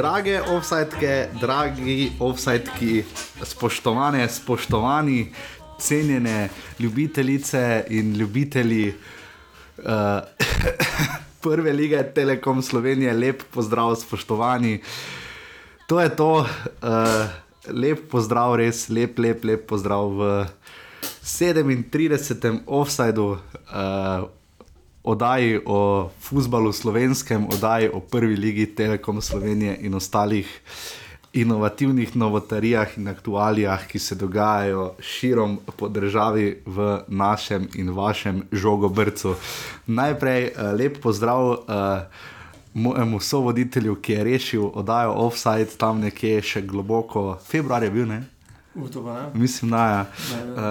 Drage offsajtke, dragi offsajtki, spoštovane, spoštovani, cenjene ljubitelice in ljubitelji uh, prve lige Telekom Slovenije, lep pozdrav, spoštovani. To je to, uh, lep pozdrav, res lep, lep, lep pozdrav v 37. offsajdu. Uh, oddaji o futbalu slovenskem, oddaji o prvi ligi Telekom Slovenije in ostalih inovativnih novotarijah in aktualijah, ki se dogajajo širom po državi v našem in vašem žogobrcu. Najprej uh, lep pozdrav. Uh, Mojemu sovoditelju, ki je rešil oddajo offside tam nekje še globoko, februar je bil, ne? Mislim, da je. Ja.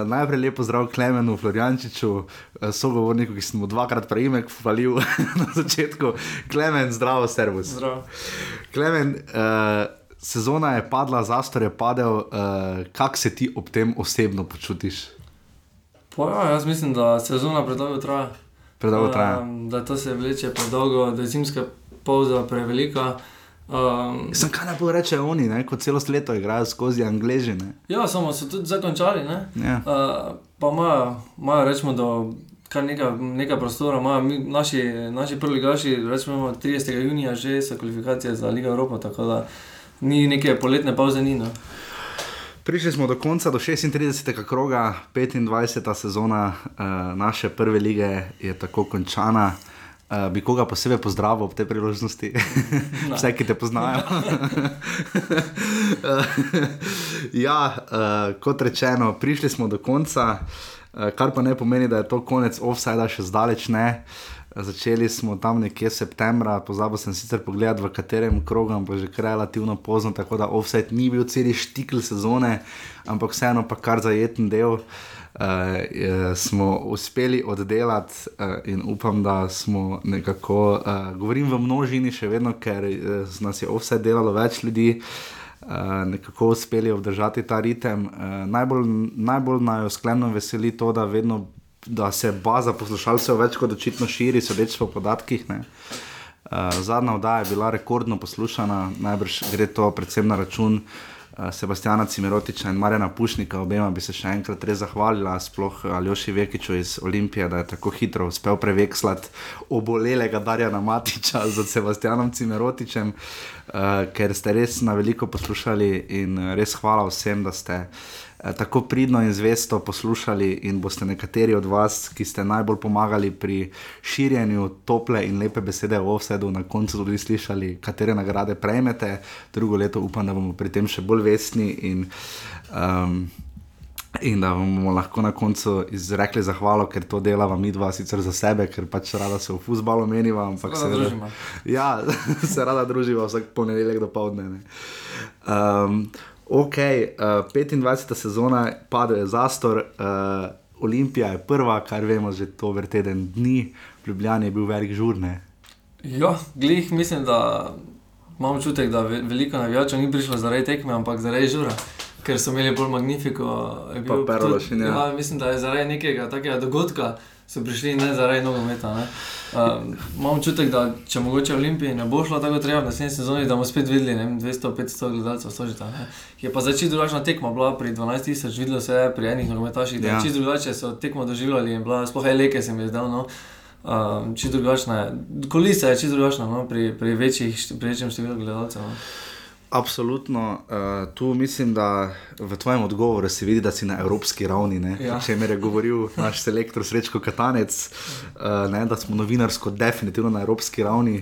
Uh, najprej lepo zdrav Klemenu, Floriančiču, uh, sogovorniku, ki sem mu dvakrat prej hvalil na začetku. Klemen, zdravo, servus. Zdravo. Klemen, uh, sezona je padla, zastor je padel. Uh, Kako se ti ob tem osebno počutiš? Ja, jaz mislim, da sezona predolgo traja. Predolgo traja. Uh, da to se vleče predolgo, da je zimska pauza prevelika. Um, Sem kaj najbolj reče oni, ne? kot celo leto igrajo skozi angližine. Ja, samo so tudi zakončali. Ja. Uh, pa imajo, rečemo, da kar nekaj, nekaj prostora, imajo naši, naši prvi gaši, rečemo 30. junija, že so kvalifikacije za Ligo Evropa, tako da ni neke poletne pauze. Ni, no. Prišli smo do konca, do 36. kroga, 25. sezona uh, naše prve lige je tako končana. Uh, bi koga posebej pozdravil ob tej priložnosti, vse, ki te poznajo. ja, uh, kot rečeno, prišli smo do konca, uh, kar pa ne pomeni, da je to konec offsajda, še zdaleč ne. Začeli smo tam nekje septembra, pozabil sem sicer pogledati, v katerem krogu, pa že relativno pozno, tako da offside ni bil cel štikl sezone, ampak vseeno pa kar zajeten del. Uh, uh, smo uspeli oddelati uh, in upam, da smo nekako, uh, govorim v množini še vedno, ker uh, nas je vse delalo več ljudi. Uh, nekako uspeli obdržati ta ritem. Uh, najbolj, najbolj naj sklepno veseli to, da, vedno, da se baza poslušalcev več kot očitno širi, sodeč po podatkih. Uh, zadnja oddaja je bila rekordno poslušana, najbrž gre to predvsem na račun uh, Sebastiana Cimerotiča in Marjana Pušnika, obema bi se še enkrat res zahvalila, sploh Aljoši Vekiču iz Olimpije, da je tako hitro uspel prevekslati obolelega Darjana Matiča z Sebastianom Cimerotičem, uh, ker ste res na veliko poslušali in res hvala vsem, da ste. Eh, tako pridno in zvesto poslušali, in boste nekateri od vas, ki ste najbolj pomagali pri širjenju tople in lepe besede o vsedu, na koncu tudi slišali, katere nagrade prejmete. Drugo leto upam, da bomo pri tem še bolj vesni in, um, in da bomo lahko na koncu izrekli zahvalo, ker to delava mi dva, sicer za sebe, ker pač rada se v fusbalu meniva, ampak se rada družimo. Ja, se rada druživa vsak ponedeljek do povdne. Ok, uh, 25. sezona, padel je zastor, uh, Olimpija je prva, kar vemo, že to vrteden dni, Ljubljana je bil velik žurne. Ja, glih mislim, da imam občutek, da veliko navijačev ni prišlo zaradi tekme, ampak zaradi žura. Ker so imeli bolj magnifiko, pa perlo še ne. Ja, mislim, da je zaradi nekega takega dogodka so prišli ne zaradi nogometa. Um, imam občutek, da če mogoče Olimpiji ne bo šlo tako treba v naslednji sezoni, da bomo spet videli 200-500 gledalcev. Ne? Je pa začeti drugačna tekma, bila pri 12 tisoč, videlo se je pri enih nogometaših, da ja. čisto drugače so tekmo doživljali in bila sploh eleke se mi je zdelo. No? Um, čisto drugačna je, kolisa je čisto drugačna no? pri, pri večjih, pri večjem številu gledalcev. No? Absolutno. Uh, tu mislim, da v tvojem odgovoru se vidi, da si na evropski ravni. Ja. Če mi je govoril naš selektor Srečko Katanec, uh, ne, da smo novinarsko definitivno na evropski ravni.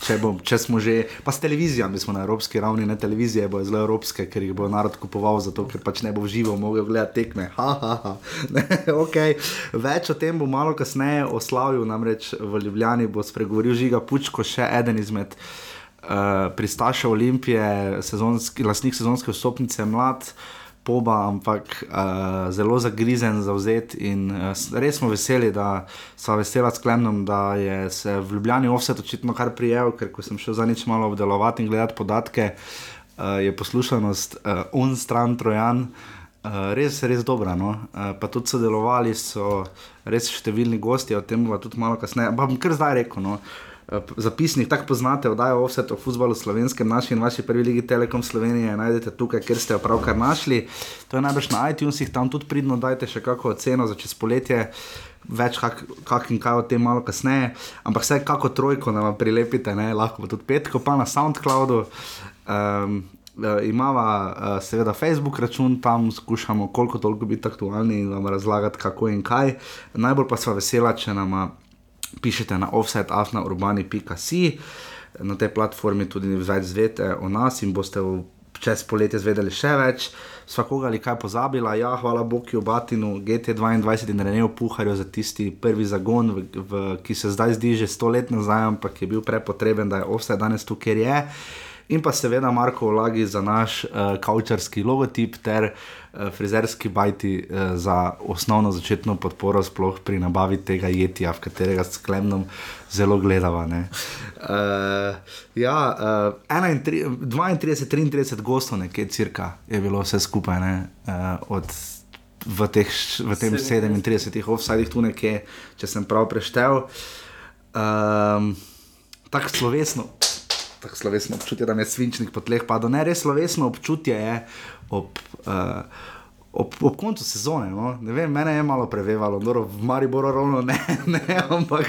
Če, bom, če smo že, pa s televizijami smo na evropski ravni, ne televizije bojo zelo evropske, ker jih bo narod kupoval, zato ker pač ne bo živo mogel gledati tekme. Ha, ha, ha. Ne, okay. Več o tem bo malo kasneje oslavil, namreč v Ljubljani bo spregovoril Žiga Pučko, še eden izmed. Eh, pristaša Olimpije, sezonski, lastnik sezonske vstopnice, mlad, poba, ampak uh, zelo zagrizen, zauzet in uh, res smo veseli, da smo veseli s Klemnom, da je se v Ljubljani offset očitno kar prijel, ker ko sem šel za nič malo obdelovati in gledati podatke, uh, je poslušanost uh, on stran trojan. Uh, res, res dobro. No? Uh, pa tudi sodelovali so res številni gosti, o tem bomo tudi malo kasneje. Pa bom kar zdaj rekel. No? Uh, zapisnik, tako poznate, oddajo vse o futbalu slovenskem, naši in vaši prvi ligi Telekom Slovenije, najdete tukaj, ker ste jo pravkar našli. To je najbrž na iTunesih, tam tudi pridno dajte še kakšno oceno za čez poletje. Več kak, kak in kaj o tem malo kasneje, ampak vse kako trojko nam prilepite, ne? lahko tudi petko, pa na SoundCloudu. Um, Uh, imamo uh, seveda Facebook račun, tam skušamo koliko toliko biti aktualni in vam razlagati, kako in kaj. Najbolj pa smo vesela, če nam pišete na offsetafnaurbani.com, na tej platformi tudi več zvete o nas in boste čez poletje zvedeli še več. Svakoga ali kaj pozabila, ja, hvala Bogu, Batinu, GT22 in Renejo Puharju za tisti prvi zagon, v, v, ki se zdaj zdi že sto let nazaj, ampak je bil prepotreben, da je offset danes tu, ker je. In pa seveda Marko Vlagi za naš uh, kaučarski logotip ter uh, frizerski bajti uh, za osnovno začetno podporo, sploh pri nabavi tega jetja, v katerega s klemnom zelo gledava. Uh, ja, uh, 32-33 gostov, nekje cirka je bilo vse skupaj. Uh, od, V, teh, v tem 37, offsajdih tu nekje, če sem prav preštel. Um, tako slovesno, tako slovesno občutje, da me svinčnik po tleh pada. Ne, res slovesno občutje je ob, uh, ob, ob koncu sezone. No? Vem, mene je malo prevevalo, Doro, v Mariboru ravno ne, ne ampak,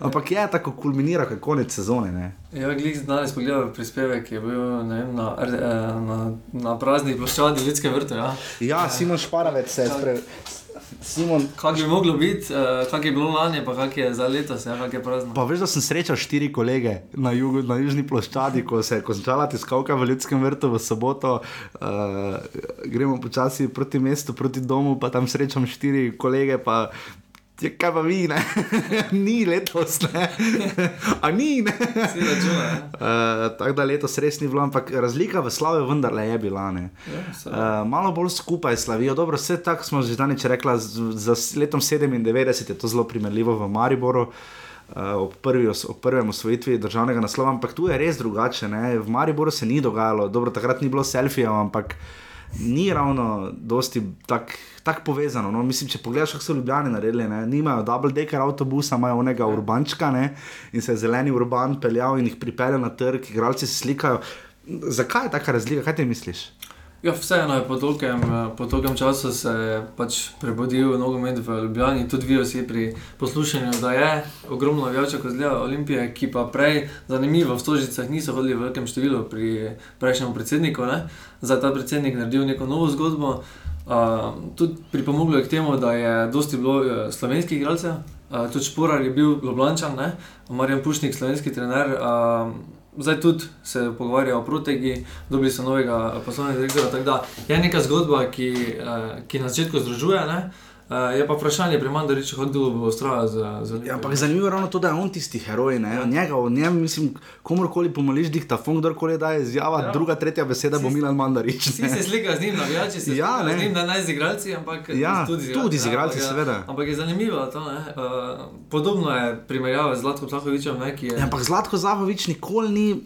ampak je tako kulminira, kot konec sezone. Ne? Ja, glej, danes pogledaj prispevek, ki je bil vem, na, eh, na, na prazni ploščadi ljudske vrte. Ja, ja Simon Šparavec se je spremenil. Simon, kak bi moglo biti, uh, kak je bilo lani, pa kak je za letos, ja, kak je prazno. Pa veš, da sem srečal štiri kolege na, jugu, na južni ploščadi, ko se je končala tiskalka v ljudskem vrtu v soboto. Uh, gremo počasi proti mestu, proti domu, pa tam srečam štiri kolege, pa Je, kaj pa vi, ne? ni letos, ne? A ni, ne? uh, tako da letos res ni bilo, ampak razlika v slavi vendarle je bila. Uh, malo bolj skupaj slavijo. Dobro, vse tako smo že danes rekli, za letom 97 je to zelo primerljivo v Mariboru. Uh, ob, prvi, ob prvem osvojitvi državnega naslova, ampak tu je res drugače. Ne? V Mariboru se ni dogajalo, dobro, takrat ni bilo selfijev, ampak ni ravno dosti tako tak povezano. No? Mislim, če pogledaš, kako so ljubljeni naredili, ne? nimajo double decker avtobusa, imajo onega ja. urbančka ne? in se zeleni urban peljal in jih pripelje na trg, igralci se slikajo. Zakaj je taka razlika, kaj ti misliš? Ja, vseeno je po tolkem, po tolkem času se je pač prebudil nogomet v Ljubljani, tudi vi vsi pri poslušanju, da je ogromno več kot zdaj Olimpije, ki pa prej, zanimivo, v Stožicah niso hodili v velikem številu pri prejšnjem predsedniku. Ne? Zdaj ta predsednik naredil neko novo zgodbo. Uh, tudi pripomoglo je k temu, da je dosti bilo uh, slovenskih igralcev, uh, tudi Šporar je bil Ljubljančan, Marjan Pušnik, slovenski trener. Uh, zdaj tudi se pogovarjajo o protegi, dobili so novega poslovnega direktorja. Je neka zgodba, ki, ki na začetku združuje. Ne? Uh, je pa vprašanje pri Mandariču, kako bo ustrajal za ljudi. Ja, zanimivo je ravno to, da je on tisti heroj. Ja. Njega, o njem, mislim, komorkoli pomoliš, diktafon, kdorkoli da je izjava, ja. druga, tretja beseda bo Milan Mandarič. Ti se slika z njim, navijači se ja, z njim, da naj z igralci, ampak ja, tudi z igralci. Tudi z igralci, ja, seveda. Ja, ampak je zanimivo to. Uh, podobno je primerjava z Zlatkom Zahovičem. Ne, je... ja, ampak Zlatko Zahovič nikoli ni,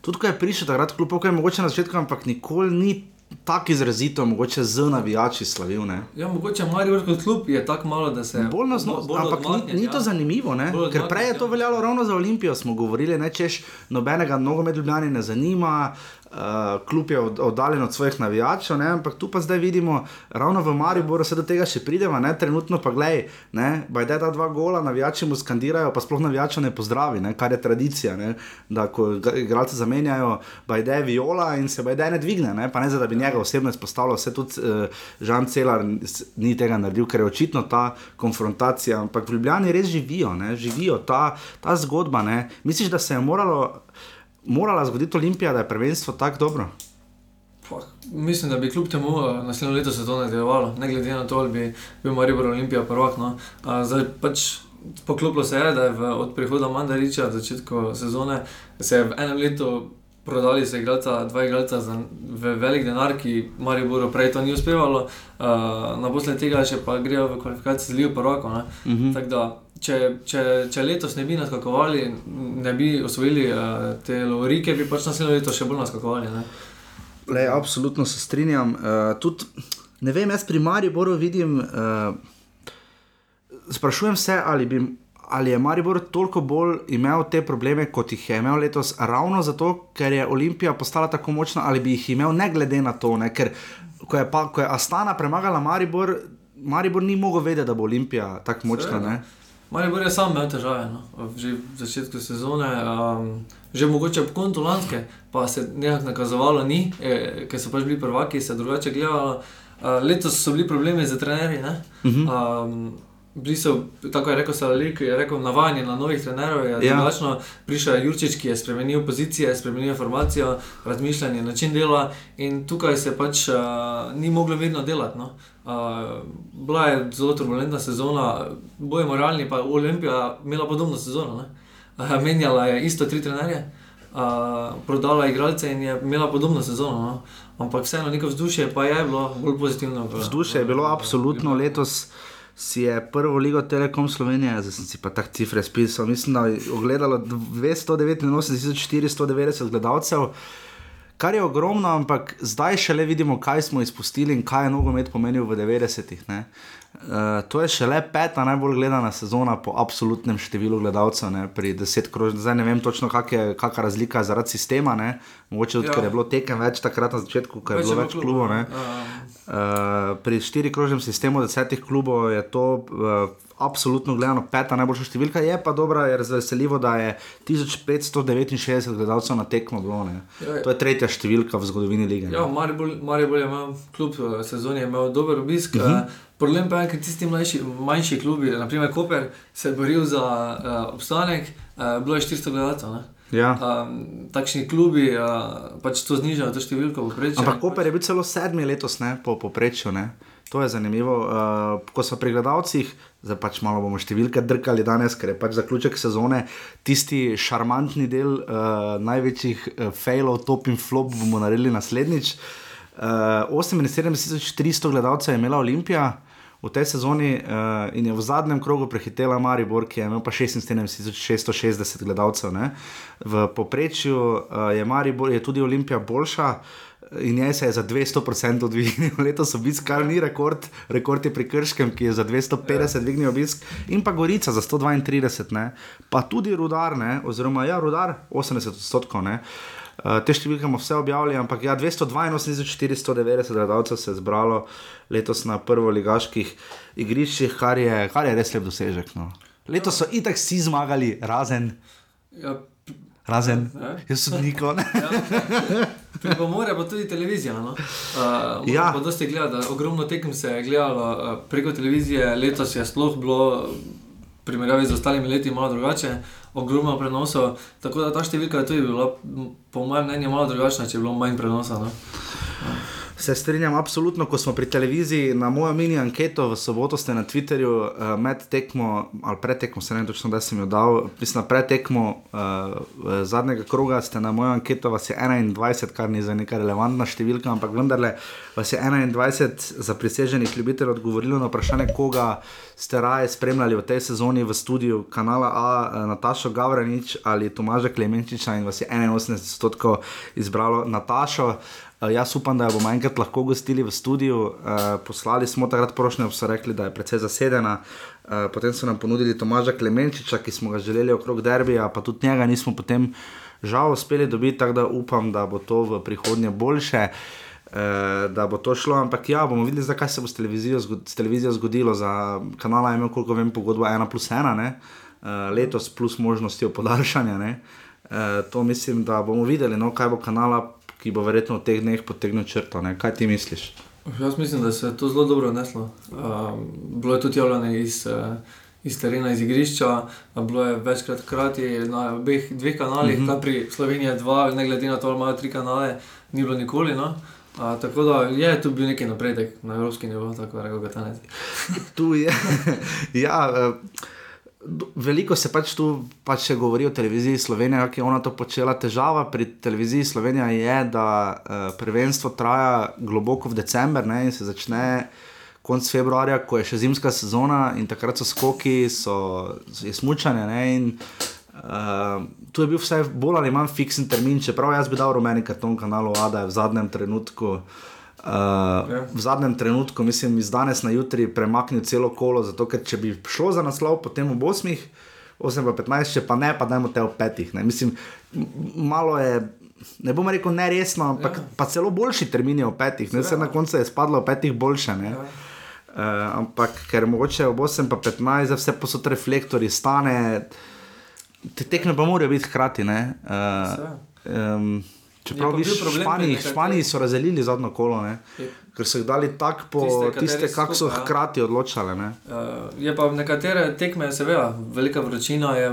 tudi ko je prišel takrat, kljub temu, mogoče na začetku, ampak nikoli ni tako izrazito, mogoče z navijači slavil. Ne? Ja, mogoče Marijo kot klub je tako malo, da se. Bolj nas znotraj, ampak ni, ni to ja. zanimivo, ker prej je to veljalo ravno za Olimpijo. Smo govorili, da češ nobenega nogomet ljubljani ne zanima, uh, klub je oddaljen od svojih navijačev, ne? ampak tu pa zdaj vidimo, ravno v Mariboru se do tega še pridemo, ne? trenutno pa gledaj, da je ta dva gola, navijači mu skandirajo, pa sploh navijačev ne pozdravi, ne? kar je tradicija, ne? da ko igralce zamenjajo, da je viola in se da ne dvigne, ne? pa ne za da bi njega osebno izpostavljal, vse tudi uh, Žan Celar ni tega naredil, ker je očitno ta konfrontacija, ampak v Ljubljani res živijo, ne? živijo ta, ta zgodba. Ne? Misliš, da se je moralo morala zgoditi Olimpija, da je prvenstvo tako dobro? Pa, mislim, da bi kljub temu eh, naslednjo leto se to nadaljevalo, ne glede na to, ali bi bil Maribor Olimpija prvak. No. Zdaj pač poklopilo se je, da je v, od prihoda Mandariča v začetku sezone se je v enem letu prodali se igralca, dva igralca za velik denar, ki Mariboru prej to ni uspevalo, uh, na posle tega še pa grejo v kvalifikacije z Lijo prvako. Uh mhm. -huh če, če, če letos ne bi naskakovali, ne bi osvojili uh, te lovorike, bi pač naslednjo leto še bolj naskakovali. Le, absolutno se strinjam. Uh, tudi, ne vem, jaz pri Mariju Boru vidim, uh, sprašujem se, ali bi. ali je Maribor toliko bolj imel te probleme, kot jih je imel letos, ravno zato, ker je Olimpija postala tako močna, ali bi jih imel ne glede na to. Ne? Ker ko je, pa, ko je Astana premagala Maribor, Maribor ni mogel vedeti, da bo Olimpija tako močna. Ne? Maribor je sam imel težave, no? že v začetku sezone. Um, Že mogoče ob koncu lanske, pa se nekako nakazovalo, ni, eh, ker so pač bili prvaki, se drugače gledalo. Uh, letos so bili problemi z trenerji. Uh -huh. um, bili so, tako je rekel Salalik, je rekel, navajeni na novih trenerjev. Ja. Prišel je Jurčič, ki je spremenil pozicije, spremenil informacijo, razmišljanje, način dela in tukaj se pač uh, ni moglo vedno delati. No. Uh, bila je zelo turbulentna sezona, bojimo realni, pa Olimpija imela podobno sezono. Uh, menjala je isto tri trenerje, uh, prodala igralce in je imela podobno sezono. No. Ampak vseeno, neko vzdušje pa je bilo bolj pozitivno. Vzdušje je bilo absolutno letos si je prvo ligo Telekom Slovenije, zdaj sem si pa tak cifre spisal, mislim, da je ogledalo 289.490 gledalcev. Kar je ogromno, ampak zdaj šele vidimo, kaj smo izpustili in kaj je nogomet pomenil v 90-ih. Uh, to je šele peta najbolj gledana sezona po absolutnem številu gledalcev, ne, pri deset krožnih. Zdaj ne vem točno, kakšna je razlika zaradi sistema. Ne. Mogoče ja. ker je bilo tekem več takrat na začetku, ko je bilo več klubov. Uh, pri štiri krožnem sistemu desetih klubov je to. Uh, Absolutno gledano, peta najboljša številka je pa dobra, je razveseljivo, da je 1569 gledalcev na tekmo bilo. Ja, ja, to je tretja številka v zgodovini lige. Ja, Maribor je imel kljub sezoni imel dober obisk. Uh mhm. -huh. Problem pa je, ker tisti mlajši, manjši klubi, naprimer Koper, se je boril za uh, obstanek, uh, bilo je 400 gledalcev. Ja. Um, takšni klubi uh, pač to znižajo, to številko. Ampak Koper je bil celo sedmi letos ne, po povprečju. To je zanimivo. Uh, ko smo pri gledalcih, zdaj pač malo bomo številke drkali danes, ker je pač zaključek sezone, tisti šarmantni del uh, največjih uh, failov, top in flop bomo naredili naslednjič. Uh, 78.300 gledalcev je imela Olimpija v tej sezoni uh, in je v zadnjem krogu prehitela Maribor, ki je imel pa 76.660 gledalcev. Ne? V povprečju uh, je Maribor, je tudi Olimpija boljša. In je se je za 200% odvignil, letos obisk, kar ni rekord, rekord je pri Krškem, ki je za 250 dvignil obisk, in pa Gorica za 132, ne? pa tudi Rudar, ne? oziroma ja, Rudar 80%. Ne? Uh, te številke bomo vse objavili, ampak ja, 282.490 gledalcev se je zbralo letos na prvoligaških igriščih, kar je, kar je res lep dosežek. No. Letos so itak vsi zmagali, razen. Ja. Razen, ja. jaz sem nikoli. Ja. Mora pa tudi televizija. No? Uh, ja. Pa dosti gleda, ogromno tekem se je gledalo uh, preko televizije, letos je sploh bilo, v primerjavi z ostalimi leti, malo drugače ogromno prenosov. Tako da ta številka tudi bila, po mojem mnenju, malo drugačna, če je bilo manj prenosov. No? Se strinjam, absolutno. Ko smo pri televiziji, na mojo mini anketo v soboto ste na Twitterju uh, med tekmo, ali pred tekmo, se ne vem točno, da sem jo dal, mislim, pred tekmo uh, zadnjega kroga ste na mojo anketo, vas je 21, kar ni za neka relevantna številka, ampak vendarle vas je 21 za priseženih ljubiteljev odgovorilo na vprašanje, koga ste raje spremljali v tej sezoni v studiu kanala A, uh, Natašo Gavranič ali Tomaža Klemenčiča in vas je 81% izbralo Natašo. Uh, jaz upam, da jo bomo enkrat lahko gostili v studiu. Uh, poslali smo takrat prošnjo, so rekli, da je precej zasedena. Uh, potem so nam ponudili Tomaža Klemenčiča, ki smo ga želeli okrog derbija, pa tudi njega nismo potem žal uspeli dobiti, tako da upam, da bo to v prihodnje boljše. Uh, da bo to šlo, ampak ja, bomo videli, zakaj se bo s televizijo, s televizijo zgodilo. Za kanala je koliko vem, pogodbo 1 plus 1, uh, letos plus možnosti podaljšanja. Uh, to mislim, da bomo videli, no, kaj bo kanala ki bo verjetno v teh dneh potegnil črto. Ne? Kaj ti misliš? Jaz mislim, da se je to zelo dobro odneslo. Um, bilo je tudi javljeno iz, uh, iz terena, iz igrišča, bilo je večkrat krati na obeh dveh kanalih, mhm. -huh. pri Sloveniji dva, ne glede na to, da imajo tri kanale, ni bilo nikoli. No? Uh, tako da je tu bil neki napredek na evropski nivo, tako da ta ne zdi. tu je. ja, uh, Veliko se pač tu pač govori o televiziji Slovenije, kako je ona to počela. Težava pri televiziji Slovenije je, da uh, prvenstvo traja globoko v decembr ne, in se začne konec februarja, ko je še zimska sezona in takrat so skoki, so. Ne, in, uh, tu je bil vse bolj ali manj fiksen termin, čeprav jaz bi dal rumeni karton kanalu A, da je v zadnjem trenutku. Uh, ja. V zadnjem trenutku, mislim, iz danes na jutri premaknil celo kolo, zato ker če bi šlo za naslov, potem ob osmih, 8 pa 15, če pa ne, pa dajmo te v petih. Ne. Mislim, malo je. Ne bom rekel neresno, ampak ja. pa celo boljši termin je v petih, ne se na koncu je spadlo v petih boljše. Ja. Uh, ampak ker mogoče v 8 pa 15, za vse posod reflektori stane, te tekme pa morajo biti hkrati. Uh, Čeprav v Španiji, Španiji so razdelili zadnjo kolo, ne? ker so jih dali tako po tiste, kako so hkrati odločali. Ne? Uh, je pa nekatere tekme, seveda, velika vročina je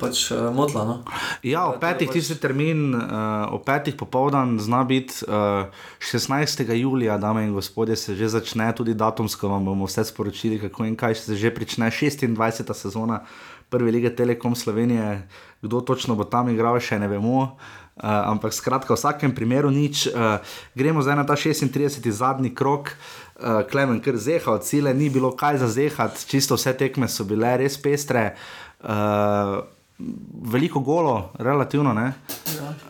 pač uh, motla. No? Ja, v petih pač... tisti termin, uh, v petih popoldan zna biti uh, 16. julija, dame in gospodje, se že začne, tudi datumsko vam bomo vse sporočili, kako in kaj se že prične 26. sezona prve lige Telekom Slovenije, kdo točno bo tam igral, še ne vemo. Uh, ampak skratka, v vsakem primeru nič. Uh, gremo zdaj na ta 36. zadnji krok. Uh, Klemen, ker zeha od cile, ni bilo kaj za zehati, čisto vse tekme so bile res pestre. Uh, veliko golo, relativno. Ja.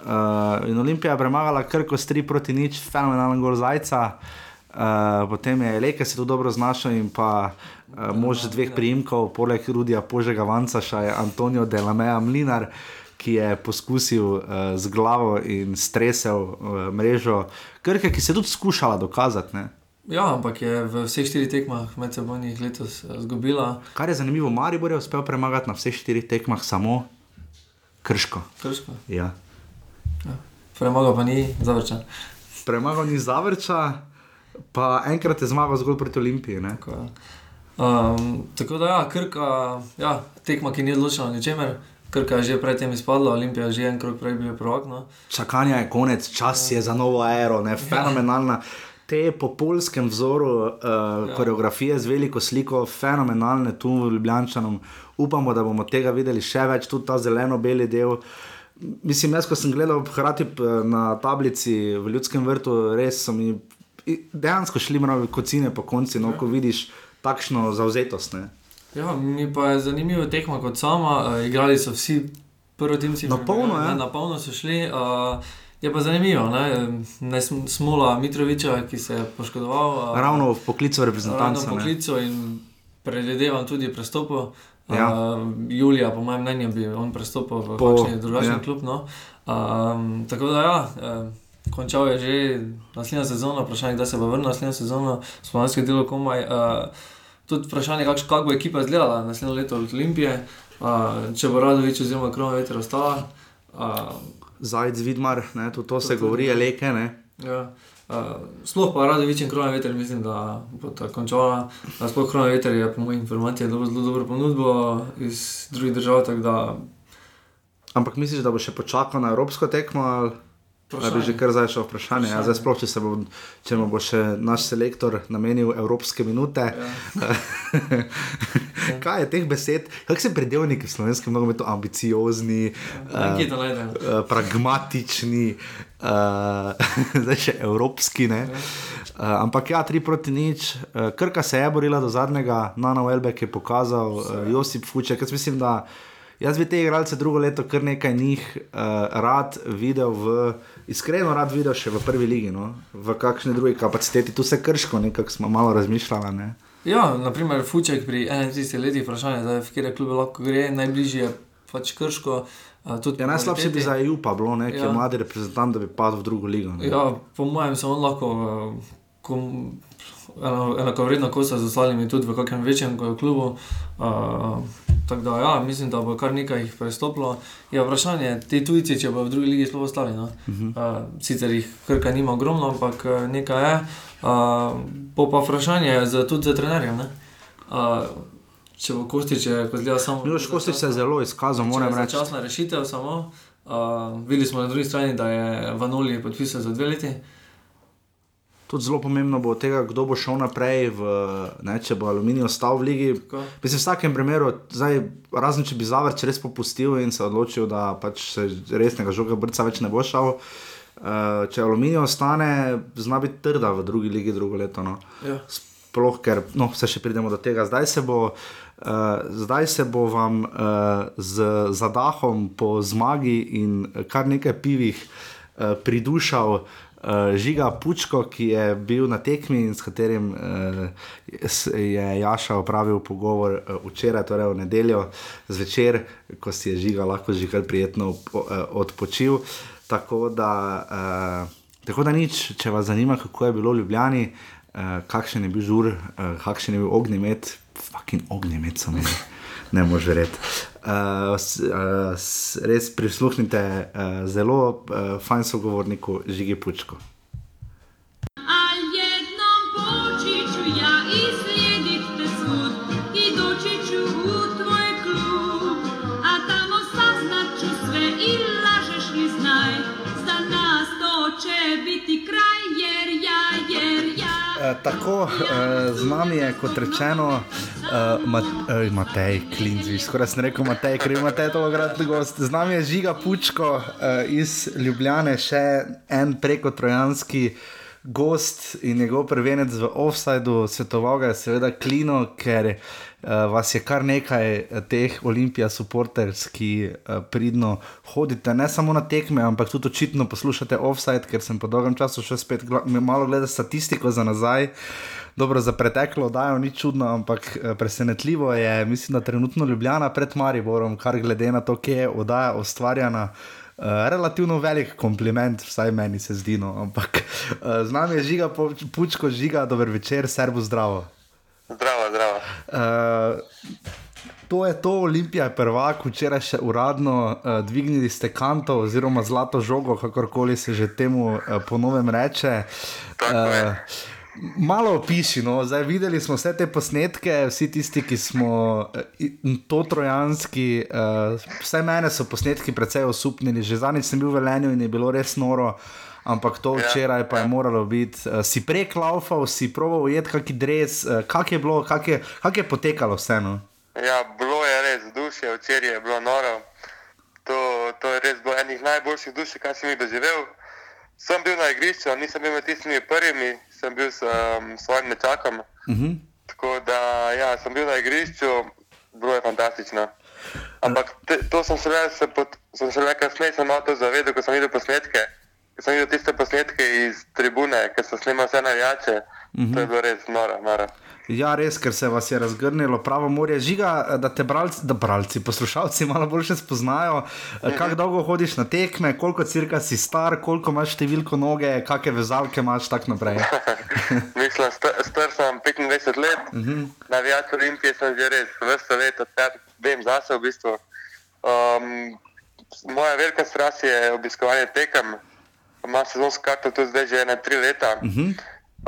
Uh, in Olimpija je premagala krko s 3 proti nič, fenomenalen gol zajca. Uh, potem je Leke se tu dobro znašel in pa uh, mož dveh priimkov, poleg Rudija Požega Vanca, še Antonijo Delameja Mlinar. Uh, ki je poskusil uh, z glavo in stresel uh, mrežo, krke, ki se je tudi skušala dokazati. Ne? Ja, ampak je v vseh štirih tekmah med seboj letos izgubila. Eh, Kar je zanimivo, Maribor je uspel premagati na vseh štirih tekmah samo krško. krško. Ja. Ja. Premagal pa ni zavrča. Premagal ni zavrča, pa enkrat je zmagal zgolj proti Olimpiji. Tako, ja. um, tako da, ja, krka, ja, tekma, ki ni odločila ničemer. Krka je že predtem izpadla, Olimpija je že en krok prej bil prvak. No. Čakanje je konec, čas je za novo aero, ne, fenomenalna. Te po polskem vzoru uh, ja. koreografije z veliko sliko, fenomenalne tu v Ljubljančanom. Upamo, da bomo tega videli še več, tudi ta zeleno-beli del. Mislim, jaz, ko sem gledal hrati na tablici v Ljudskem vrtu, res so mi dejansko šli mravi kocine po konci, no, ja. ko vidiš takšno zauzetost. Ne. Ja, mi pa je zanimivo tekmo kot sama. Uh, igrali so vsi prvi timci. Na polno, ja. Na polno so šli. Uh, je pa zanimivo, ne, ne smola Mitroviča, ki se je poškodoval. Uh, ravno v poklicu reprezentanta. Ravno v poklicu ne. in predvidevam tudi prestopu. Ja. Uh, Julija, po mojem mnenju, bi on prestopil v kakšen drugačen ja. klub. No. Um, tako da ja. Uh, Končal je že naslednjo sezono, vprašanje, kdaj se bo vrnil naslednjo sezono, spomladanski del komaj. Uh, tudi vprašanje, kako kak bo ekipa izgledala naslednjo leto od Olimpije, uh, če bo rado več oziroma krona veter ostala. Uh, Zajec, vidmar, ne, to, to se to, govori, leke. Ja. Uh, sploh pa rado več in krona veter, mislim, da bo ta končala. Sploh krona veter je po mojih informacijah zelo dobro ponudbo iz drugih držav. Da... Ampak misliš, da bo še počakal na evropsko tekmo? Ali... Da bi že kar zdaj šel vprašanje. Ja, zdaj sploh, če, bo, če bo še naš selektor namenil evropske minute. Ja. Kaj je teh besed? Kako se predelniki v slovenskem nogometu ambiciozni, ja, uh, uh, pragmatični, uh, zdaj še evropski. Uh, ampak ja, tri proti nič. Uh, Krka se je borila do zadnjega, Nana Welbeck je pokazal, uh, Josip Fuček. Jaz mislim, da jaz bi te igralce drugo leto kar nekaj njih uh, rad videl v iskreno rad videl še v prvi ligi, no? v kakšni drugi kapaciteti, tu se krško, nekako smo malo razmišljali. Ne? Ja, naprimer, Fuček pri 31 letih, vprašanje, v kateri klube lahko gre, najbližje je pač krško. Ja, najslabše bi za EU pa bilo, neki ja. mladi reprezentant, da bi padel v drugo ligo. Ne? Ja, po mojem, se on lahko. Kom, enako vredno, kot so z ostalimi, tudi v kakšnem večjem klubu. Uh, tako da, ja, mislim, da bo kar nekaj jih prestopilo. Je vprašanje, ti tujci, če bo v drugi ligi sploh ostali. No? Uh -huh. uh, sicer jih krka nima ogromno, ampak nekaj je. Uh, po pa vprašanje za, tudi za trenerje. Uh, če bo Kostič, če bo samo. Miloš Kostič se je zelo izkazal, moram reči. Časna rešitev samo. Uh, videli smo na drugi strani, da je Vanoli podpisal za dve leti. Uh, tudi zelo pomembno bo tega, kdo bo šel naprej, v, ne, če bo aluminij ostal v ligi. V vsakem primeru, zdaj, razen če bi zavrč res popustil in se odločil, da pač se resnega žoga brca več ne bo šel. Uh, če aluminij ostane, zna biti trda v drugi ligi drugo leto. No. Ja. Sploh, ker no, se še pridemo do tega. Zdaj se bo, uh, zdaj se bo vam uh, z zadahom po zmagi in kar nekaj pivih uh, pridušal uh, Žiga Pučko, ki je bil na tekmi in s katerim uh, je Jaša opravil pogovor uh, včeraj, torej v nedeljo zvečer, ko si je Žiga lahko že kar prijetno uh, odpočil. Tako da, uh, tako da nič, če vas zanima, kako je bilo v Ljubljani, uh, kakšen je bil žur, uh, kakšen je bil ognjemet, fucking ognjemet so imeli ne moreš reči. Uh, uh, res prisluhnite uh, zelo uh, fajn sogovorniku Žigi Pučko. Tako, uh, z nami je kot rečeno Mat uh, Matej Klinzvi, skoraj sem rekel Matej, ker ima te to ogradni gost. Z nami je Žiga Pučko iz Ljubljane, še en preko trojanski. Gost in njegov prvenec v offsajdu, svetoval ga je seveda Klino, ker uh, vas je kar nekaj eh, teh olimpijskih supporters, ki uh, pridno hodite ne samo na tekme, ampak tudi očitno poslušate offside, ker sem po dolgem času še spet malo gledal statistiko za nazaj. Dobro, za preteklo oddajo ni čudno, ampak presenetljivo je, mislim, da trenutno Ljubljana pred Mariborom, kar glede na to, kje je oddaja ustvarjena. Uh, relativno velik kompliment, vsaj meni se zdi. No. Ampak uh, z nami je žiga, pučko žiga, dober večer, servo zdravo. Zdravo, zdravo. Uh, to je to, Olimpija je prvak, včeraj še uradno uh, dvignili ste kanto oziroma zlato žogo, kakorkoli se že temu uh, ponovem reče. Uh, malo opiši, no, zdaj videli smo vse te posnetke, vsi tisti, ki smo uh, to trojanski, uh, vse mene so posnetki precej osupnili, že zadnjič sem bil v Velenju in je bilo res noro ampak to ja, včeraj pa je ja. moralo biti. Uh, si preklaufal, si proval ujeti kakšen dres, uh, kak je bilo, kak je, kak je potekalo vseeno. Ja, bilo je res duše, včeraj je bilo noro. To, to je res bilo enih najboljših duš, kar sem jih doživel. Sem bil na igrišču, nisem bil med tistimi prvimi, sem bil s um, svojim nečakom. Uh mhm. -huh. Tako da, ja, sem bil na igrišču, bilo je fantastično. Ampak te, to sem se le, se pot, sem se le kasneje samo to zavedel, ko sem videl posnetke sem videl tiste posnetke iz tribune, ki so snimali vse navijače. Mm -hmm. To je bilo res noro. noro. Ja, res, ker se vas je razgrnilo pravo morje. Žiga, da te bralci, da bralci, poslušalci malo bolj spoznajo. Mhm. Kako dolgo hodiš na tekme, koliko cirka si star, koliko imaš številko noge, kakšne vezalke imaš tako naprej. Mislim, star, star sem 25 let, uh mhm. -huh. navijač Olimpije sem že res, vrsto let, odkar vem zase v bistvu. Um, moja velika strast je obiskovanje tekem ima sezonsko karto tudi zdaj že ene tri leta. Uh -huh.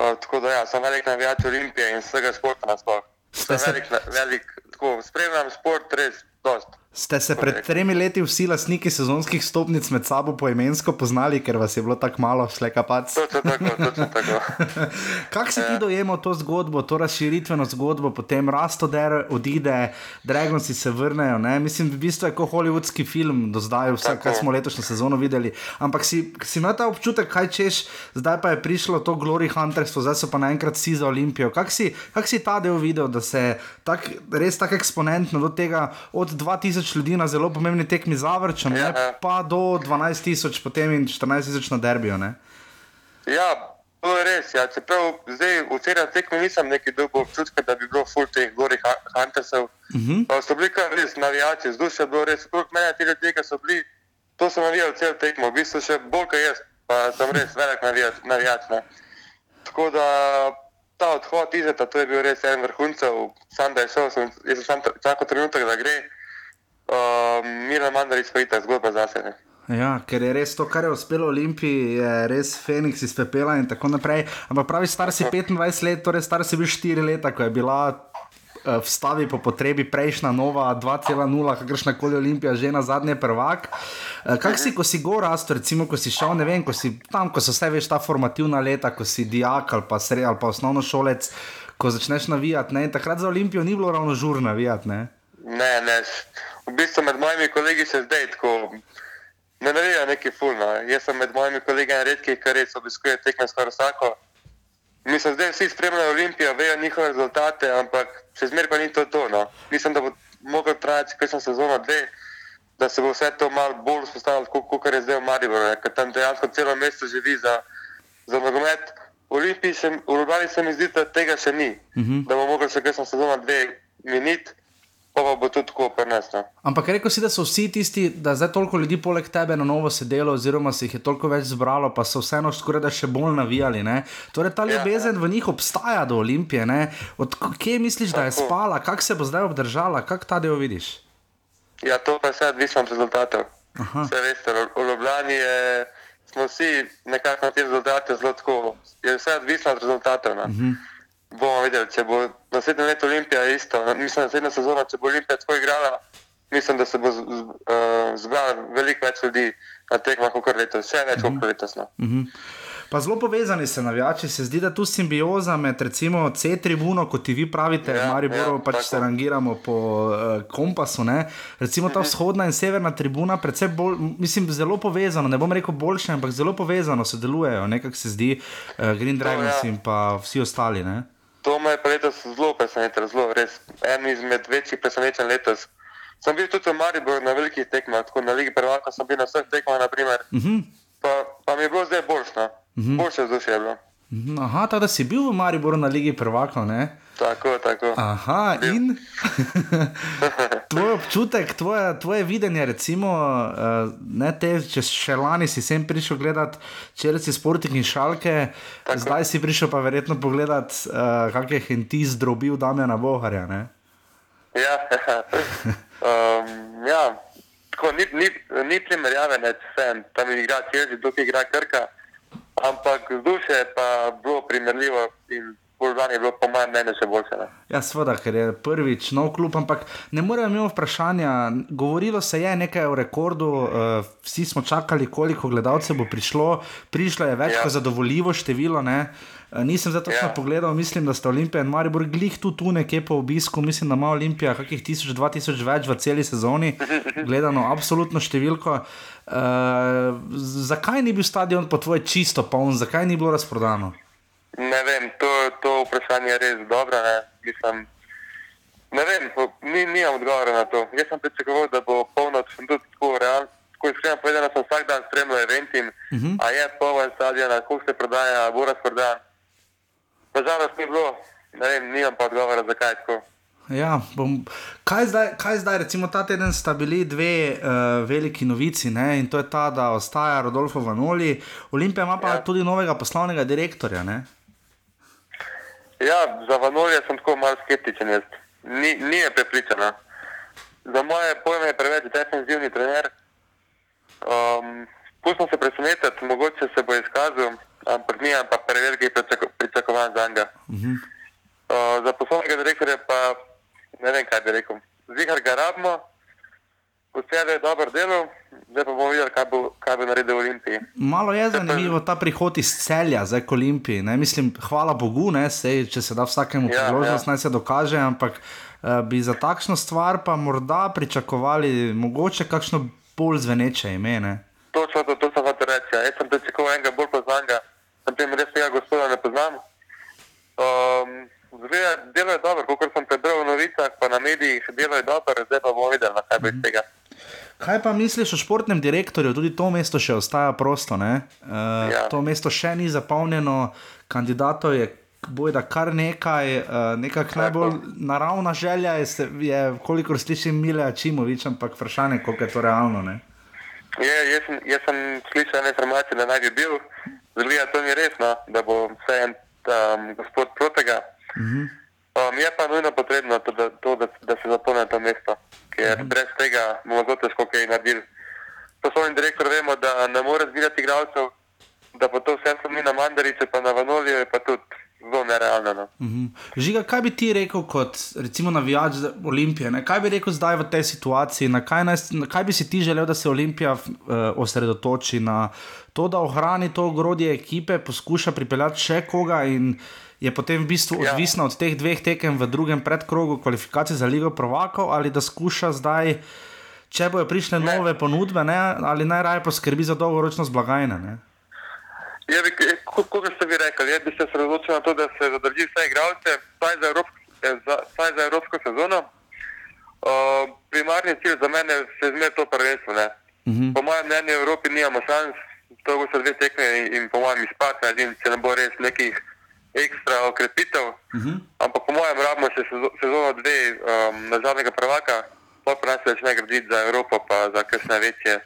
Uh, tako da ja, sem velik navijač Olimpije in vsega športa nasploh. Velik, velik, tako spremljam šport res dosti. Ste se pred tremi leti vsi lastniki sezonskih stopnic med sabo poimensko poznali, ker vas je bilo tako malo, pač? Točno tako. Kako si ti ja. dojemal to zgodbo, to razširitveno zgodbo, potem Rastoder odide, Dragonci se vrnejo? Ne? Mislim, v bistvu je kot hollywoodski film do zdaj, vse, kar smo letošnjo sezono videli. Ampak si, si imel ta občutek, kaj češ, zdaj pa je prišlo to Glory Hunterstvo, zdaj so pa naenkrat vsi za Olimpijo. Kako si, kak si ta del videl, da se tak, res tako eksponentno do tega od 2000 tisoč ljudi na zelo pomembni tekmi zavrčem, ja, ja. pa do 12 tisoč, potem in 14 tisoč na derbijo. Ne? Ja, to je res. Ja. Čeprav zdaj v celem tekmi nisem neki dolgo občutka, da bi bilo full teh gorih Huntersov. Uh mhm. -huh. So bili kar res navijači, zdušje bilo res. Krok mene ti ljudje, ki so bili, to sem navijal cel tekmo, v bistvu še bolj kot jaz, pa sem res velik navijač. navijač Tako da ta odhod izeta, to je bil res en vrhuncev, sam da je šel, sem, jaz sem sam čakal trenutek, da gre. Uh, Miren Mandarič pa je ta zgodba za sebe. Ja, ker je res to, kar je uspelo Olimpiji, je res Feniks iz pepela in tako naprej. Ampak pravi, star si 25 let, torej star si bil 4 leta, ko je bila uh, v stavi po potrebi prejšnja nova 2,0, kakršna koli Olimpija, že na zadnje prvak. Uh, kaj si, ko si gor rasto, recimo, ko si šel, ne vem, ko si tam, ko so vse veš ta formativna leta, ko si dijak ali pa sred ali pa osnovno šolec, ko začneš navijati, ne? takrat za Olimpijo ni bilo ravno žur navijati, ne? Ne, ne v bistvu med mojimi kolegi še zdaj tako ne nareja neki fulno. Jaz sem med mojimi kolegi en redkih, ki res obiskuje tekme skoraj vsako. Mi smo zdaj vsi spremljali Olimpijo, vejo njihove rezultate, ampak še zmeraj pa ni to to. No. Mislim, da bo mogel trajati kakšno sezono dve, da se bo vse to malo bolj vzpostavilo, kot je zdaj v Mariboru, ker tam dejansko celo mesto živi za za nogomet. V Olimpiji, se, v Ljubljani se mi zdi, da tega še ni. Uh -huh. Da bomo mogli še kakšno sezono dve miniti, pa, pa bo tudi tako prenesno. Ampak rekel si, da so vsi tisti, da zdaj toliko ljudi poleg tebe na novo sedelo, oziroma se jih je toliko več zbralo, pa so vseeno skoraj da še bolj navijali. Ne? Torej ta ljubezen ja, ja. v njih obstaja do Olimpije. Ne? Od kje misliš, da je spala, kako se bo zdaj obdržala, kako ta del vidiš? Ja, to pa je vse odvisno od rezultatov. Vse veste, v Ljubljani je smo vsi nekako na te rezultate zelo tako. Je vse odvisno od rezultatov. Uh mhm. -huh. Bomo videli, če bo naslednje leto Olimpija isto. Mislim, naslednja sezona, če bo Olimpija tako igrala, mislim, da se bo zbralo veliko več ljudi na tekmah kot letos, še več uh -huh. kot letos. No. Uh mhm. -huh. Pa zelo povezani se navijači, se zdi, da tu simbioza med recimo C-tribuno, kot vi pravite, ja, Mariboru, ja, pač se rangiramo po uh, kompasu. Ne? Recimo ta mhm. vzhodna in severna tribuna, predvsem bolj, mislim, zelo povezano, ne bom rekel boljše, ampak zelo povezano sodelujejo, nekako se zdi, uh, Green Dragons ja. in pa vsi ostali. Ne? To me je letos zelo presenetilo, zelo res. En izmed večjih presenečenj letos. Sem bil tudi v Mariboru na velikih tekmah, tako na Ligi Prvaka sem bil na vseh tekmah, naprimer. Uh mhm. -huh. pa, pa mi je bilo zdaj boljše. No. -hmm. boljše vzdušje bilo. Mhm, aha, tako da si bil v Mariboru na Ligi prvakov, ne? Tako, tako. Aha, bil. in tvoj občutek, tvoje, tvoje videnje, recimo, uh, ne te, če še lani si sem prišel gledati čelci Sporting in Šalke, tako. zdaj si prišel pa verjetno pogledati, uh, kak je Henti zdrobil Damjana Boharja, ne? Ja, um, ja. Tako, ni, ni, ni primerjave, ne, sem, tam igra Čelci, tukaj igra Krka ampak vzdušje je pa bilo primerljivo in Bolgari je bilo po mojem mnenju še boljše. Ne? Ja, seveda, ker je prvič nov klub, ampak ne moremo imeti vprašanja. Govorilo se je nekaj o rekordu, uh, vsi smo čakali, koliko gledalcev bo prišlo, prišlo je več ja. kot zadovoljivo število. Ne? Eh, nisem zato točno ja. pogledal, mislim, da sta Olimpija in Maribor glih tu, tu nekje po obisku, mislim, da ima Olimpija kakih 1000-2000 več v celi sezoni, gledano absolutno številko. Uh, zakaj ni bil stadion po tvoje čisto poln, zakaj ni bilo razprodano? Ne vem, to, to vprašanje je res dobro. Ne, Mislim, ne vem, ni, nimam odgovora na to. Jaz sem pričakoval, da bo polno, če sem tudi tako realen. Ko iskreno povedano, sem vsak dan spremljal eventim, uh mhm. -huh. a je polno stadion, kako se prodaja, bo razprodan. Nažalost ni bilo, ne vem, nimam pa odgovora, zakaj tako. Ja, bom, kaj, zdaj, kaj zdaj, recimo ta teden sta bili dve uh, veliki novici ne? in to je ta, da ostaja Rodolfo Vanoli, Olimpija ima pa ja. tudi novega poslovnega direktorja. Ne? Ja, za Vanoli sem tako malo skeptičen, ni, ni je prepričana. Za moje pojme je preveč defensivni trener. Um, Pustimo se presenetiti, mogoče se bo izkazal, ampak ni pa prevelikih pričakovanj za njega. Uh -huh. uh, za poslovnega direktorja pa ne vem, kaj bi rekel. Zihar ga rabimo, vse je dobro delo, zdaj pa bomo videli, kaj bo, kaj bo naredil Olimpiji. Malo je zanimivo ta prihod iz celja, zdaj k Olimpiji. Ne? Mislim, hvala Bogu, ne? Sej, če se da vsakemu ja, priložnost, ja. naj se dokaže, ampak uh, bi za takšno stvar pa morda pričakovali mogoče kakšno bolj zveneče ime. Ne? Točno to, to sem hotel reči. Ja. Jaz sem pričakoval enega bolj poznanega, sem tem res tega gospoda ne poznam. Um, Zgleda, delo je dobro, kot sem prebral v novicah, pa na medijih, delo je dobro, zdaj pa bomo videli, kaj bo iz mhm. tega. Kaj pa misliš o športnem direktorju? Tudi to mesto še ostaja prosto. Uh, ja. To mesto še ni zapolnjeno, kandidatov je bojda kar nekaj, uh, nekako najbolj naravna želja je, je kolikor slišim, Mile Čimovič, ampak vprašanje, koliko je to realno. Je, jaz, sem, jaz sem slišal informacije, da naj bi bil, zelo to ni resno, da bo vse en um, gospod Protega. Mhm. Um, je pa nujno potrebno to, da, to, da, da se zapolni to mesto, ker mhm. brez tega bomo zelo težko kaj narediti. Poslovni direktor vemo, da ne more zbirati igralcev, da pa to vse samo na Mandariče, pa na Vanoliju je pa tudi zelo nerealno. No. Mhm. Žiga, kaj bi ti rekel kot recimo navijač Olimpije? Ne? Kaj bi rekel zdaj v tej situaciji? Na kaj, naj, na kaj bi si ti želel, da se Olimpija uh, osredotoči na to, da ohrani to ogrodje ekipe, poskuša pripeljati še koga in je potem v bistvu ja. odvisna od teh dveh tekem v drugem predkrogu kvalifikacij za Ligo Provokov ali da skuša zdaj, če bojo prišle ne. nove ponudbe, ne, ali najraje poskrbi za dolgoročno zblagajne. Ja, kot ste vi rekli, jaz bi se osredotočil na to, da se zadrži vse igralce, vsaj za, eh, za, za evropsko sezono. Uh, primarni cilj za mene je zmerno to prvenstvo. Uh mhm. -huh. Po mojem mnenju, v Evropi nimamo šans, to bo se dve tekme in, in po mojem izpad naredili, če ne bo res nekih ekstra okrepitev. Uh -huh. Ampak po mojem rabimo še sezo- sezono dve um, nazadnjega prvaka, pa pa nas začne graditi za Evropo, pa za kakšne večje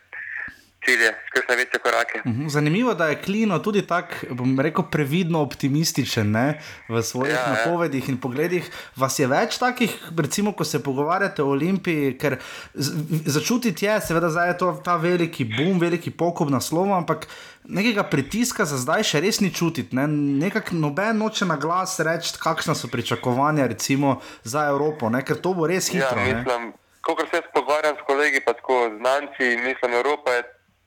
cilje, kakšne večje korake. Mhm, Zanimivo, da je Klino tudi tako, bom rekel, previdno optimističen ne, v svojih ja, Ja, ja. napovedih in pogledih. Vas je več takih, recimo, ko se pogovarjate o Olimpiji, ker začutiti je, seveda, zdaj je to ta veliki boom, veliki pokop na slovo, ampak nekega pritiska za zdaj še res ni čutiti. Ne. Nekako noben noče na glas reči, kakšna so pričakovanja recimo, za Evropo, ne, ker to bo res Ja, hitro. ne. mislim, ko se jaz pogovarjam s kolegi, pa tako znanci, mislim, Evropa je,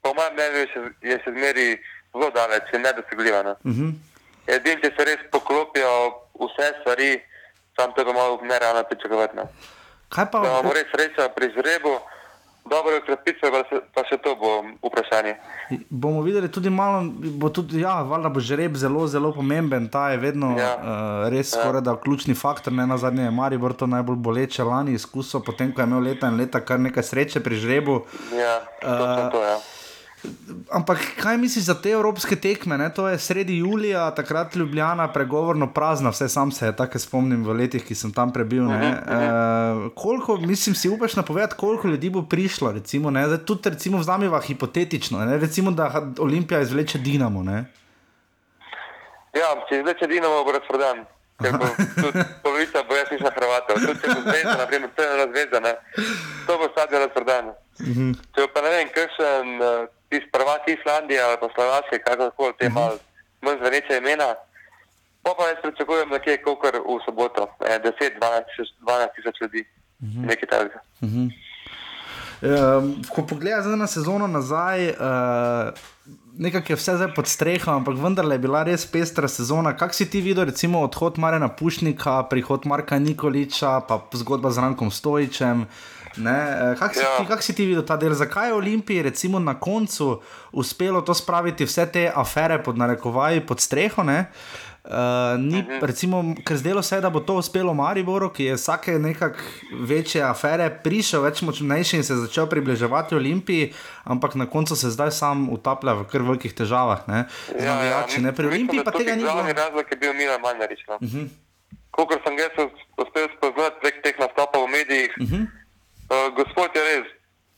po mojem mnenju, je še, je še zmeri zelo daleč, je nedosegljiva. Ne? Uh -huh. Edini, če se res poklopijo vse stvari, sam to pa malo nerealno pričakovati. Ne? Kaj pa Da imamo res srečo pri žrebu, dobro ukrepitve, pa, se- pa še to bo vprašanje. Bomo videli tudi malo, bo tudi, ja, valjda bo žreb zelo, zelo pomemben. Ta je vedno ja. Uh, res ja. skoraj da ključni faktor. Ne na zadnje je Maribor to najbolj boleče lani izkusil, potem ko je imel leta in leta kar nekaj sreče pri žrebu. Ja, točno Eh, to, ja. Ampak kaj misliš za te evropske tekme? Ne? To je sredi julija, takrat Ljubljana, pregovorno prazna, vse sam se tako spomnim v letih, ki sem tam prebil. Uh -huh, uh, koliko, mislim, si upaš napovedati, koliko ljudi bo prišlo? Recimo, ne? Zdaj, tudi recimo vzamiva hipotetično, ne? recimo, da Olimpija izvleče Dinamo. Ne? Ja, če zdaj če Dinamo bo razprodan. Ker bo tudi polovica bo jaz nič na Hrvatov. Tudi če bo zvezda, naprimer, to je zvezda, ne. To bo stadion razprodan. Če bo pa ne vem, kakšen uh, tisti prvak Islandija ali pa Slovaške, kakorkoli te mal manj zveneče imena, pa pa jaz pričakujem nekje kokor v soboto, eh, 10-12 12 tisoč ljudi. Nekaj takega. Um, ko pogledaš na sezono nazaj, uh, nekako je vse zdaj pod streho, ampak vendarle je bila res pestra sezona. Kak si ti videl, recimo, odhod Marena Pušnika, prihod Marka Nikoliča, pa zgodba z Rankom Stojičem. Ne, eh, Kak si, Ja. kak si ti videl ta del, zakaj je Olimpiji recimo na koncu uspelo to spraviti vse te afere pod narekovaji pod streho? Ne? Uh, ni, recimo, ker zdelo se je, da bo to uspelo Mariboru, ki je vsake nekak večje afere prišel, več močnejši in se začel približevati Olimpiji, ampak na koncu se zdaj sam utaplja v kar velikih težavah. Ne? Z navijači, ne? Pri Ja, Olimpiji pa tega ni bilo. Glavni razlog je bil Milan Manjarič. No. Uh -huh. Kolikor sem ga uspel spoznati prek teh nastopov v medijih, uh -huh. Uh, gospod je res,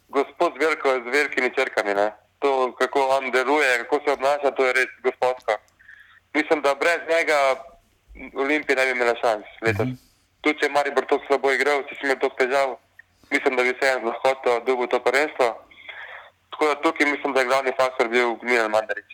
gospod z, veliko, z velikimi črkami. Ne. To, kako on deluje, kako se obnaša, to je res gospodsko. Mislim, da brez njega Olimpija ne bi imela šans letos. Uh -huh. Tudi če je Maribor to slabo igral, če si imel to težav, mislim, da bi se en z lahkoto dobil to prvenstvo. Tako da tukaj mislim, da je glavni faktor bil Milan Mandarič.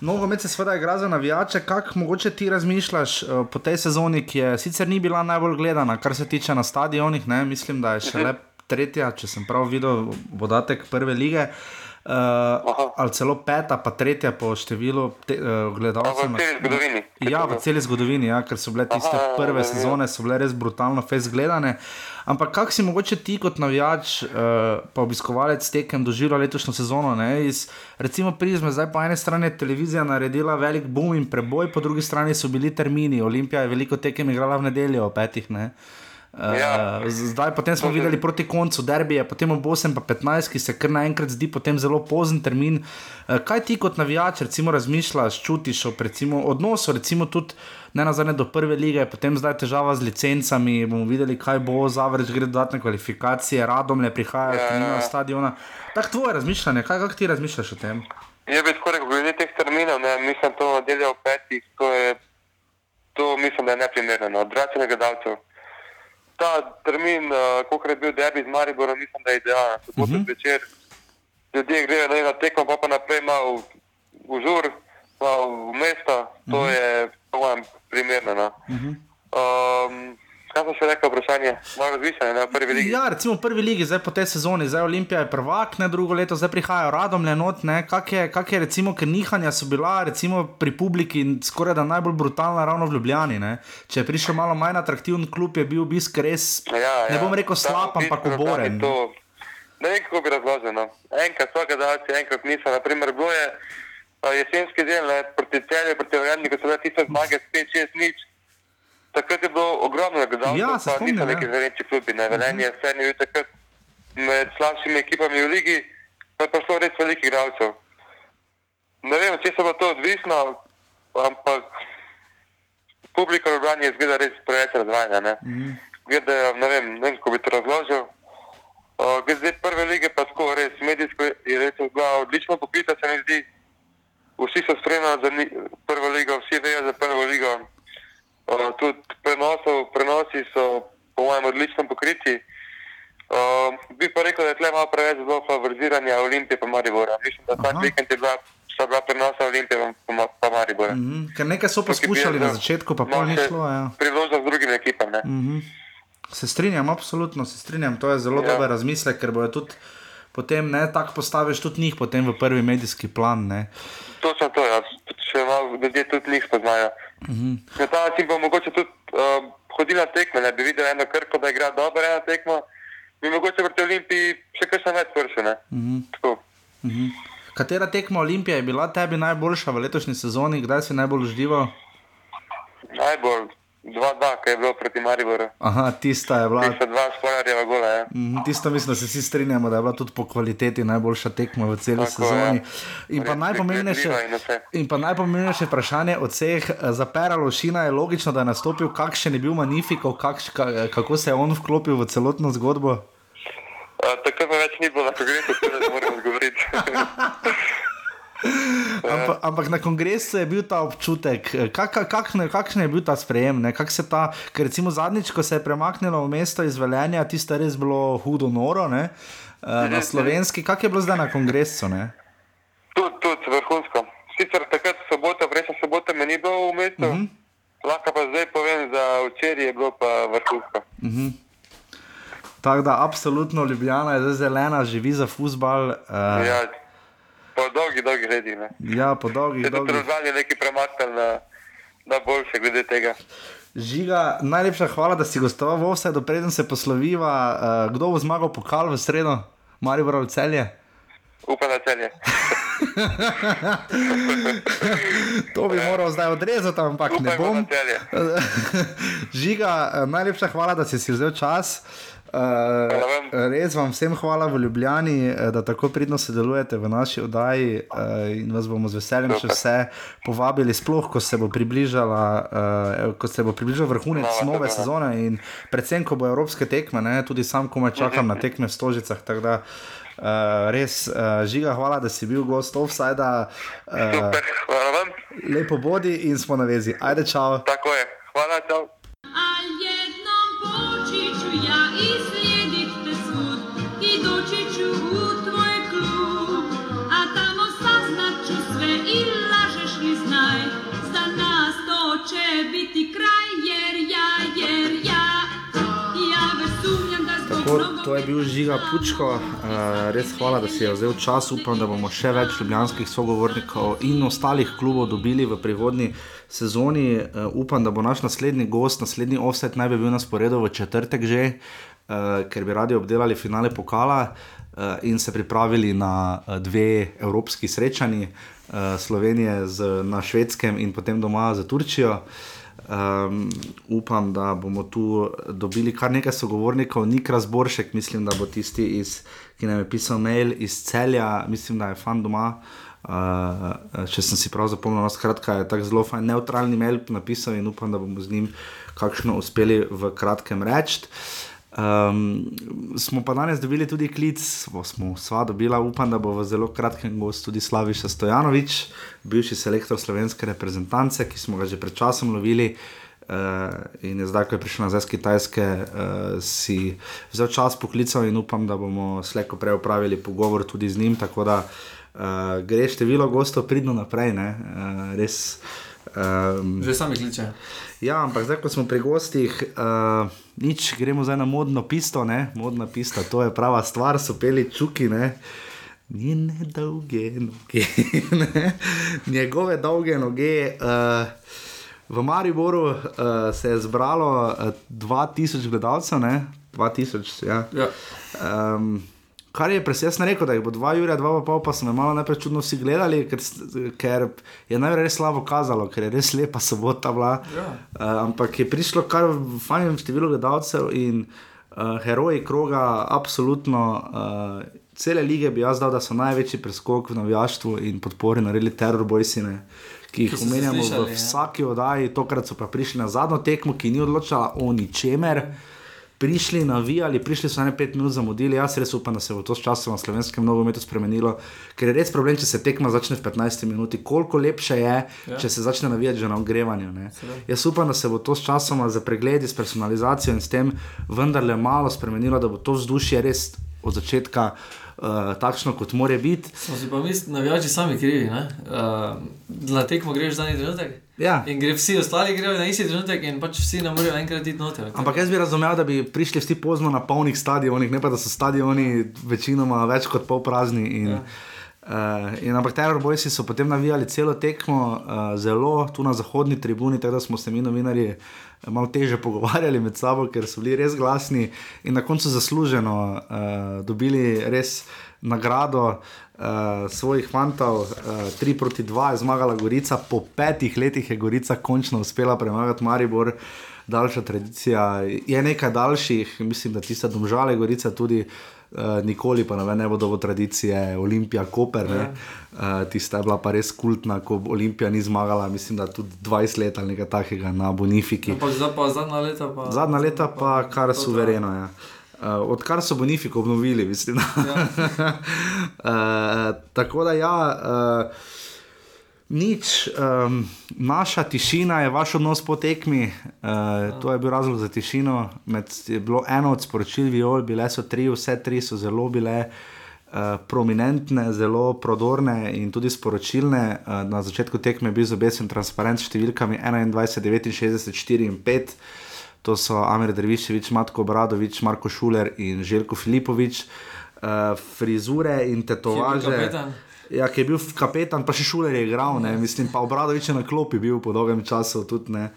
Nogomet se seveda igra za navijače, kako mogoče ti razmišljaš uh, po tej sezoni, ki je sicer ni bila najbolj gledana, kar se tiče na stadionih, ne? mislim, da je še le tretja, če sem prav videl podatek prve lige. Uh, ali celo peta, pa tretja po številu te, uh, gledalcev. V celi zgodovini. Ja, v celi zgodovini, ja, ker so bile tiste Aha, prve ja, ja. sezone, so bile res brutalno fez gledane. Ampak kak si mogoče ti kot navijač, uh, pa obiskovalec tekem doživljal letošnjo sezono? Ne? Iz recimo prizme, zdaj po eni strani je televizija naredila velik boom in preboj, po drugi strani so bili termini. Olimpija je veliko tekem igrala v nedeljo petih. Ne? Uh, Ja. zdaj, potem smo videli proti koncu derbije, potem ob 8 pa 15, ki se kar naenkrat zdi potem zelo pozen termin. Uh, kaj ti kot navijač recimo razmišljaš, čutiš o recimo, odnosu, recimo tudi ne nazadnje do prve lige, potem zdaj težava z licencami, bomo videli, kaj bo, zavrč gre dodatne kvalifikacije, radom le prihajajo, Ja, ja, ja. stadiona. Tako tvoje razmišljanje, kaj, kaj ti razmišljaš o tem? Je bi skoraj glede teh terminov, ne, mislim, to nedeljo ob petih, to je, to mislim, da je neprimerno, no, odvračanje gledalcev. Ta termin, uh, kot je bil derbi z Mariborom, mislim, da je idealen. Soboto uh -huh. zvečer ljudje grejo na eno tekmo, pa pa naprej malo v žur, malo v mesto, to uh -huh. je, po mojem, primerno. No. Uh -huh. um, kaj sem še rekel, vprašanje, malo razmišljanje, ne, v prvi ligi. Ja, recimo v prvi ligi, zdaj po tej sezoni, zdaj Olimpija je prvak, ne drugo leto, zdaj prihajajo radom le not. Kak je, kak je recimo, ker nihanja so bila recimo, pri publiki skoraj da najbolj brutalna ravno v Ljubljani. Ne? Če je prišel malo manj atraktiven klub, je bil obisk res, Ja, ne ja. bom rekel slab, ampak oboren. To, ne vem, kako bi razložil. No. Enkrat so gledalci, enkrat niso. Naprimer, bilo je a, jesenski del ne, proti celju, proti Vrnju, ko so bile tiste zmage 5-6 nič. Takrat je bilo ogromno gledalcev, Ja, se pa spomnim, niso ja. neki zveneči klubi. Ne. Velenje je vse bil takrat med slabšimi ekipami v ligi, pa je prišlo res veliko igralcev. ne vem, če se bo to odvisno, ampak publika v Ljubljani je zgleda res preveč razvajena. Ne? Mm. Glede, ne vem, ne vem, kako bi to razložil. Uh, glede prve lige, pa tako res medijsko je res odlično pokrita, se mi zdi. Vsi so spremljali za prvo ligo, vsi vejo za prvo ligo. Uh, tudi prenosov, prenosi so, po mojem, odlično pokriti. Uh, bi pa rekel, da je tle malo preveč bilo favoriziranja Olimpije pa Maribora. Mislim, da ta Aha. vikend je bila, sta bila prenosa Olimpije pa, pa Maribora. Mm. Mhm. Ker nekaj so poskušali na začetku, pa pol ni šlo. Ja. Priložnost drugim ekipam. Ne? Mhm. Se strinjam, absolutno se strinjam. To je zelo ja. Dober razmislek, ker bojo tudi potem ne tako postaviš tudi njih v prvi medijski plan. Ne. Točno to, ja. še malo ljudje tudi njih spoznajo. Mhm. Na ta način bo mogoče tudi uh, hodila na tekme, da bi videl eno krko, da igra dobro eno tekmo. Bi mogoče proti Olimpiji še kaj več. Mm Mhm. -hmm. Katera tekma Olimpije je bila tebi najboljša v letošnji sezoni, kdaj si najbolj užival? Najbolj 2-2, ki je bilo proti Mariboru. Aha, tista je bila. Tista dva spolarjeva gola. Ja. Mhm, Tisto mislim, da se vsi strinjamo, da je bila tudi po kvaliteti najboljša tekma v celi Tako, sezoni. ja. In pa, najpomembnejše, in pa najpomembnejše vprašanje od vseh, eh, za Pera Lošina je logično, da je nastopil, kakšen je bil Magnifikov, kakš, ka, kako se je on vklopil v celotno zgodbo. Uh, tako pa več ni bilo na kongresu, tako da ne morem odgovoriti. Ampak, ampak na kongresu je bil ta občutek, eh, kak, kak, kakšen, je bil ta sprejem. ne, kak se Ta, ker recimo zadnjič, ko se je premaknilo v mesto iz Velenja, tisto je res bilo hudo noro, ne, eh, na slovenski, kak je bilo zdaj na kongresu. Tudi, tudi vrhunsko. Sicer takrat sobota, prejšnja sobota me ni bilo v mestu, uh -huh. lahko pa zdaj povem, da včeraj je bilo pa vrhunsko. Tako da, absolutno Ljubljana je zdaj zelena, živi za futbal. Uh, Ja, po dolgi, dolgi leti. Ne. ja, po dolgih, Se tudi dolgih. razvalje neki premaknili na, na boljše glede tega. Žiga, najlepša hvala, da si gostoval v vse, dopreden se posloviva. Uh, kdo bo zmagal pokal v sredo, Marijo ali celje? Upam na celje. To bi moral zdaj odrezati, ampak ne Upajmo bom. na. Žiga, eh, najlepša hvala, da si si vzel čas. Uh, vam. res vam vsem hvala v Ljubljani, eh, da tako pridno sodelujete v naši oddaji uh, in vas bomo z veseljem še vse povabili, sploh ko se bo uh, ko se bo približal vrhunec Nova nove sezone in predvsem, ko bo evropske tekme, ne, tudi sam komaj čakam na tekme v Stožicah. uh, res, uh, žiga, hvala, da si bil gost offside. Uh, Super, hvala vam. lepo bodi in smo na vezi. Ajde, čau. Tako je. Hvala, čau. To je bil Žiga Pučko, uh, res hvala, da si je vzel čas. Upam, da bomo še več ljubljanskih sogovornikov in ostalih klubov dobili v prihodnji sezoni. Uh, upam, da bo naš naslednji gost, naslednji offset naj bi bil na sporedu v četrtek že, uh, ker bi radi obdelali finale pokala in se pripravili na dve evropski srečanji. Slovenije z, na švedskem in potem doma za Turčijo. Um, upam, da bomo tu dobili kar nekaj sogovornikov, Nik Razboršek, mislim, da bo tisti, iz, ki nam je pisal mail iz celja, mislim, da je fan doma. Uh, če sem si prav zapomnil, no, skratka, je tako zelo fajn, neutralni mail napisal in upam, da bomo z njim kakšno uspeli v kratkem reči. Um, smo pa danes dobili tudi klic, smo, smo sva dobila, upam, da bo v zelo kratkem gost tudi Slaviša Stojanovič, bivši selektor slovenske reprezentance, ki smo ga že pred časom lovili. Uh, in je zdaj, ko je prišel nazaj z Kitajske, uh, si vzel čas poklical in upam, da bomo slejko prej upravili pogovor tudi z njim. Tako da uh, gre število gostov pridno naprej, ne? uh, res. Um, Že sami kličejo. Ja, ampak zdaj, ko smo pri gostih, uh, nič, gremo zdaj na modno pisto, ne? modna pista, to je prava stvar, so peli čuki, ne. Njene dolge noge, ne? njegove dolge noge. Uh, v Mariboru uh, se je zbralo uh, 2000 gledalcev, ne? 2000, ja. Ja. Um, kar je presesno rekel, da jih bo dva Jurija, dva pa pol, pa so me malo najprej čudno vsi gledali, ker, ker je najprej res slabo kazalo, ker je res lepa sobota bila. Ja. Uh, ampak je prišlo kar v fajnem številu gledalcev in uh, heroji kroga, absolutno. Uh, cele lige bi jaz dal, da so največji preskok v navijaštvu in podpori naredili teror bojsine. Ki jih Ki omenjamo slišali, v ja. vsaki oddaji, tokrat so pa prišli na zadnjo tekmo, ki ni odločala o ničemer. Prišli, navijali, prišli so ne pet minut zamudili. Jaz res upam, da se bo to s časom v slovenskem nogometu spremenilo, ker je res problem, če se tekma začne v 15 minuti. Koliko lepše je, ja. če se začne navijati že na ogrevanju. Jaz upam, da se bo to s časom za pregledi, s personalizacijo in s tem vendarle malo spremenilo, da bo to vzdušje res od začetka uh, takšno, kot more biti. Smo si pa mi, navijači, sami krivi. Uh, na tekmo greš zadnji trenutek. Ja. In gre vsi ostali grejo na isti trenutek, in pač vsi ne morejo enkrat iti noter. Ampak jaz bi razumel, da bi prišli vsi pozno na polnih stadionih, ne pa da so stadioni večinoma več kot pol prazni. In, ja. uh, in ampak teror bojci so potem navijali celo tekmo, uh, zelo tu na zahodni tribuni, tako da smo se mi novinarji malo teže pogovarjali med sabo, ker so bili res glasni in na koncu zasluženo uh, dobili res nagrado. Uh, svojih fantov, uh, 3 proti 2 je zmagala Gorica, po petih letih je Gorica končno uspela premagati Maribor, daljša tradicija. Je nekaj daljših, mislim, da tiste domžale Gorica tudi. Uh, nikoli pa ne, ne bo dovolj tradicije, Olimpija, Koper. Ja. Uh, tista je bila pa res kultna, ko Olimpija ni zmagala, mislim, da tudi 20 let ali nekaj takega na Bonifiki. Ampak zdaj pa zadnja leta pa. Zadnja leta pa kar suvereno je. Ja. Uh, odkar so Bonifiko obnovili, mislim. Ja. uh, tako da ja. Uh, Nič, um, naša tišina je vaš odnos po tekmi. Uh, to je bil razlog za tišino. Med, je bilo eno od sporočil, viol, bile so tri, vse tri so zelo bile uh, prominentne, zelo prodorne in tudi sporočilne. Uh, na začetku tekme je bil zobesen transparent s številkami 21, 69, 4 in 5. To so Amir Drviševič, Matko Bradovič, Marko Šuler in Željko Filipovič. Uh, frizure in tetovaže. Ja, ki je bil kapetan, pa še šuler je igral, ne? mislim, pa obradovič je na klopi bil po dolgem času tudi. Ne?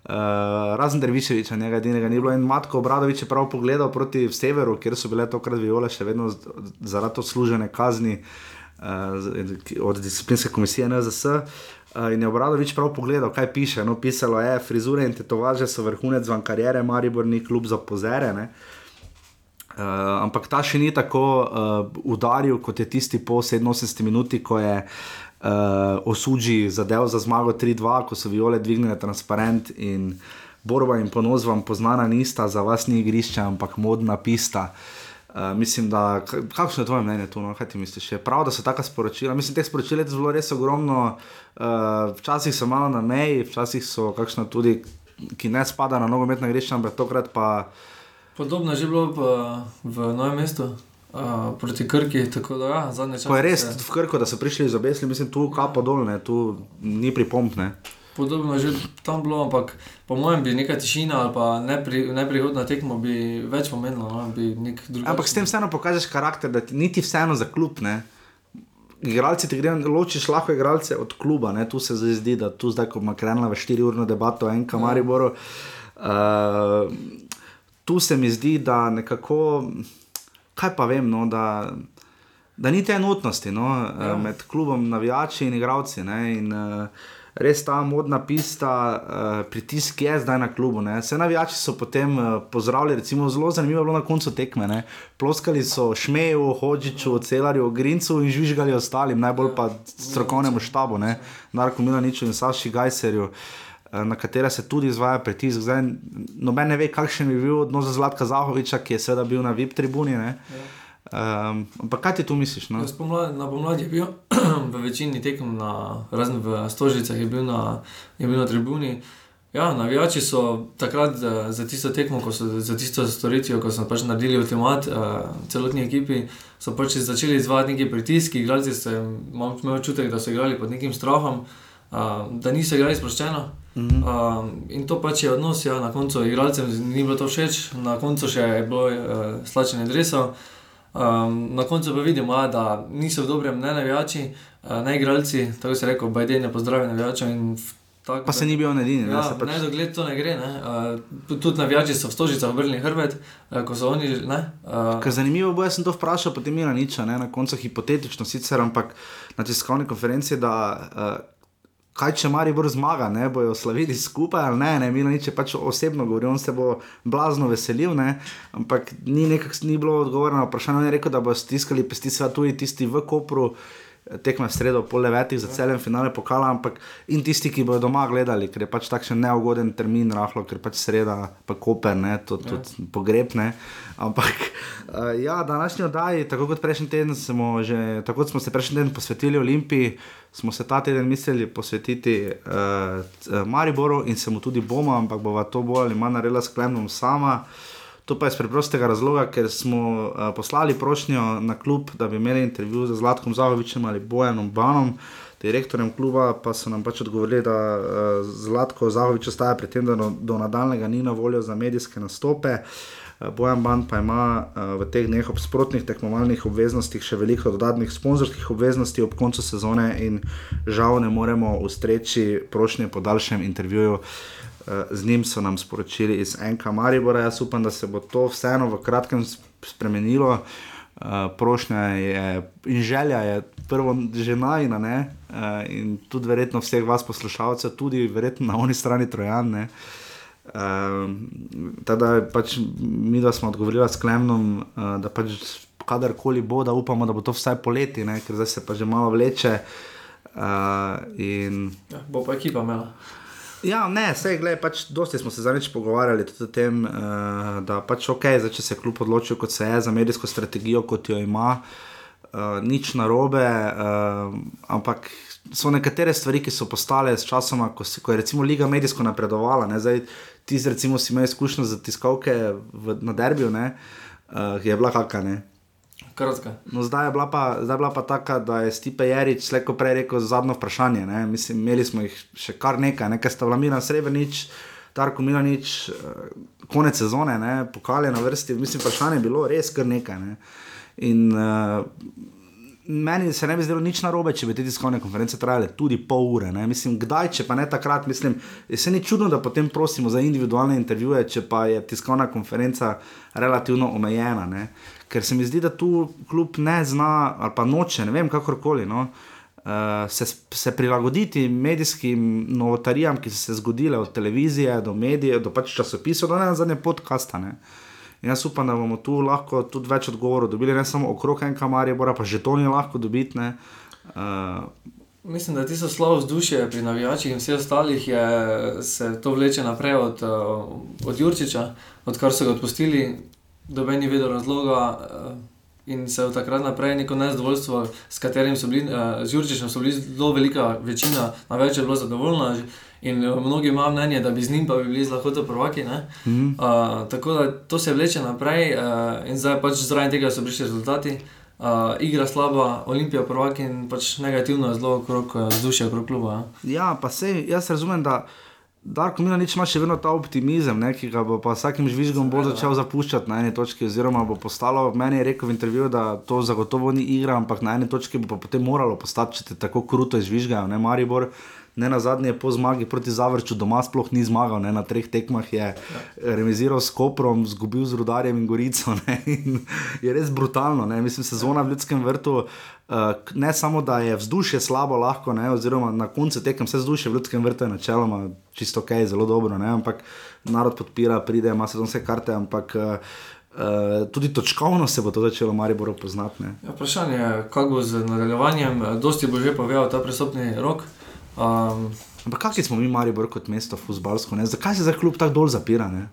Uh, razen Derviševiča, njega edinega ni bilo. In Matko Obradovič je prav pogledal proti severu, kjer so bile tokrat viole še vedno zaradi odslužene kazni uh, od disciplinske komisije NZS. Uh, in je Obradovič prav pogledal, kaj piše. No, pisalo je, frizure in tetovaže so vrhunec van karijere, Maribor ni klub za pozere. Ne? Uh, ampak ta še ni tako uh, udaril, kot je tisti po 87 minuti, ko je uh, osuđi zadev za zmago 3-2, ko so viole dvignile transparent in borba in ponos vam poznana nista, za vas ni igrišče, ampak modna pista. Uh, mislim, da, kakšno je tvoje mnenje tu, no? kaj ti misliš? Je prav, da so taka sporočila. Mislim, teh sporočil je bilo res ogromno, uh, včasih so malo na meji, včasih so kakšna tudi, ki ne spada na nogometna igrišča, ampak tokrat pa. Podobno je že bilo pa v novem mestu. Uh, proti Krki, tako da ja, zadnje čase. Ko je res se- v Krku, da so prišli iz obesli, mislim, tu kapo dol, ne, tu ni pripompne. Podobno je že tam bilo, ampak po mojem bi neka tišina ali pa nepri, neprihod na tekmo bi več pomenilo, no? bi. Ampak s tem vseeno pokažeš karakter, da ti niti vseeno za klub ne. Igralci ti grejo, ločiš lahko igralce od kluba, ne? tu se zdaj zdi, da tu zdaj, ko ima krenila v 4-urno debato o NK Mariboru. Uh, tu se mi zdi, da nekako, kaj pa vem, no, da, da ni te enotnosti no, ja. med klubom, navijači in igravci. Ne, in, uh, res ta modna pista, uh, pritisk je zdaj na klubu. Ne. Vse navijači so potem uh, pozdravili, recimo zelo zanimivo je bilo na koncu tekme. Ne. Ploskali so Šmeju, Hodžiču, Celarju, Grincu in žvižgali ostalim, najbolj pa strokovnemu štabu, ne, Narko Milaniču in Saši Gajserju. eh, Na katera se tudi izvaja pritisk. Zdaj, noben ne ve, kakšen bi bil odnos Zlatka Zahoviča, ki je seveda bil na VIP tribuni. Ne? Um, ampak kaj ti tu misliš? No? Pomlad, na pomladi je bil v večini tekem, na, razen v Stožicah, je bil na, je bil na tribuni. Ja, navijači so takrat za, za tisto tekmo, so, za tisto storitev, ko so pač naredili avtomat uh, celotni ekipi, so pač začeli izvajati neki pritisk, igralci so imeli občutek, da so igrali pod nekim strahom, uh, da niso igrali sproščeno. Mm -hmm. uh, in to pač je odnos, ja, na koncu igralcem ni bilo to všeč, na koncu še je bilo uh, slačenje dresov. Um, na koncu pa vidimo, ja, da niso v dobrem ne navijači, uh, ne igralci, tako se je rekel, Bajden je pozdravil navijača tako. Pa se ni bil edini. ne, Ja, se pač... Ne, dogled to ne gre. Ne. Uh, tudi navijači so v stožicah obrnili hrbet, uh, ko so oni. Ne, uh, Ker zanimivo bo, jaz sem to vprašal, potem Mila niča, ne, na koncu hipotetično sicer, ampak na tiskovni konferenci, da uh, kaj če Maribor zmaga, ne bojo slavili skupaj ali ne, ne Milanič je pač osebno govoril, on se bo blazno veselil, ne, ampak ni, nekak, ni bilo odgovora na vprašanje, on je rekel, da bo stiskali pesti sva tudi tisti v Kopru. Tekme v sredo, pol devetih za celem finale pokala, ampak in tisti, ki bodo doma gledali, ker je pač takšen neugoden termin, rahlo, ker pač sreda, pa koper, ne, to tudi pogreb, ne. Ampak uh, ja, današnji oddaji, tako kot prejšnji teden, smo, že, tako kot smo se prejšnji teden posvetili Olimpiji, smo se ta teden mislili posvetiti uh, Mariboru in se mu tudi bomo, ampak bova to bolj ali manj naredila s Klemnom sama. To pa je iz preprostega razloga, ker smo uh, poslali prošnjo na klub, da bi imeli intervju z Zlatkom Zahovičem ali Bojanom Banom, direktorjem kluba, pa so nam pač odgovorili, da uh, Zlatko Zahovič ostaja pri tem, da do, do nadaljnega ni na voljo za medijske nastope. Uh, Bojan Ban pa ima uh, v teh dneh ob sprotnih tekmovalnih obveznostih še veliko dodatnih sponzorskih obveznosti ob koncu sezone in žal ne moremo ustreči prošnje po daljšem intervjuju. Uh, z njim so nam sporočili iz NK Maribora. Jaz upam, da se bo to vseeno v kratkem spremenilo. Uh, prošnja je in želja je prvo že najna, ne? Uh, in tudi verjetno vseh vas poslušalcev, tudi verjetno na oni strani Trojane. Uh, Teda pač mi, da smo odgovorili s Klemnom, uh, da pač kadarkoli bo, da upamo, da bo to vsaj poleti, ne? ker zdaj se pa že malo vleče. Uh, in Ja, bo pa ekipa imela. Ja, ne, vse, gledaj, pač dosti smo se zadnjič pogovarjali tudi o tem, uh, da pač ok, zdaj, če se je kljub odločil, kot se je za medijsko strategijo, kot jo ima, uh, nič narobe, uh, ampak so nekatere stvari, ki so postale s časoma, ko, si, ko je recimo Liga medijsko napredovala. Ne, zdaj, ti recimo si imel izkušnjo za tiskalke v, na derbiju, ne, uh, je bila kakšna. Kratka. No, zdaj je bila pa, zdaj je bila pa taka, da je Stipe Jarič slejko prej rekel zadnjo vprašanje. Ne? Mislim, imeli smo jih še kar nekaj, nekaj sta bila Milan Srebrenic, Darko Milanič, eh, konec sezone, ne? pokal je na vrsti. Mislim, vprašanje je bilo res kar nekaj. Ne? In uh, meni se ne bi zdelo nič narobe, če bi te tiskovne konference trajale tudi pol ure. Ne? Mislim, kdaj, če pa ne takrat, mislim, se ni čudno, da potem prosimo za individualne intervjuje, če pa je tiskovna konferenca relativno omejena. Ne? Ker se mi zdi, da tu kljub ne zna ali pa noče, ne vem, kakorkoli. No? Uh, se, se prilagoditi medijskim novotarijam, ki so se zgodile od televizije do medijev, do pač časopisov, do ne zadnje podcasta. Ne? In jaz upam, da bomo tu lahko tudi več odgovorov dobili, ne samo okrog enega Maribora, pa že to ni lahko dobiti. Uh, Mislim, da je tisto slabo vzdušje pri navijačih in vseh ostalih je, se to vleče naprej od, uh, od Jurčiča, odkar so ga odpustili, doben ni vedel razloga. Uh, In se od takrat naprej neko nezadovoljstvo, s katerim so bili, uh, z Jurčičem so bili zelo velika večina, največ je bilo zadovoljna. In uh, mnogi imajo mnenje, da bi z njim pa bi bili z lahkoto prvaki. Mm -hmm. uh, tako da to se vleče naprej uh, in zdaj pač zraven tega so prišli rezultati. Uh, igra slaba, Olimpija prvak in pač negativno je zelo okrog uh, vzdušja okrog kluba. Ja. ja, pa se jaz razumem, da Darko Milanič ima še vedno ta optimizem, ne, ki ga bo pa vsakim žvižgom bolj začel zapuščati na eni točki, oziroma bo postalo, meni je rekel v intervjuju, da to zagotovo ni igra, ampak na eni točki bo pa potem moralo postati, če te tako kruto izvižgajo, ne Maribor. Ne na zadnje po zmagi proti Zavrču doma sploh ni zmagal, ne, na treh tekmah je remiziral s Koprom, zgubil z Rudarjem in Gorico. Ne, in je res brutalno, ne, mislim, sezona v Ljudskem vrtu. Uh, ne samo, da je vzdušje slabo, lahko, ne, oziroma na koncu tekem vse vzdušje v Ljudskem vrtu je načeloma čisto ok, zelo dobro, ne, ampak narod podpira, pride, ima sezonske karte, ampak uh, uh, tudi točkovno se bo to začelo Mariboru poznati. ne. Ja, vprašanje je, kako bo z nadaljevanjem, Eh, dosti bo že povedal ta prestopni rok. Um, Ampak kakšni smo mi, Maribor, kot mesto, futbalsko, ne? zakaj se za klub tako dol zapira? Ne?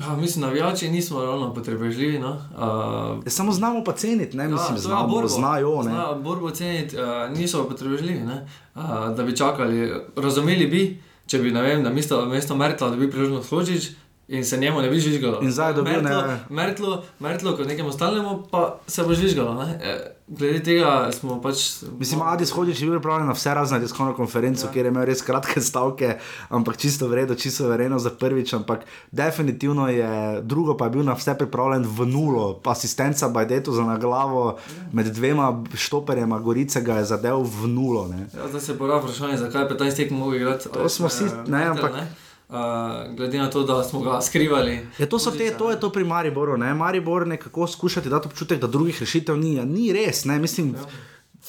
ja, mislim, navijači nismo ravno potrebežljivi. No? Uh, Ja, samo znamo pa ceniti, ne mislim, znamo, znajo. Ne? Znajo borbo ceniti, uh, niso pa potrebežljivi, ne? uh, da bi čakali. Razumeli bi, če bi, ne vem, na mesto, mesto Mertla dobil priložnost Hočič in se njemu ne bi žvižgalo. In zdaj je dobil, Mertlo, ne. Mertlo, Mertlo kot nekemu stalnemu, pa se bo žvižgalo. Ne? E, glede tega smo pač. Mislim, Adi Shodič je bil pripravljen na vse razne tiskovne konference, ja. kjer je imel res kratke stavke, ampak čisto v redu, čisto verjeno za prvič. Ampak definitivno je, drugo pa je bil na vse pripravljen v nulo. Asistenca Bajdetu za na glavo med dvema štoperjema Gorice ga je zadev v nulo. Ne. Ja, zdaj se pora vprašanje, zakaj je 15 tekm mogel igrati. To smo vsi, ne, ampak- Uh, glede na to, da smo ga skrivali. Ja, to, te, to je to pri Mariboru. Ne? Maribor nekako skušati dati občutek, da drugih rešitev ni. Ja, ni res, ne? mislim.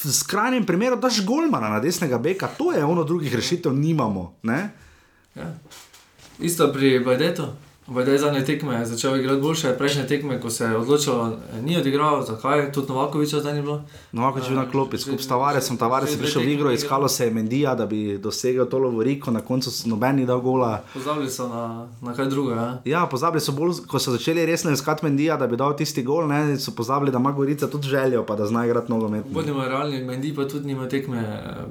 v skrajnem primeru daš golmana na desnega beka, to je ono drugih rešitev, nimamo. Ne? Ja. Isto pri Bajdetu. Bajdej zadnje tekme je začel igrati boljše, prejšnje tekme, ko se je odločilo, ni odigral, zakaj, tudi Novakoviča zdaj ni bilo. Novako je bil na klopi, skupaj s Tavaresom, Tavares je prišel v igro, iskalo se je Mendija, da bi dosegel to lovoriko, na koncu so nobeni dal gola. Pozabili so na, na kaj drugega. Ja. Ja, pozabili so bolj, ko so začeli resno iskati Mendija, da bi dal tisti gol, ne, so pozabili, da ima Gorica tudi željo, pa da zna igrati nogomet. Bodimo realni, Mendi pa tudi nima tekme, eh,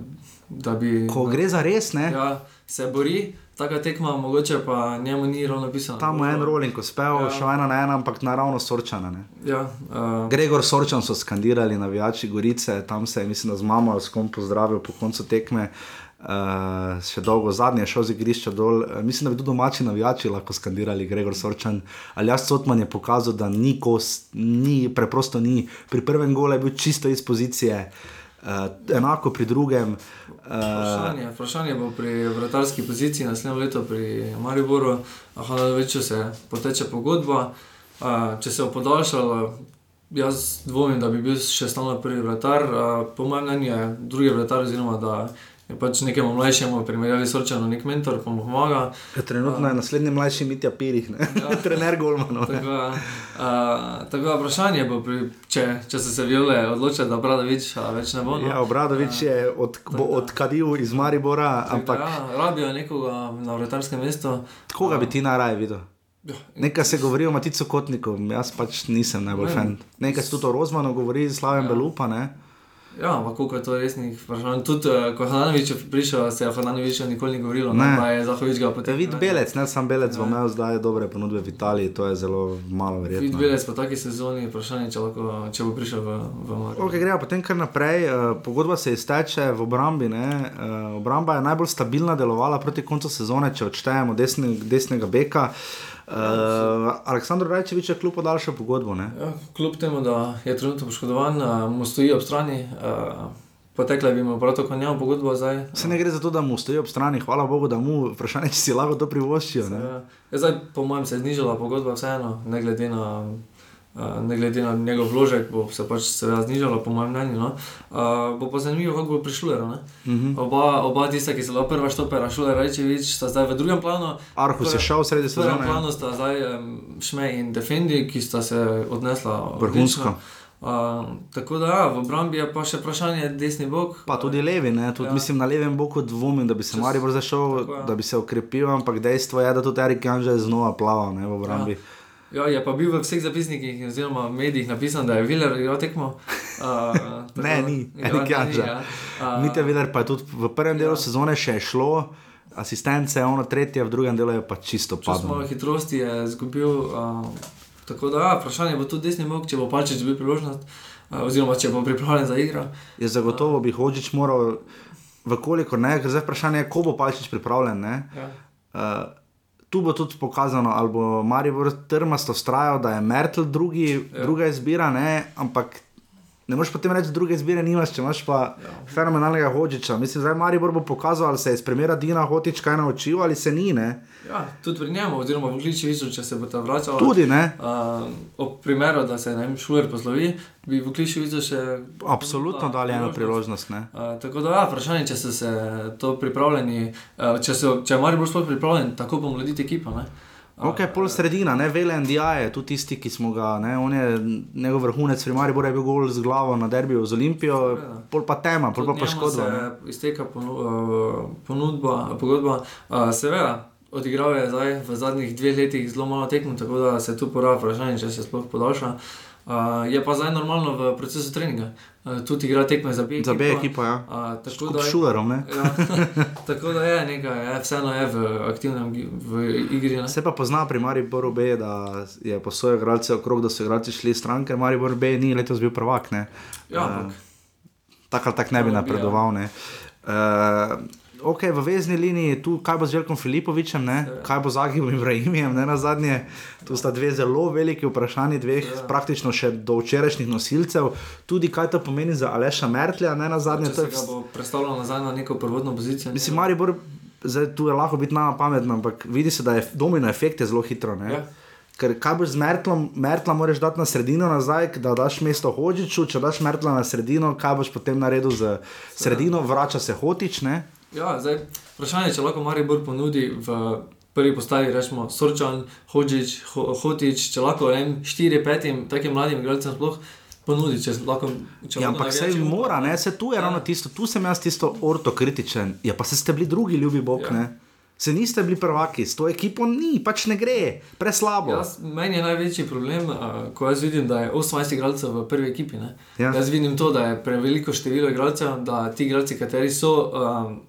da bi Ko gre za res, ne, ja, se bori, taka tekma, mogoče pa njemu ni ravno pisano. tam je en rolling, ko spel, Ja. šel ena na ena, ampak naravno sorčana. Ne. Ja, uh, Gregor Sorčan so skandirali, navijači Gorice, tam se je, mislim, da z mamo s kom pozdravil po koncu tekme. Uh, še dolgo zadnji je šel z igrišča dol. Mislim, da bi tudi domači navijači lahko skandirali, Gregor Sorčan. Ali jaz Sotman je pokazal, da ni kos, ni, preprosto ni. Pri prvem golu je bil čisto iz pozicije, uh, enako pri drugem. Uh, Vprašanje, vprašanje bo pri vratarski poziciji naslednjo leto pri Mariboru, Hanaloviču se poteče pogodba. A, če se bo podaljšalo, jaz dvomim, da bi bil še stalno prvi vratar. A, po mojem mnenju je drugi vratar, oziroma da je pač nekemu mlajšemu primerjavi sorčeno nek mentor, pa mu pomaga. trenutno je naslednji mlajši Mitja Pirih, ne? trener Golmanov. ne. Tako, da, a, tako da vprašanje bo, pri, če, če so se viole odločili, da Bradovič a, več ne bo. No. Ja, Obradovič je od, bo odkadil iz Maribora, Tako ampak da, Ja, rabijo nekoga na vrtarskem mestu. koga bi ti najraje videl? Ja, Nekaj se govori o Maticu Kotniku, jaz pač nisem najbolj Ne. fan. Nekaj se tudi o Rozmanu govori, Slaven ja. Ja. Belupa, ne? Ja, ampak koliko je to resnih vprašanj. Tudi, uh, ko je Hananovič prišel, se je o Hananoviču nikoli ni govorilo, Ne. ne, pa je Zahovič ga Te potem. vid Belec, ne sam Belec, bo imel zdaj dobre ponudbe v Italiji, to je zelo malo Vid verjetno. Belec po taki sezoni, vprašanje, če, lahko, če bo prišel v, v Maribor. Ok, gremo potem kar naprej. Uh, pogodba se izteče v obrambi. Uh, obramba je najbolj stabilna delovala proti koncu sezone, če odštejemo desne, desnega beka. Uh, Aleksandr Rajčevič je kljub podaljšal pogodbo. Ne? Ja, kljub temu, da je trenutno poškodovan, uh, mu stoji ob strani, uh, potekle bi mu prav tako njemu pogodbo zdaj. Se ne gre za to, da mu stoji ob strani, hvala Bogu, da mu vprašanje, če si lahko to privoščijo. ne. Ja, zdaj, po mojem, se je znižala pogodba, vseeno, ne glede na, uh, ne glede na njegov vložek, bo se pač seveda znižala, po mojem mnenju. No. Uh, bo pa zanimivo, kako bo prišlo. Uh Mhm. -huh. oba, oba tista, ki so bila prva štopera, Šule Rajčevič, sta zdaj v drugem planu. Arhus je šel sredi V prvem sezone. planu sta zdaj um, Šmej in Defendi, ki sta se odnesla Vrhunsko. Uh, tako da, ja, v obrambi je pa še vprašanje desni bok. Pa tudi levi, ne? tudi ja. Ja. mislim, na levem boku dvomim, da bi se Čez- Maribor zašel, tako je. da bi se okrepil, ampak dejstvo je, da tudi Erik Janže znova plava ne, v obrambi. Ja. Ja, je pa bil v vseh zapisnikih oziroma medijih napisan, da je Viler igral tekmo. Uh, Ne, ni, Erik Janža. Ja. Uh, Mite Viler pa je tudi v prvem delu ja. sezone še šlo, asistence, ono tretje, v drugem delu je pa čisto malo padlo. hitrosti je izgubil. Uh, tako da, ja, vprašanje bo tudi desni bok, če bo Palčič dobil priložnost, uh, oziroma če bo pripravljen za igro. Je zagotovo bi Hočič moral, vkolikor ne, ker zdaj vprašanje je, ko bo Palčič pripravljen. Ne? Ja. Uh, tu bo tudi pokazano, ali bo Maribor trmasto vztrajal, da je Mertel drugi, ja. druga izbira, ne? ampak ne moreš potem reči, druge izbire nimaš, če imaš pa ja. fenomenalnega Hočiča. Mislim, da Maribor bo pokazal, ali se je iz primera Dina Hotič kaj naučil ali se ni. Ne? Ja, tudi pri njemu, oziroma v Kličeviču, če se bo ta vračal. Tudi ne. Uh, ob primeru, da se ne vem, šuler poslovi, bi v Kličeviču še. Absolutno dali eno priložnost. Ne? Uh, tako da, ja, vprašanje, če so se to pripravljeni, uh, če, so, če je Maribor sploh pripravljen, tako pomladiti ekipo. Ne? Ok, pol sredina, ne vele NDA je tu tisti, ki smo ga, ne, on je njegov vrhunec, pri Mariboru je bil gol z glavo na derbiju z Olimpijo, pol pa tema, pol pa ne. Se izteka ponu, uh, ponudba, pogodba. Uh, seveda, odigral je zdaj v zadnjih dveh letih zelo malo tekmo, tako da se tu poraja vprašanje, če se sploh podaljša. Uh, je pa zdaj normalno v procesu treninga. Uh, tudi igra tekme za B. Za B ekipo, ja. Uh, tako da s Šulerom. Ja, tako da je nekaj, je, vseeno je v aktivnem v igri. Ne? Se pa pozna pri Mariboru B, da je posojal igralce okrog, da so igralci šli stranke, Maribor B ni letos bil prvak, ne. Ja, Eh, ampak Tako ali tako ne bi, ja. napredoval, ne. Uh, Ok, v vezni liniji, tu kaj bo z Željkom Filipovičem, ne? kaj bo z Agibom Ibrahimijem, ne na zadnje. Tu sta dve zelo veliki vprašanji, dveh ja. praktično še do včerajšnjih nosilcev. Tudi kaj to pomeni za Aleša Mertlja, ne na zadnje. če To se je bo predstavljal nazaj na neko prvotno pozicijo. Mislim, Maribor, zdaj tu je lahko biti nama pametna, ampak vidi se, da je domino efekt je zelo hitro. Ne? Ja. Ker kaj boš z Mertlom, Mertla moraš dati na sredino nazaj, da daš mesto Hočiču, če daš Mertla na sredino, kaj boš potem naredil z sredino, vrača se Hotič, ne? Ja, zdaj, vprašanje je, če lahko Maribor ponudi v prvi postavi, rečemo, Sorčan, Hodžič, Ho, Hotič, če lahko en, štiri, petim takim mladim igralcem sploh ponudi, če lahko. Če Ja, ampak se mora, ne, se tu je Ja. ravno tisto, tu sem jaz tisto ortokritičen. Ja, pa se ste bili drugi, ljubi Bog, Ja. ne. Se niste bili prvaki, s to ekipo ni, pač ne gre, preslabo. Jaz, meni je največji problem, uh, ko jaz vidim, da je 28 igralcev v prvi ekipi. Ne? Ja. Jaz vidim to, da je preveliko število igralcev, da ti igralci, kateri so um,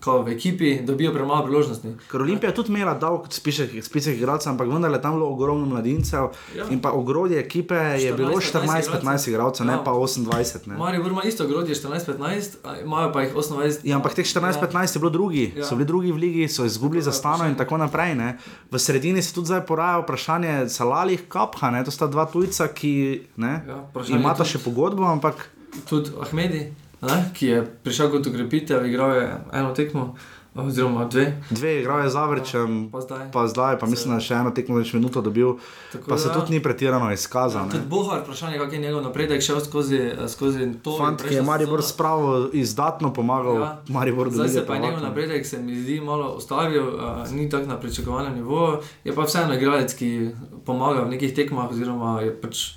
kao v ekipi, dobijo premalo priložnosti. Ker Olimpija je tudi imela dolg spisek, igralcev, ampak vendar je tam bilo ogromno mladincev Ja. in pa ogrodje ekipe je 14, bilo 15 14-15 igralcev, ne Ja. pa 28. Ne. Marijo ima isto grodje 14-15, a imajo pa jih 28. Ja, ampak teh 14-15 je bilo drugi, Ja. so bili drugi v ligi, so izgubili za stano in tako naprej. Ne. V sredini se tudi zdaj poraja vprašanje Salalih, Kapha, ne. to sta dva tujca, ki ne, Ja, imata še pogodbo, ampak Tudi Ahmedi, ne? Ki je prišel kot ukrepitev, igral je eno tekmo, oziroma dve. dve igrajo za Vrčem, Pa zdaj. pa zdaj, pa mislim, da je še eno tekmo več minuto dobil, Tako pa se da- tudi ni pretirano izkazal. Tudi ne. Bohar, vprašanje, kak je njegov napredek šel skozi, eh, skozi to. Fant, ki je Maribor spravo izdatno pomagal, ja. Maribor Zdaj se pa je njegov napredek, se mi zdi, malo ustavil, uh, ni tako na pričakovanem nivoju. Je pa vseeno igralec, ki pomaga v nekih tekmah, oziroma je pač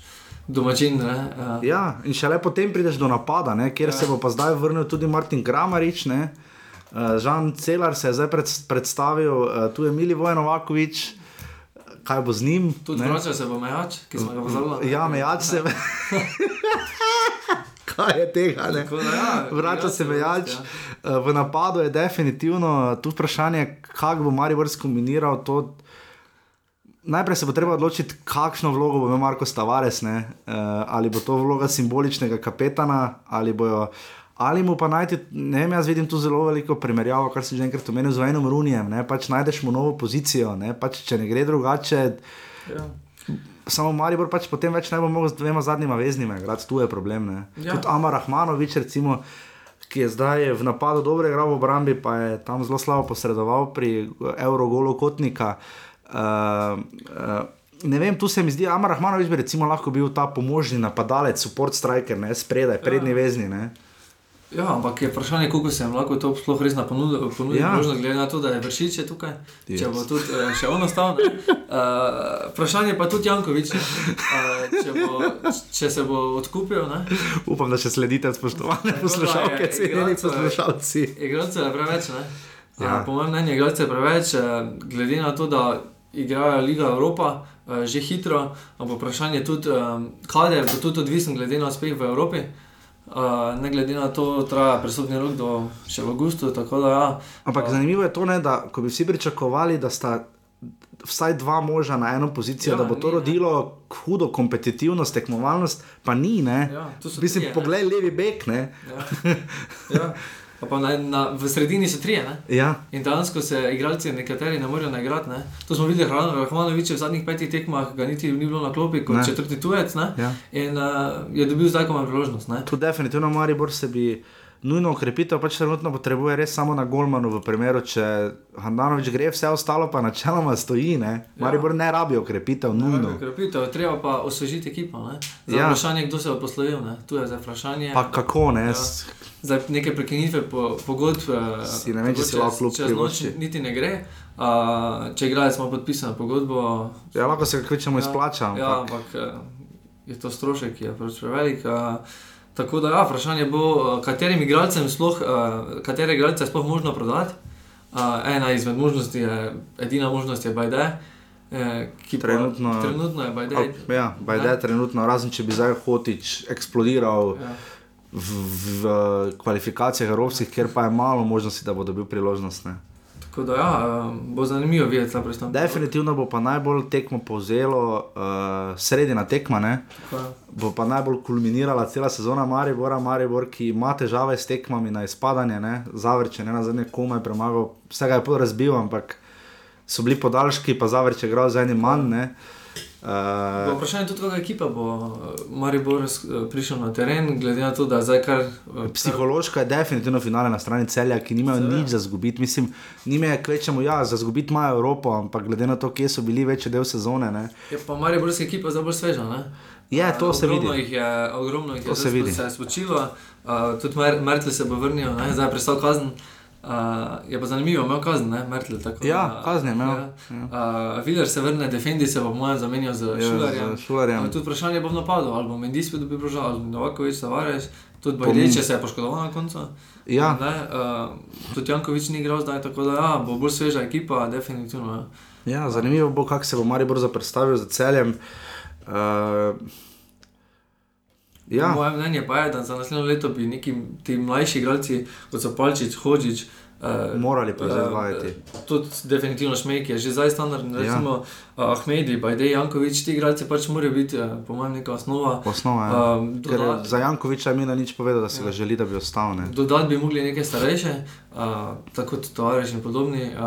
domačin. Ne, uh, Ja, in šele potem prideš do napada, ne, kjer ja. se bo pa zdaj vrnil tudi Martin Kramarič. Ne. Uh, Žan Celar se je zdaj pred, predstavil, uh, tu je Mili Vojnovakovič, kaj bo z njim. Tudi ne. vrača se bo mejač, ki smo ga pozvali. Ja, mejač se. kaj je tega? Ne? Tako ja, Vrača se mejač. Ja. V napadu je definitivno tu vprašanje, kako bo Maribor skombiniral to. Najprej se bo treba odločiti, kakšno vlogo bo imel Marko Stavares, ne? uh, ali bo to vloga simboličnega kapetana, ali, bojo, ali mu pa najti, ne vem, jaz vidim tu zelo veliko primerjavo, kar si že enkrat omenil z Vajnom Runijem, ne? pač najdeš mu novo pozicijo, ne? pač če ne gre drugače, Ja. samo Maribor pač potem več ne bo mogel z dvema zadnjima veznima igrati, tu je problem. Ne? Ja. Tudi Amar Rahmanovič, recimo, ki je zdaj v napadu dobro igral v obrambi, pa je tam zelo slabo posredoval pri Eurogolu Kotnika. Uh, uh, Ne vem, tu se mi zdi, Amar Rahmanovič bi recimo lahko bil ta pomožni napadalec, support striker, ne spredaj, prednji vezni. Ne? Ja, ampak je vprašanje, koliko se jim lahko to sploh res ponudi, ponudi Ja. ja. možnost, glede na to, da je vršič je tukaj, yes. če bo tudi eh, še on ostal. Uh, vprašanje pa tudi Jankovič, ne. uh, če, bo, če se bo odkupil. Ne. Upam, da še sledite, spoštovane poslušalke, je cenjeni poslušalci. Igralcev je preveč. Ne. Ja. Ja. Po mojem mnenju je igralcev preveč, eh, glede na to, da igrajo Liga Evropa eh, že hitro, ampak vprašanje je tudi, eh, kader bo tudi odvisen glede na uspeh v Evropi. Uh, ne glede na to, traja presodni rok do še v avgustu. tako da Ja, Ampak zanimivo je to, ne, da ko bi vsi pričakovali, da sta vsaj dva moža na eno pozicijo, ja, da bo to ni, ne. rodilo hudo kompetitivnost, tekmovalnost, pa ni. Ne. Ja, Mislim, trije, ne. poglej levi bek. Ne. Ja. ja. Pa na, na, v sredini so trije. Ne? Ja. In dejansko se igralci nekateri ne morejo naigrati. Ne? To smo videli, Rahmanovič v zadnjih petih tekmah ga niti ni bilo na klopi kot Ne. četrti tujec. Ne? Ja. In uh, je dobil zdaj komaj priložnost. Ne? Tu definitivno Maribor se bi nujno ukrepitev, pač trenutno potrebuje res samo na Golmanu, v primeru, če Handanovič gre, vse ostalo pa načeloma stoji. Ne. Maribor ne rabi ukrepitev, nujno. Krepitev, treba pa osvežiti ekipo. Ne? Zdaj Ja. ja. vprašanje, kdo se bo poslovil. Ne? Tu je zdaj vprašanje. Pa kako ne? Ja. Zdaj neke prekinitve po, pogodb. eh, Si ne vem, če si lahko noč privošči. Niti ne gre. Uh, če igralec ima podpisano pogodbo, Ja, lahko se ga kvečemo izplača. Ja, ampak- ampak eh, je to strošek, ki je pač prevelik. eh, Tako da, ja, vprašanje bo, eh, katerim igralcem sploh, eh, katere igralce je sploh možno prodati. Eh, Ena izmed možnosti je, edina možnost je Bajde, eh, ki pa- Trenutno- trenutno je Bajde. Al- Ja, Bajde je trenutno, razen če bi zdaj Hotič eksplodiral Ja. v, v, v kvalifikacijah evropskih, kjer pa je malo možnosti, da bo dobil priložnost. Ne. Tako da, ja, eh, bo zanimivo videti ta pristop. Definitivno bo pa najbolj tekmo povzelo uh, sredina tekma, ne? Bo pa najbolj kulminirala cela sezona Maribora, Maribor, ki ima težave s tekmami na izpadanje, ne? zavrče, ne na zadnje komaj premagal, vsega je pol razbil, ampak so bili podaljški, pa Zavrč je igral z enim manj. Ne. Uh, vprašanje je tudi, kakšna ekipa bo eh, Maribor eh, prišel na teren, glede na to, da zdaj kar. eh, Psihološka je definitivno finale na strani celja, ki nimajo Seveda. nič za zgubiti. Mislim, njime je kvečemu, ja, za zgubiti imajo Evropo, ampak glede na to, kje so bili večji del sezone. Ne. Je pa Mariborska ekipa zdaj bolj sveža. Ne? Je, to se ogromno vidi. Jih je, ogromno jih To je se zdaj vidi. se je spočilo, uh, tudi Mer Mertl se bo vrnil, ne? zdaj je prestal kazen. Uh, je pa zanimivo, imel kazen, ne, Mertl. Tako, Ja, da- kazen je imel, Ja. Uh, Viler se vrne, Defendi se bo moja zamenjal z Ja, Šularjem. z Šulerjem. Uh, tudi vprašanje bo v napadu, ali bo Mendy spet dobil prožal, ali Novakovič, Tavares, tudi Bajdeče se je poškodoval na koncu. Ja. Ne, uh, tudi Jankovič ni igral zdaj, tako da ja, bo bolj sveža ekipa, definitivno. Ja. Ja, zanimivo bo, kako se bo Maribor zaprstavil za celjem. Uh, ja, Moje mnenje pa je, da za naslednjo leto bi neki ti mlajši igralci, kot so Palčič, Hodžič, uh, Morali proizvajati. Tudi definitivno Šmejk je že zdaj standardni, Ja. recimo uh, Ahmedi, Bajdej, Jankovič, ti igralci pač morajo biti, uh, po mojem, neka osnova. osnova je. Um, Ker dodat- za Jankoviča je Mina nič povedal, da si ga želi, da bi ostal. Ne. Dodati bi mogli neke starejše, uh, tako kot tovariš in podobni, uh,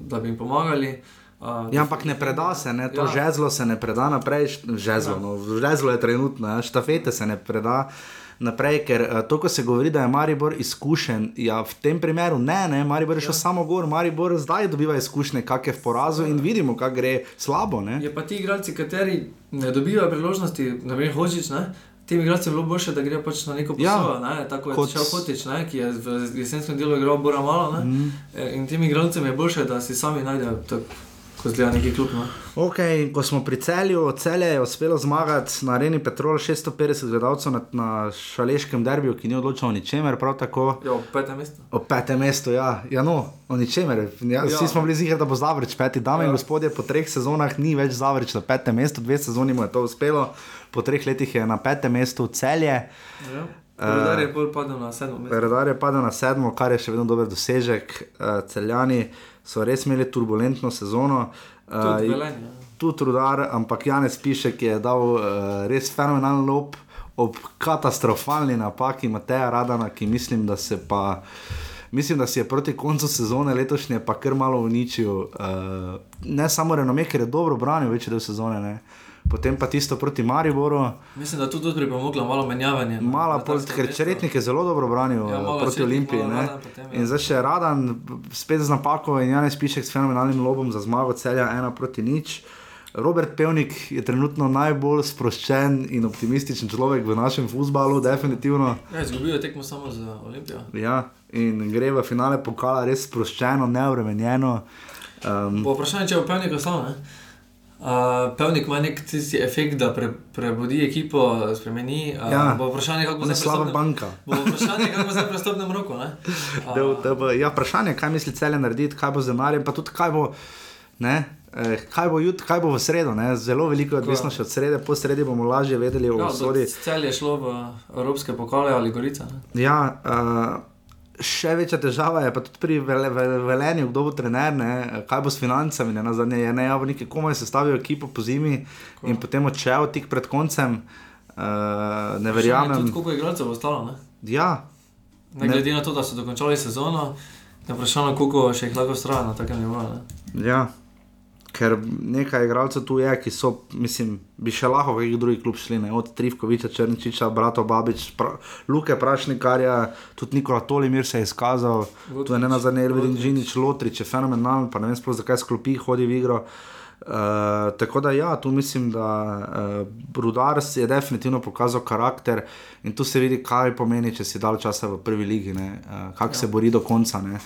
da bi jim pomagali. Uh, Ja, ampak ne preda se, ne? to Ja. ja. žezlo se ne preda naprej, žezlo, no, žezlo je trenutno, ja. štafete se ne preda. Naprej, ker uh, to, ko se govori, da je Maribor izkušen, ja, v tem primeru ne, ne, Maribor je šel ja. samo gor, Maribor zdaj dobiva izkušnje, kak je v porazu in vidimo, kako gre slabo. Ne? Je pa ti igralci, kateri ne dobivajo priložnosti, ne vem, hočiš, ne? Tem igralcem je bilo boljše, da grejo pač na neko Ja. posojo, ne? tako je Kot- kot šel Hotič, ne? ki je v jesenskem delu igral Bora malo. Ne? Mm. In tem igralcem je boljše, da si sami najdejo, tako kot zgleda neki klub. No? Okay, ko smo pri celju, celje je uspelo zmagati na areni Petrol 650 gledalcev na, na šaleškem derbiju, ki ni odločal o ničemer, prav tako. Ja, v petem mestu. O petem mestu, ja, ja no, o ničemer. Ja, Ja. vsi smo bili zihar, da bo Zavrč peti. Dame ja. in gospodje, po treh sezonah ni več Zavrč na petem mestu, dve sezoni mu je to uspelo, po treh letih je na petem mestu celje. Ja. Rudar je bolj padel na sedmo. Redar je padel na sedmo, kar je še vedno dober dosežek. Uh, celjani so res imeli turbulentno sezono. Tudi Uh, Velenje. ja. tudi rudar, ampak Janez piše, ki je dal uh, res fenomενalen lop ob katastrofalni napaki Mateja Radana, ki mislim, da se pa. Mislim, da si je proti koncu sezone letošnje pa kar malo uničil. Uh, ne samo renome, ker je dobro branil večji del sezone, ne. Potem pa tisto proti Mariboru. Mislim, da tu tudi pripomoglo malo menjavanje. no. Mala, takstem ker mestu. Čeretnik je zelo dobro branil Ja, proti Olimpiji. Radan potem, ja. In zdaj še Radan, spet z napako in Janez Pišek s fenomenalnim lobom za zmago celja ena proti nič. Robert Pevnik je trenutno najbolj sproščen in optimističen človek v našem futbalu, definitivno. Ja, izgubil je tekmo samo za Olimpijo. Ja, in gre v finale pokala res sproščeno, neuremenjeno. Um, Po vprašanju, če bo Pevnik ostal. ne. Uh, pevnik ima nek tisti efekt, da pre, prebudi ekipo, spremeni. Uh, Ja. Bo vprašanje, kako bo zdaj slaba banka. Bo vprašanje, kako bo zdaj prestopnem roku. ne. Da, da bo, ja, vprašanje, kaj misli celje narediti, kaj bo z denarjem, pa tudi kaj bo, ne, eh, kaj bo, jut, kaj bo v sredo. Ne? Zelo veliko je odvisno še od srede, po sredi bomo lažje vedeli o Ja, usodi. cel je šlo v evropske pokale ali Gorica. Ne? Ja, uh, še večja težava je pa tudi pri vele, vele, velenju, kdo bo trener, ne? kaj bo s financami. Ne, Nazadnje je nejavniki komaj sestavil ekipo po zimi Ko? in potem odšel tik pred koncem. Uh, ne verjamem. Tudi koliko igralcev bo ostalo. Ne? Ja, Ne, Ne. glede na to, da so dokončali sezono, je vprašanje, koliko še jih lahko ustraja na takem nivoju. Ja, ker nekaj igralcev tu je, ki so, mislim, bi še lahko v kakšen drugi klub šli, ne? od Trivkoviča, Črnčiča, Brato Babič, pra, Luke Prašnikarja, tudi Nikola Tolimir se je izkazal, tu je ne na zadnje Elvin Džinič, Lotrič je fenomenalen, pa ne vem sploh zakaj sklopi, hodi v igro. Uh, tako da, ja, tu mislim, da uh, Rudar si je definitivno pokazal karakter in tu se vidi, kaj pomeni, če si dal časa v prvi ligi, uh, kako ja. se bori do konca. Ne.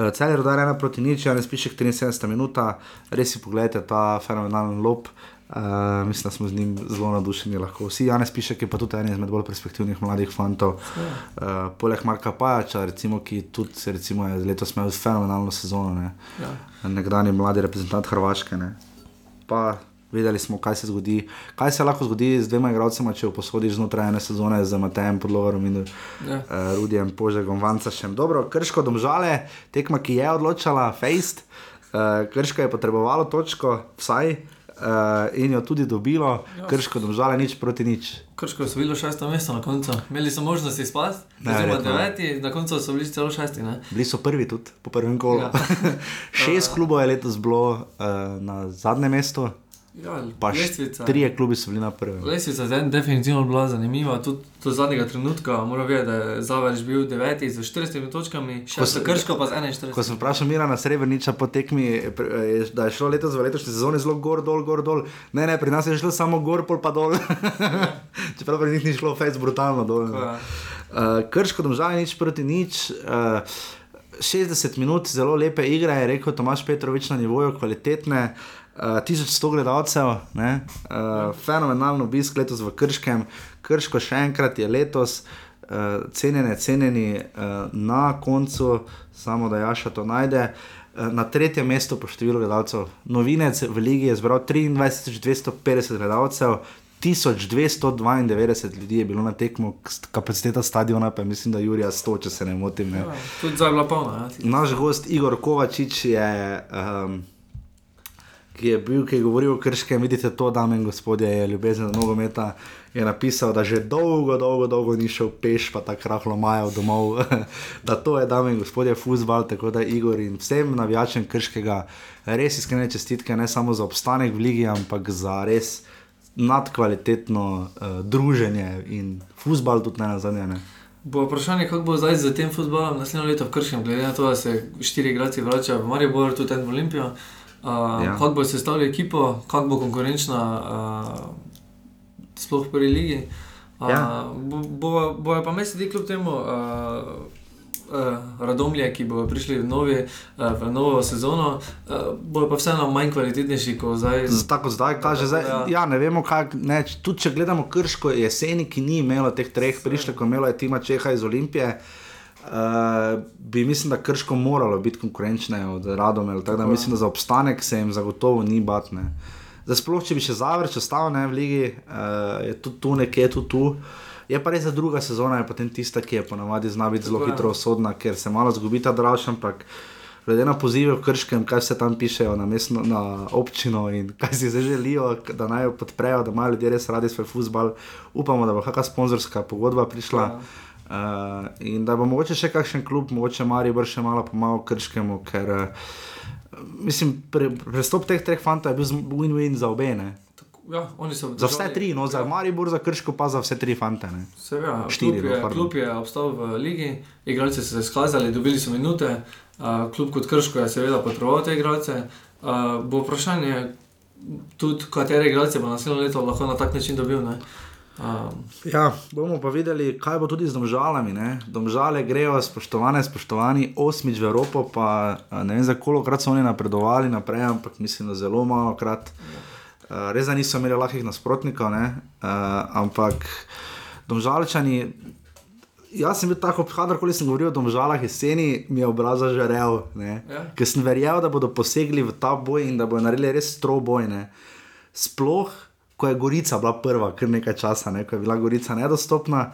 Uh, Cel je rodar ena proti nič, ne spišek 73 minuta, res si pogledajte ta fenomenalen lop. Uh, mislim, da smo z njim zelo navdušeni. Lahko. Vsi Janes Pišek je pa tudi eden izmed bolj perspektivnih mladih fantov. Uh, poleg Marka Pajača, recimo, ki tudi recimo, je letos imel fenomenalno sezono, ne. Ja. nekdani mladi reprezentant Hrvaške. Ne. Pa videli smo, kaj se zgodi. Kaj se lahko zgodi z dvema igralcema, če jo posodiš znotraj ene sezone z Matejem Podlovarom in Ja. uh, Rudijem Požegom Vancašem. Dobro, Krško domžale, tekma, ki je odločala, fejst. Uh, Krško je potrebovalo točko, vsaj. uh, in jo tudi dobilo, Ja. krško domžale nič proti nič. Krško so bili šesto mesto na koncu. Imeli so možnost izpasti, oziroma deveti, na koncu so bili celo šesti. Ne? Bili so prvi tudi po prvem kolu. Ja. Šest klubov je letos bilo uh, na zadnjem mestu, Ja, pa lestvica. trije klubi so bili na prvem. Lestvica je definitivno bila zanimiva, tudi do zadnjega trenutka. Moram vedeti, da je Zavrč bil deveti z 40 točkami, še so krško pa z Ko 41. sem vprašal Mirana Srebrniča po tekmi, eh, eh, da je šlo letos v letošnji sezoni zelo gor, dol, gor, dol. Ne, ne, pri nas je šlo samo gor, pol pa dol. Čeprav pri njih ni šlo, fejs brutalno dol. Je. Uh, krško domžale nič proti nič. Uh, 60 minut zelo lepe igre, je rekel Tomaš Petrovič na nivoju, kvalitetne. Uh, 1100 gledalcev, ne, uh, fenomenalno obisk letos v Krškem, Krško še enkrat je letos, uh, cenjene, cenjeni uh, na koncu, samo da Jaša to najde. Uh, Na tretjem mestu po številu gledalcev. Novinec v Ligi je zbral 23.250 gledalcev, 1292 ljudi je bilo na tekmo, kapaciteta stadiona pa je, mislim, da Jurija 100, če se ne motim. Ne. Ja, Tudi zdaj je bila polna. Ja. Naš gost Igor Kovačič je, um, ki je bil, ki je govoril o krškem, vidite to, dame in gospodje, je ljubezen do nogometa. Je napisal, da že dolgo, dolgo, dolgo ni šel peš, pa tako rahlo majav domov, da to je, dame in gospodje, futbal, tako da Igor in vsem navijačem krškega res iskrene čestitke, ne samo za obstanek v ligi, ampak za res nadkvalitetno uh, druženje in futbal tudi ne na zadnje. Ne. Bo vprašanje, kako bo zdaj z tem futbolom naslednjo leto v Krškem, glede na to, da se štiri igralci vračajo v Maribor, tudi en v Olimpijo. Uh, Ja. ja. Kako bo sestavljal ekipo, kako bo konkurenčna, uh, sploh v prvi ligi. Uh, Ja. Bojo bo, bo pa mesti kljub temu. Uh, Uh, Radomlje, ki bodo prišli v, novi, uh, v novo sezono, uh, bodo pa vseeno manj kvalitetnejši kot zdaj. Tako zdaj kaže, zdaj, ja. Ja. ne vemo, kaj. Ne, tudi če gledamo krško jeseni, ki ni imelo teh treh prišlekov, imelo je Tima Čeha iz Olimpije. Uh, bi mislim, da krško moralo biti konkurenčne od Radomela. Tako da je. mislim, da za obstanek se jim zagotovo ni batne. Zdaj, sploh če bi še zavrč ostal ne, v ligi, uh, je tudi tu nekje, tudi tu. Je pa res, da druga sezona je potem tista, ki je ponavadi zna biti zelo je. hitro usodna, ker se malo zgubi ta draž, ampak glede na pozive v Krškem, kaj se tam pišejo na, mestno, na občino in kaj si zdaj želijo, da naj jo podprejo, da imajo ljudje res radi svoj futbal. Upamo, da bo kakšna sponzorska pogodba prišla. Ja. Uh, in da bo mogoče še kakšen klub, mogoče Maribor še malo pomagal Krškemu, ker uh, mislim, pre, prestop teh treh fantov je bil win-win za obe. Ne? Ja, Za vse tri, no, za Maribor, za Krško, pa za vse tri fante. Seveda, Štiri, klub, no, je, pardon. klub je obstal v ligi, igralci so se izkazali, dobili so minute, uh, klub kot Krško je seveda potreboval te igralce. Uh, bo vprašanje, tudi katere igralce bo naslednjo leto lahko na tak način dobil. Ne? Um, Ja, bomo pa videli, kaj bo tudi z domžalami. Ne? Domžale grejo, spoštovane, spoštovani, osmič v Evropo, pa ne vem, za koliko krat so oni napredovali naprej, ampak mislim, da zelo malo krat. Uh, res da niso imeli lahkih nasprotnikov, ne? uh, ampak domžalčani. Jaz sem bil tako, kadarkoli sem govoril o domžalah jeseni, mi je obraz zažarel, ne? Ja. ker sem verjel, da bodo posegli v ta boj in da bodo naredili res stroj boj. Ne? Sploh, ko je Gorica bila prva, kar nekaj časa, ne? ko je bila Gorica nedostopna.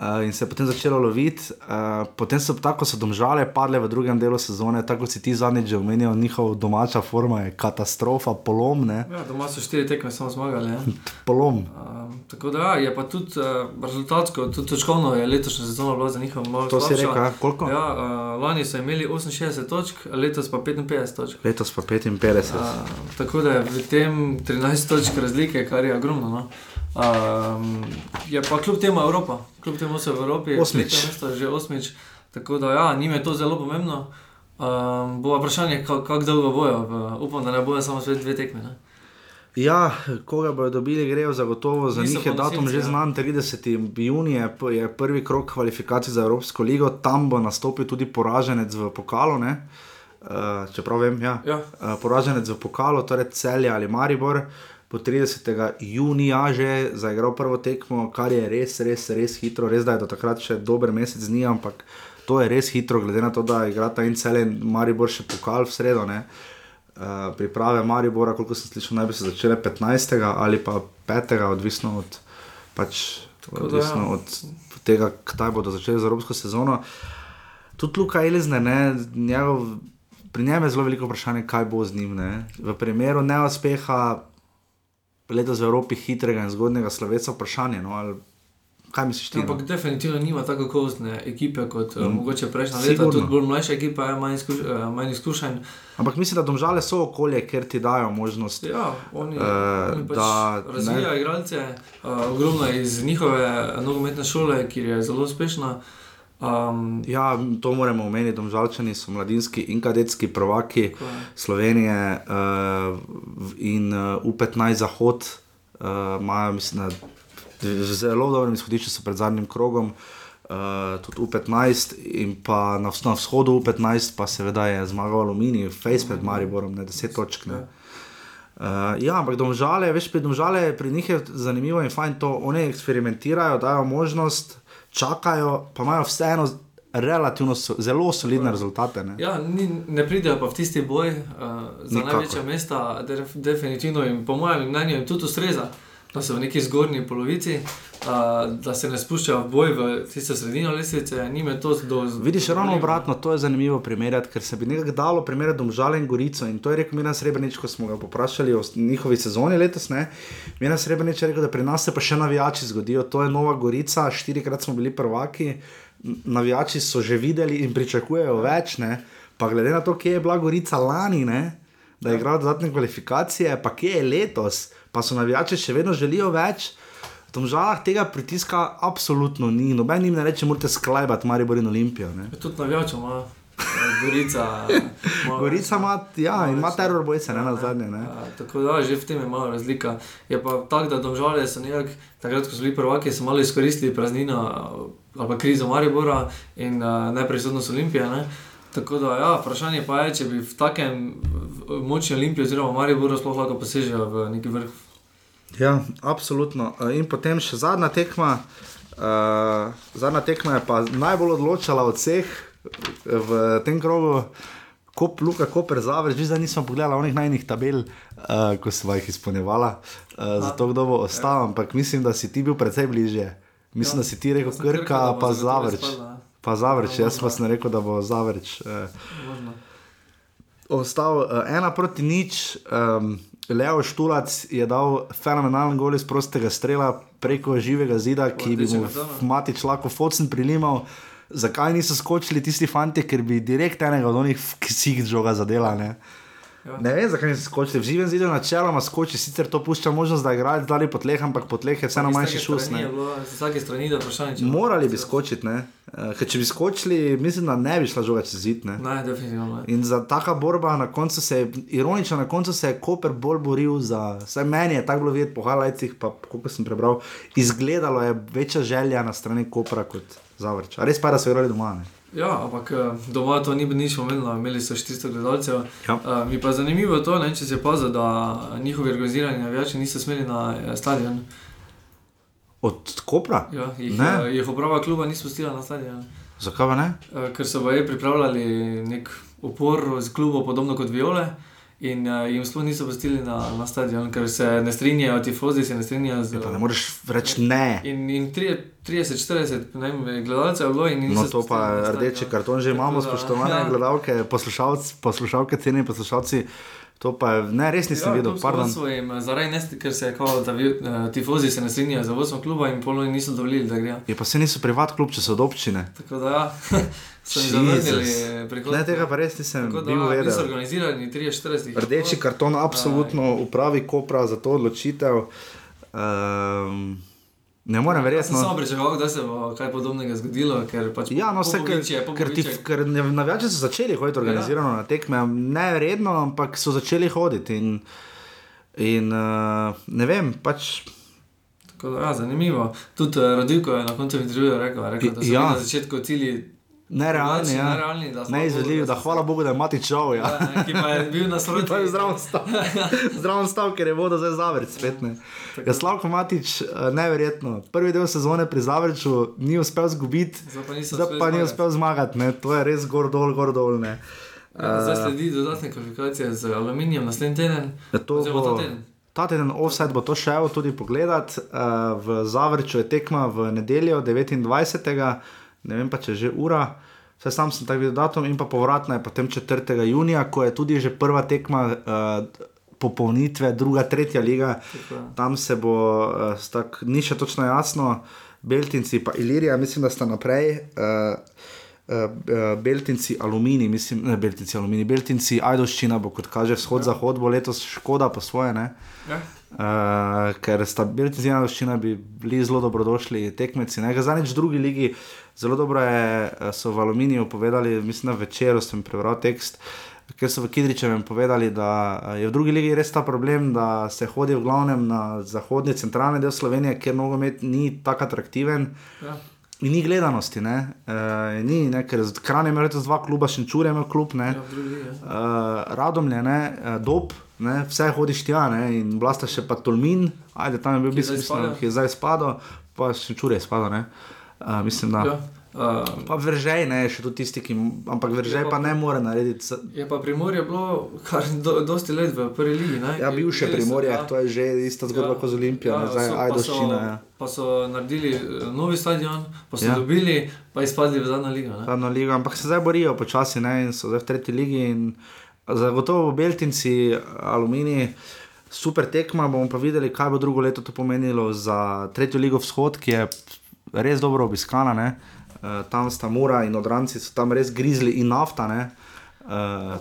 Uh, in se je potem začelo loviti, uh, potem so tako so domžale padle v drugem delu sezone, tako si ti zadnjič že omenil, njihova domača forma je katastrofa, polom, ne, ja, doma so štiri tekme samo zmagali. Polom. Um, tako da ja, je pa tudi uh, rezultatsko, tudi točkovno je letošnja sezona bila za njih malo To si slabša. rekel, ja? koliko? Ja, uh, lani so imeli 68 točk, letos pa 55 točk. Letos pa 55. Uh, tako da je v tem 13 točk razlike, kar je ogromno. No. Um, je pa kljub temu Evropa, kljub temu so v Evropi, Osmič. mesto, že osmič. Tako da ja, njim je to zelo pomembno. Um, bo vprašanje, kako kak dolgo bojo. Upam, da ne bojo samo svet dve tekme. Ne? Ja, koga bodo dobili, grejo zagotovo. Za Niso njih je datum že ja. znan, 30. junij je, prvi krok kvalifikacij za Evropsko ligo, tam bo nastopil tudi poraženec v pokalu. Ne? Uh, čeprav vem, ja. Ja. Uh, poraženec v pokalu, torej Celje ali Maribor, bo 30. junija že zaigral prvo tekmo, kar je res, res, res hitro. Res da je do takrat še dober mesec dni, ampak to je res hitro, glede na to, da igrata in Celje in Maribor še pokal v sredo. Ne? Uh, priprave Maribora, koliko sem slišal, naj bi se začele 15. ali pa 5. odvisno od, pač, Tako da odvisno ja. od tega, kdaj bodo začeli z evropsko sezono. Tudi Luka Elizne, ne, njegov, pri njem je zelo veliko vprašanje, kaj bo z njim. Ne. V primeru neuspeha letos v Evropi hitrega in zgodnega sloveca vprašanje. No, ali, kaj misliš ti? No? Ampak definitivno nima tako kakovostne ekipe kot mm. mogoče prejšnja leta, tudi bolj mlajša ekipa, je manj, izkuš, eh, manj izkušenj. Ampak mislim, da domžale so okolje, ker ti dajo možnost. Ja, oni, Eh, uh, oni pač da razvijajo ne- igralce, uh, ogromno iz njihove nogometne šole, ki je zelo uspešna. Um, Ja, to moramo omeniti. Domžalčani so mladinski in kadetski prvaki je. Slovenije uh, in uh, U15 Zahod uh, imajo, mislim, v zelo dobrem izhodišču so pred zadnjim krogom. Uh, tudi U15 in pa na, na vzhodu U15, pa seveda je zmagal Aluminij, Face pred Mariborom, ne 10 točk. Ne. Uh, ja, ampak domžale, veš, pri domžale pri njih je zanimivo in fajn to, oni eksperimentirajo, dajo možnost, čakajo, pa imajo vseeno relativno so, zelo solidne rezultate. Ne? Ja, ni, ne pridejo pa v tisti boj uh, za Nikakor. največja mesta, def, definitivno in po mojem mnenju jim tudi ustreza, da so v neki zgornji polovici, uh, da se ne spuščajo v boj v tisto sredino lestvice, njime to do. Vidiš, ravno obratno, to je zanimivo primerjati, ker se bi nekako dalo primerjati Domžale in Gorico. In to je rekel Miran Srebrenic, ko smo ga poprašali o njihovi sezoni letos. Ne? Miran Srebrenic je rekel, da pri nas se pa še navijači zgodijo. To je Nova Gorica, štirikrat smo bili prvaki, navijači so že videli in pričakujejo več. Ne? Pa glede na to, kje je bila Gorica lani, ne? da je igral dodatne kvalifikacije, pa kje je letos, pa so navijači še vedno želijo več. V Domžalah tega pritiska absolutno ni. Noben jim ne reče, morate sklajbati Maribor in Olimpijo. Ne? Tudi navijačo ima. eh, Gorica, Gorica ima, ja, ima teror bojce, ne Ja, na zadnje. Ne? Ja, tako da, že v tem je malo razlika. Je pa tako, da domžale so nekako, takrat, ko so bili prvaki, so malo izkoristili praznino eh, ali pa krizo Maribora in uh, neprisotnost Olimpije. Ne? Tako da, ja, vprašanje pa je, če bi v takem močni Olimpiji oziroma Mariboru sploh lahko posežejo v neki vrh. Ja, absolutno. Eh, In potem še zadnja tekma. Uh, zadnja tekma je pa najbolj odločala od vseh eh, v tem krogu. Kop, Luka, Koper, Zavrč, že zdaj nismo pogledali onih najnih tabel, uh, ko smo jih izpolnjevala, uh, zato kdo bo ostal, ampak mislim, da si ti bil precej bližje. Mislim, Ja. da si ti rekel Krka, Krka, pa Zavrč. izpadla. Pa Zavrč, Ja, jaz pa sem rekel, da bo Zavrč. Možno. ostal uh, ena proti nič. Um, Leo Štulac je dal fenomenalen gol iz prostega strela preko živega zida, ki bi mu kartona. Matič lahko focen prilimal. Zakaj niso skočili tisti fanti, ker bi direkt enega od onih ksih žoga zadela? Ne? Ja. Ne vem, zakaj niso skočili. V živem zidu načeloma skoči, sicer to pušča možnost, da igrajo dali po tleh, ampak po tleh je vseeno manjši šus. Ne? Z vsake strani je vprašanje, če Morali bi skočiti, ne? Eh, ker če bi skočili, mislim, da ne bi šla žoga čez zid. Ne? Ne, definitivno ne. In za taka borba, na koncu se je, ironično, na koncu se je Koper bolj boril za, vsaj meni je tako bilo videti po highlightsih, pa koliko sem prebral, izgledalo je večja želja na strani Kopra kot Zavrča. Res pa je, da so igrali doma. Ne? Ja, ampak eh, doma to ni nič omenjeno, imeli so 400 gledalcev. Ja. Uh, mi pa je zanimivo to, ne, če se je opazil, da njihovi organizirani navijači niso smeli na eh, stadion. Od Kopra? Ja, jih, Ne. jih uprava kluba ni spustila na stadion. Zakaj pa ne? Uh, ker so baje pripravljali nek upor z klubom, podobno kot Viole. In uh, jim sploh niso pustili na, na stadion, ker se ne strinjajo, tifozi se ne strinjajo z. Pa ne moreš reči ne. In, in tri- 30-40 ne vem, gledalcev je bilo, in niso No, to pa rdeči karton že imamo, spoštovane ja. gledalke, poslušalci, poslušalke, cenjeni poslušalci. To pa je, ne, res nisem videl, pardon. Svojim, zaradi nesti, ker se je kao, da vi, uh, tifozi se ne strinjajo z vodstvom kluba in polo jim niso dovolili, da grejo. Je pa se niso privat klub, če so od občine. Tako da ja, so jim zavrnili Jezus. prihod. Ne, tega pa res nisem Tako da bil ja, niso vedel. organizirani 30-40. Rdeči karton, absolutno upravi Kopra za to odločitev. Um, ne morem Jaz sem verjeti. samo No. pričakoval, da se bo kaj podobnega zgodilo, ker pač Ja, no, vse, ker, ker, ti, ker navijači so začeli hoditi organizirano na tekme, ne redno, ampak so začeli hoditi. In, in uh, ne vem, pač Tako da, ja, zanimivo. Tudi uh, Rodilko je na koncu intervjuja rekel, rekel da so Ja. ja. na začetku cilji nerealni, ja. nerealni, da neizvedljivi, da hvala Bogu, da je mati čov. Ja. Ja, ki pa je bil na svojem To je zdrav stav. zdrav stav, ker je voda zdaj zavrč spet. Ne. Ja, Slavko Matič, eh, neverjetno. Prvi del sezone pri Zavrču ni uspel zgubiti, Zdaj pa zdaj pa ni uspel zmagati. Ne. To je res gor dol, gor dol. Ne. Ja, zdaj sledi dodatne kvalifikacije z aluminijem naslednji teden. Ja, to bo, ta teden. ta teden offset bo to šel tudi pogledat. Uh, v Zavrču je tekma v nedeljo 29. Ne vem pa, če je že ura. Vse sam sem tako videl datum in pa povratna je potem 4. junija, ko je tudi že prva tekma uh, popolnitve, druga, tretja liga. Tako. Tam se bo, uh, stak, ni še točno jasno, Beltinci pa Ilirija, mislim, da sta naprej. Uh, Uh, Beltinci, aluminij, mislim, ne Beltinci, aluminij, Beltinci, Ajdoščina bo, kot kaže, vzhod-zahod, bo letos škoda po svoje, ne? Ja. Uh, ker sta Beltinci in Ajdoščina bi bili zelo dobrodošli tekmeci. Ne? Zadnjič v drugi ligi, zelo dobro je, eh, so v aluminiju povedali, mislim, da večer sem prebral tekst. Ker so v Kidričevem povedali, da eh, je v drugi ligi res ta problem, da se hodi v glavnem na zahodni, centralni del Slovenije, kjer nogomet ni tako atraktiven. Ja. In ni gledanosti, ne? Uh, ni, ne? ker Kran je imel letos dva kluba, Šenčur je klub, ne? Ja, drugi ja. uh, Radomlje, ne? uh, Dob, ne? vse hodiš tja, ne? in blasta še pa Tolmin, ajde tam je bil Ki je bistvo, mislim, spadal. ki je zdaj spadal, pa Šenčur je spadal, ne? Uh, mislim, da. Ja. Uh, Pa vržej, ne, še tu tisti, ki, ampak vržej pa pa- ne more narediti. je pa Primorje bilo kar do, dosti let v prvi ligi. Ne? Ja, bil še primorje, ja. to je že ista zgodba ja, kot z Olimpijo, ja, zdaj pa Ajdoščina. so- Ja. Pa so naredili eh, novi stadion, pa so Ja. dobili, pa izpadli v zadnjo ligo. ne. Zadnjo ligo, ampak se zdaj borijo počasi ne, in so zdaj v tretji ligi. in Zagotovo Beltinci, Aluminij, super tekma. Bomo pa videli, kaj bo drugo leto to pomenilo za tretjo ligo vzhod, ki je res dobro obiskana. Ne. Uh, tam sta Mura in odranci, so tam res grizli in nafta. Ne. Uh,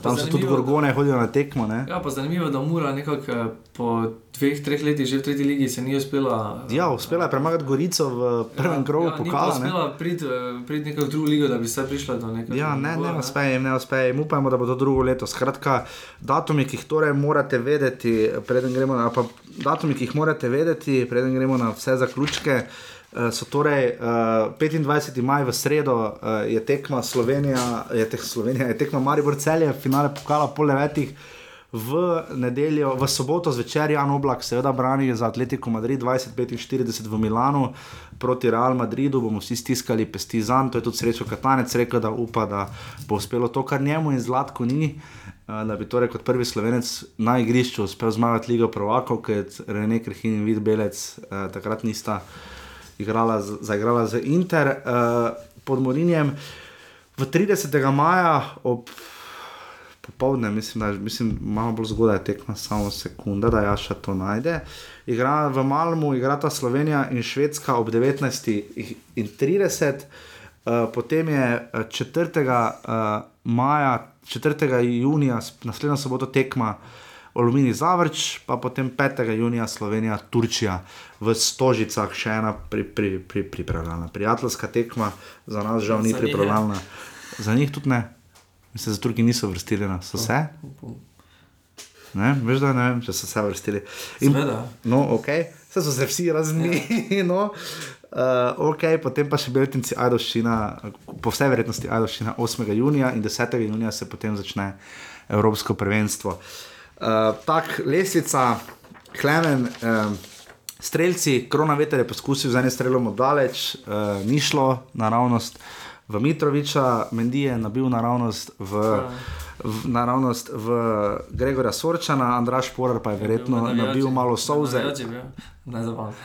tam so tudi gorgone, hodijo na tekmo. Ne. Ja, pa zanimivo da Mura nekako eh, po dveh, treh letih že v tretji ligi se ni uspela. eh, Ja, uspela je premagati Gorico v prvem krogu ja, ni pa pokala. ne. uspela priti prid nekako v drugo ligo, da bi se prišla do nekega. Ja, ne, ne nivoja, uspe jim, ne uspe jim. Upajmo, da bo to drugo leto. Skratka, datumi, ki jih torej morate vedeti, preden gremo na, pa, datumi, ki jih morate vedeti, preden gremo na vse zaključke. Eh, So torej uh, 25. maj v sredo uh, je tekma Slovenija, je, tek, Slovenija, je tekma Maribor celje, finale pokala pol devetih. V nedeljo, v soboto zvečer Jan Oblak, seveda brani za Atletico Madrid 2045 v Milanu proti Real Madridu, bomo vsi stiskali pesti za njim. To je tudi srečo Katanec rekel, da upa, da bo uspelo to, kar njemu in zlatko ni. eh, Da bi torej kot prvi slovenec na igrišču uspel zmagati Ligo Prvakov, ker Rene Krhin in Vid Belec eh, takrat nista igrala, z- zaigrala z Inter eh, pod Morinjem. V 30. maja ob popovdne, mislim, da mislim, malo bolj zgodaj tekma, samo sekunda, da Jaša to najde. Igra v Malmu, igrata Slovenija in Švedska ob 19.30. Uh, potem je eh, 4. Uh, maja, 4. junija, naslednjo soboto tekma Olumini Zavrč, pa potem 5. junija Slovenija, Turčija v Stožicah, še ena pri, pri, pri, pripravljalna. Prijateljska tekma, za nas žal ni je. pripravljalna. Za njih tudi ne. Mislim, za Turki niso vrstili, no. so se. Ne, veš, da ne vem, če so se vrstili. In, no, ok, vse so se vsi razni. No. Uh, ok, potem pa še Beltinci, Ajdoščina, po vsej verjetnosti Ajdoščina 8. junija in 10. junija se potem začne Evropsko prvenstvo. Uh, tak, lesvica, Klemen, um, strelci, korona veter je poskusil z enim strelom oddaleč, uh, ni šlo naravnost v Mitroviča, Mendi je nabil naravnost v. V, naravnost v Gregorja Sorčana, Andraš Porar pa je verjetno nabil malo solze. Uh,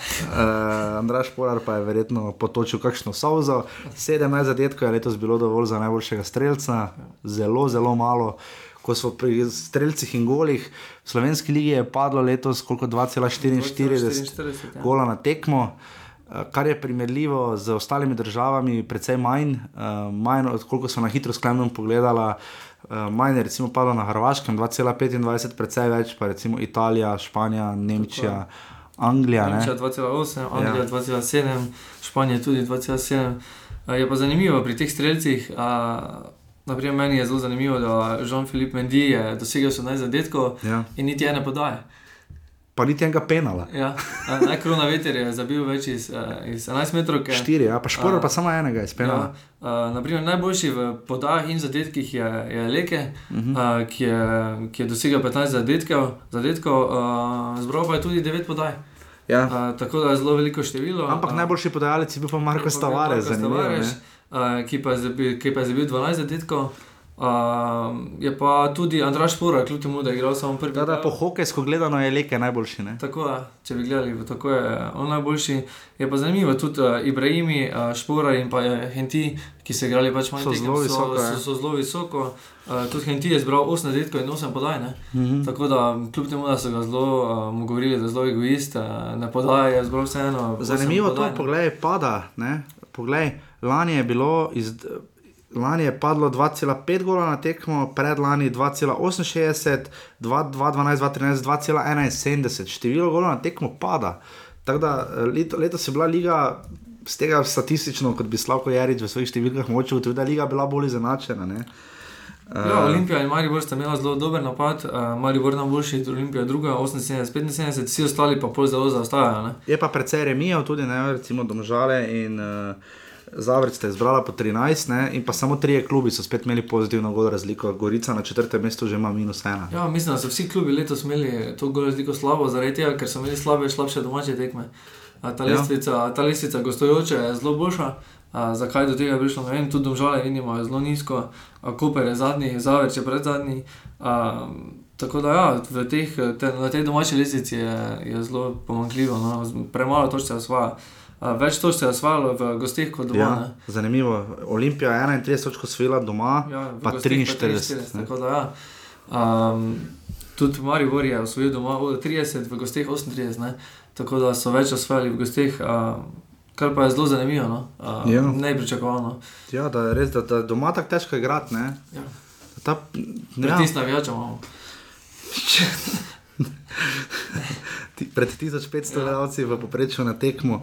Andraš Polar pa je verjetno potočil kakšno solzo. 17 zadetkov je letos bilo dovolj za najboljšega streljca, zelo, zelo malo. Ko so pri streljcih in golih, v slovenski ligi je padlo letos koliko 2,44 2,44, ja. gola na tekmo. eh, Kar je primerljivo z ostalimi državami, precej manj, uh, manj koliko so na hitro sklepno pogledala. Uh, manj je recimo padlo na Hrvaškem 2,25, precej več pa recimo Italija, Španija, Nemčija, Anglija. Ne? Nemčija 2,8, Anglija Ja. 2,7, Španija tudi 2,7. A, Je pa zanimivo pri teh streljcih. a, Naprimer, meni je zelo zanimivo, da Jean-Philippe Mendy je dosegel 18 zadetkov Ja. in niti ene podaje. Pa niti enega penala. Ja. a, Najkrona veter je zabil več iz, eh, iz 11 metrov. Štiri, ja, pa šporov A, pa samo enega iz penala. Ja, uh, naprimer, najboljši v podajah in zadetkih je, je Leke, uh -huh. uh, ki, je, ki je dosegel 15 zadetkov, zadetkov uh, zbral pa je tudi 9 podaj. Ja. Uh, tako da je zelo veliko število. Ampak uh, najboljši podajalec je bil pa Marko Stavares, zanimivo. Ne? uh, ki, pa zabil, ki pa je zabil 12 zadetkov. Um, je pa tudi Andraš Pora, kljub temu, da je igral samo prvi. Da, da, po hokejsko gledano je Leke najboljši. Ne? Tako je, če bi gledali, tako je on najboljši. Je pa zanimivo tudi uh, Ibrahimi, uh, Špora in pa uh, Henti, ki so igrali pač So tekem, zelo visoko, so, ja. so, so zelo visoko. Uh, tudi Henti je zbral 8 zadetkov in 8 podaj. Mm Mhm. -hmm. Tako da, kljub temu, da so ga zelo, uh, mu govorili, da je zelo egoist, uh, ne podaja, je zbral vseeno. Zanimivo to, podaj, ne. poglej, pada. Ne? Poglej, lani je bilo. Iz, Lani je padlo 2,5 gola na tekmo, predlani 2,68, 2,12, 2,13, 2,71. Število golov na tekmo pada. Tako da eh, leto, letos je bila liga, z tega statistično, kot bi Slavko Jarič v svojih številkah moče ugotoviti, da je liga bila bolj izenačena. ne. Ja, Olimpija in Maribor sta imela zelo dober napad, uh, Maribor najboljši, Olimpija druga, 78, 75, vsi ostali pa pol zelo zaostajajo. ne. Je pa precej remijev, tudi ne, recimo Domžale in uh, Zavrč ste izbrala po 13, ne, in pa samo trije klubi so spet imeli pozitivno gol razliko. Gorica na četrtem mestu že ima minus ena. Ja, mislim, da so vsi klubi letos imeli to gol razliko slabo, zaradi tega, ker so imeli slabe, slabše domače tekme. A Ta Ja. lestvica, ta lestvica gostujoče je zelo boljša. A, zakaj do tega je prišlo? Ne vem, tudi domžale vidimo, zelo nizko, a Koper je zadnji, Zaveč je pred zadnji. A, tako da ja, teh, te, na tej domači lestvici je, je zelo pomankljivo, no, premalo točk se osvaja. A, več točk se je osvajalo v gostih kot doma. Ja, ne. zanimivo. Olimpija je 31 točk osvojila doma, Ja, pa gosteh 43. ne. tako da, ja. um, tudi Maribor je osvojil doma o, 30, v gosteh 38, ne? tako da so več osvojili v gosteh, um, kar pa je zelo zanimivo, no? um, Ja. nepričakovano. Ja, da je res, da, da doma tako težko igrati. ne. Ja. Ta, ja, Pritisk navijača imamo. pred 1500 gledalci v povprečju na tekmo.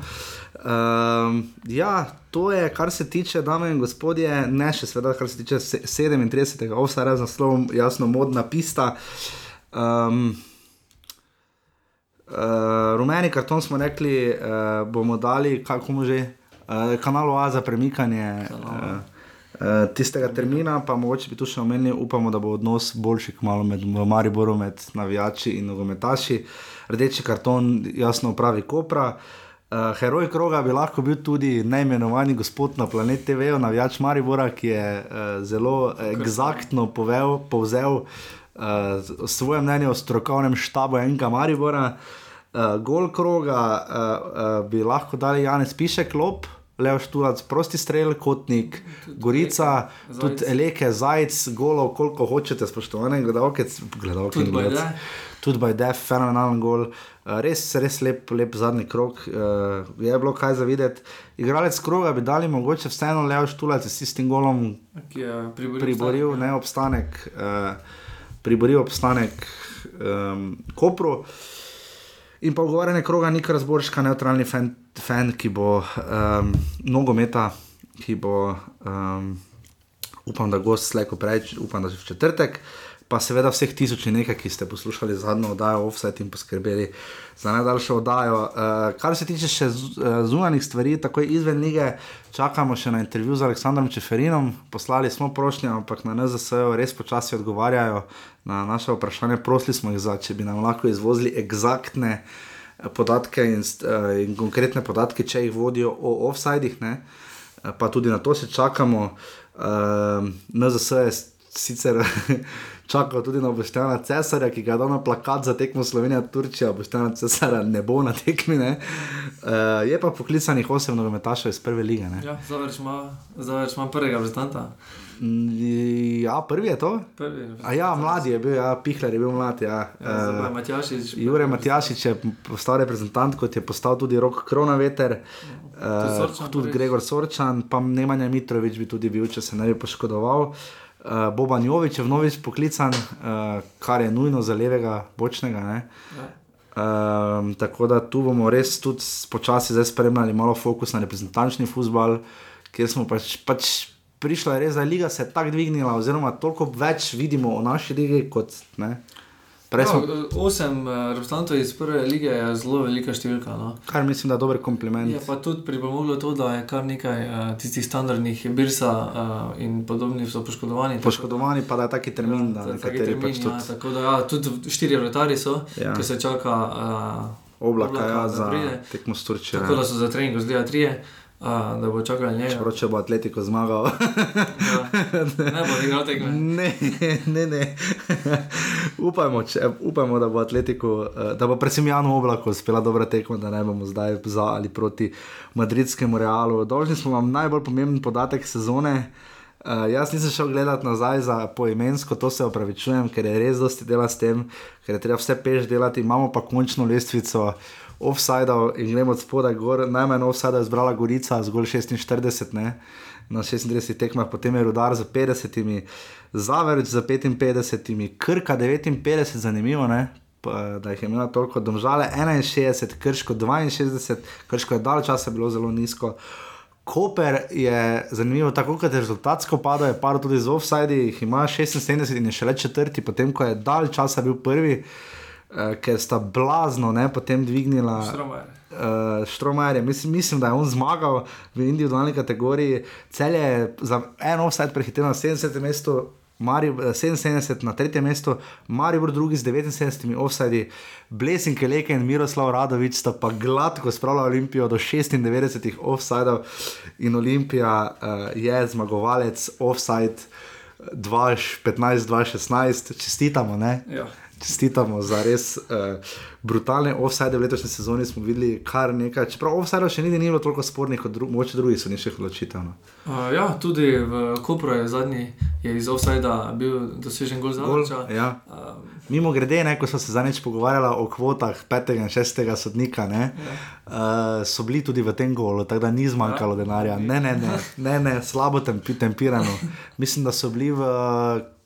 Um, ja, to je, kar se tiče, dame in gospodje, ne še sveda, kar se tiče se- 37. offsara z naslovom Jasno, modna pista. Um, uh, rumeni karton smo rekli, uh, bomo dali, kako mu že, uh, kanal A za premikanje. Uh, Uh, tistega termina, pa mogoče bi tu še omenili, upamo, da bo odnos boljši kmalo med v Mariboru, med navijači in nogometaši. Rdeči karton jasno pravi Kopra. Uh, heroj kroga bi lahko bil tudi neimenovani gospod na planet TV, navijač Maribora, ki je uh, zelo eksaktno povzel uh, svoje mnenje o strokovnem štabu enega Maribora. Uh, gol kroga uh, uh, bi lahko dali Janez Pišek, lop. Leo Štulac, prosti strel, kotnik, Gorica, Zajec. tudi Eleke, Zajec, golov, koliko hočete, spoštovane gledalke, gledalke Tudi in gledalci. Bajde. Tudi Bajdef, fenomenalen gol, Uh, res, res lep, lep zadnji krok, uh, je bilo kaj za videti. Igralec kroga bi dali mogoče vseeno Leo Štulac s tistim golom Ki je priboril. priboril ne obstanek, uh, priboril obstanek um, Kopru. In pa ugovarjanje kroga, nik razborška, neutralni fan, fan ki bo um, nogometa, ki bo, um, upam, da gost slejko prej, upam, da že v četrtek. Pa seveda vseh tisoč in nekaj, ki ste poslušali zadnjo oddajo Offset in poskrbeli za najdaljšo oddajo. Uh, kar se tiče še eh, zunanjih stvari, takoj izven lige, čakamo še na intervju z Aleksandrom Čeferinom. Poslali smo prošnje, ampak na NZS-ju res počasi odgovarjajo na naše vprašanje. Prosili smo jih za, če bi nam lahko izvozili eksaktne eh, podatke in, eh, in konkretne podatke, če jih vodijo o offsajdih. Eh, Pa tudi na to še čakamo. Uh, NZS je sicer čakal tudi na Boštjana Cesarja, ki ga je dal na plakat za tekmo Slovenija-Turčija. Boštjana Cesarja ne bo na tekmi. Uh, je pa poklicanih osem nogometašev iz prve lige. Ja, ima, Zavrč ima prvega reprezentanta. Ja, prvi je to. Prvi A ja, mladi je bil, ja, Pihler je bil mlad. Ja. Ja, Uh, Matjašič. Jure Matjašič je postal reprezentant, kot je postal tudi Rok Kronaveter, uh, Sorčan tudi prvič. Gregor Sorčan, pa Nemanja Mitrovič bi tudi bil, če se ne bi poškodoval. Uh, Boban Jovič je vnovič poklican, uh, kar je nujno za levega bočnega. Ne? Ja. Um, tako da tu bomo res tudi počasi spremljali malo fokus na reprezentančni futbal, kjer smo pač, pač prišli, res, da liga se je tako dvignila, oziroma toliko več vidimo o naši ligi kot ne. Prej smo, Ja, osem eh, reprezentantov iz prve lige je zelo velika številka. No. kar mislim, da je dober kompliment. Je pa tudi pripomoglo to, da je kar nekaj uh, tistih standardnih birsa uh, in podobnih so poškodovani. Poškodovani pa da je taki termin, da Ja, taki nekateri termin, pač ja, tudi tako da, ja, tudi štiri vrtari so, Ja. ja. ki se čaka. Uh, oblaka, ja, da za pride. tekmo s Turčijo. Tako ja. da so za trening zdaj trije. uh, da bo čakal njega. Čeprav če bo Atletico zmagal. Ja. Ne bo igral tekme. Ne, ne, ne. upajmo, če, upajmo, da bo Atletico, eh, da bo predvsem Janu Oblaku uspela dobra tekma, da ne bomo zdaj za ali proti madridskemu Realu. Dolžni smo vam najbolj pomemben podatek sezone. Uh, jaz nisem šel gledati nazaj za poimensko, to se opravičujem, ker je res dosti dela s tem, ker je treba vse peš delati. Imamo pa končno lestvico offside-ov in gremo od spodaj gor. Najmanj offside je zbrala Gorica, zgolj 46, ne? na 36 tekmah, potem je Rudar za 50, Zavrč za 55, Krka 59, zanimivo, ne? Da jih je imela toliko, domžale 61, krško 62, krško je dalj časa bilo zelo nizko. Koper je zanimivo, tako kot je rezultatsko padlo, je padlo tudi z offside, jih ima 76 in je šele četrti, potem ko je dalj časa bil prvi, uh, ker sta blazno ne, potem dvignila. Štromajer. Uh, Štromajer, mislim, mislim, da je on zmagal v individualni kategoriji. Cel je za en offside prehitel na 70. mestu, Marib, 77 na tretjem mestu, Maribor drugi z 79 offsidi, Blesing Keleke in Miroslav Radovič sta pa gladko spravila Olimpijo do 96 offsidov in Olimpija uh, je zmagovalec offside 15-2016, čestitamo, ne? Ja. Čestitamo za res uh, brutalne offside v letošnji sezoni. Smo videli kar nekaj, čeprav offside še ni, ni bilo toliko spornih kot dru moče drugih sodniških odločitev. No. Uh, ja, tudi v Kopru je zadnji je iz offsajda bil dosežen gol za Avča. ja. Um, Mimo grede, ne, ko smo se zadnjič pogovarjali o kvotah petega in šestega sodnika, ne, Ja. uh, so bili tudi v tem golu, tako da ni zmanjkalo Ja. denarja. Ne, ne, ne, ne, ne slabo tempi, tempirano. Mislim, da so bili v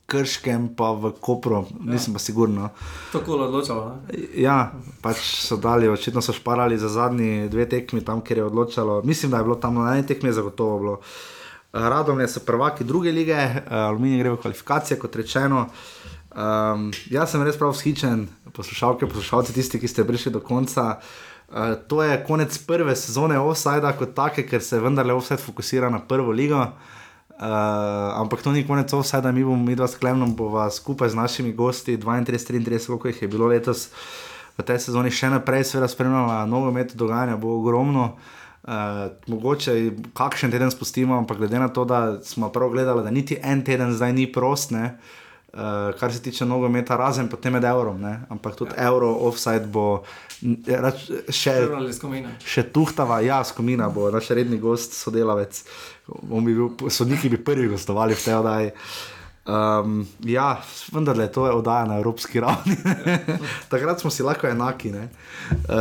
Krškem, pa v Kopru, nisem pa sigurno. tako je odločalo. Ne? Ja, pač so dali, očitno so šparali za zadnji dve tekmi, tam, kjer je odločalo. Mislim, da je bilo tam na eni tekmi zagotovo bilo. Radom je so prvaki druge lige, Aluminij gre v kvalifikacije, kot rečeno. Um, jaz sem res prav vzhičen, poslušalke, poslušalci, tisti, ki ste prišli do konca. Uh, to je konec prve sezone Offside, kot take, ker se vendarle Offside fokusira na prvo ligo. Uh, ampak to ni konec Offside, mi bomo, mi dva s Klemnom, bova skupaj z našimi gosti, 32-33, koliko jih je bilo letos v tej sezoni, še naprej seveda spremljala nogomet, dogajanja bo ogromno. Uh, mogoče kakšen teden spustimo, ampak glede na to, da smo prav gledali, da niti en teden zdaj ni prost, ne, uh, kar se tiče nogometa, razen potem med evrom, ne, ampak tudi ja. euro, offside bo rač, še, še tuhtava, ja, skomina bo naš redni gost, sodelavec. On Bi bil, sodniki bi prvi gostovali v tej oddaji. Um, ja, vendar je to je oddaja na evropski ravni. Takrat smo si lahko enaki, uh,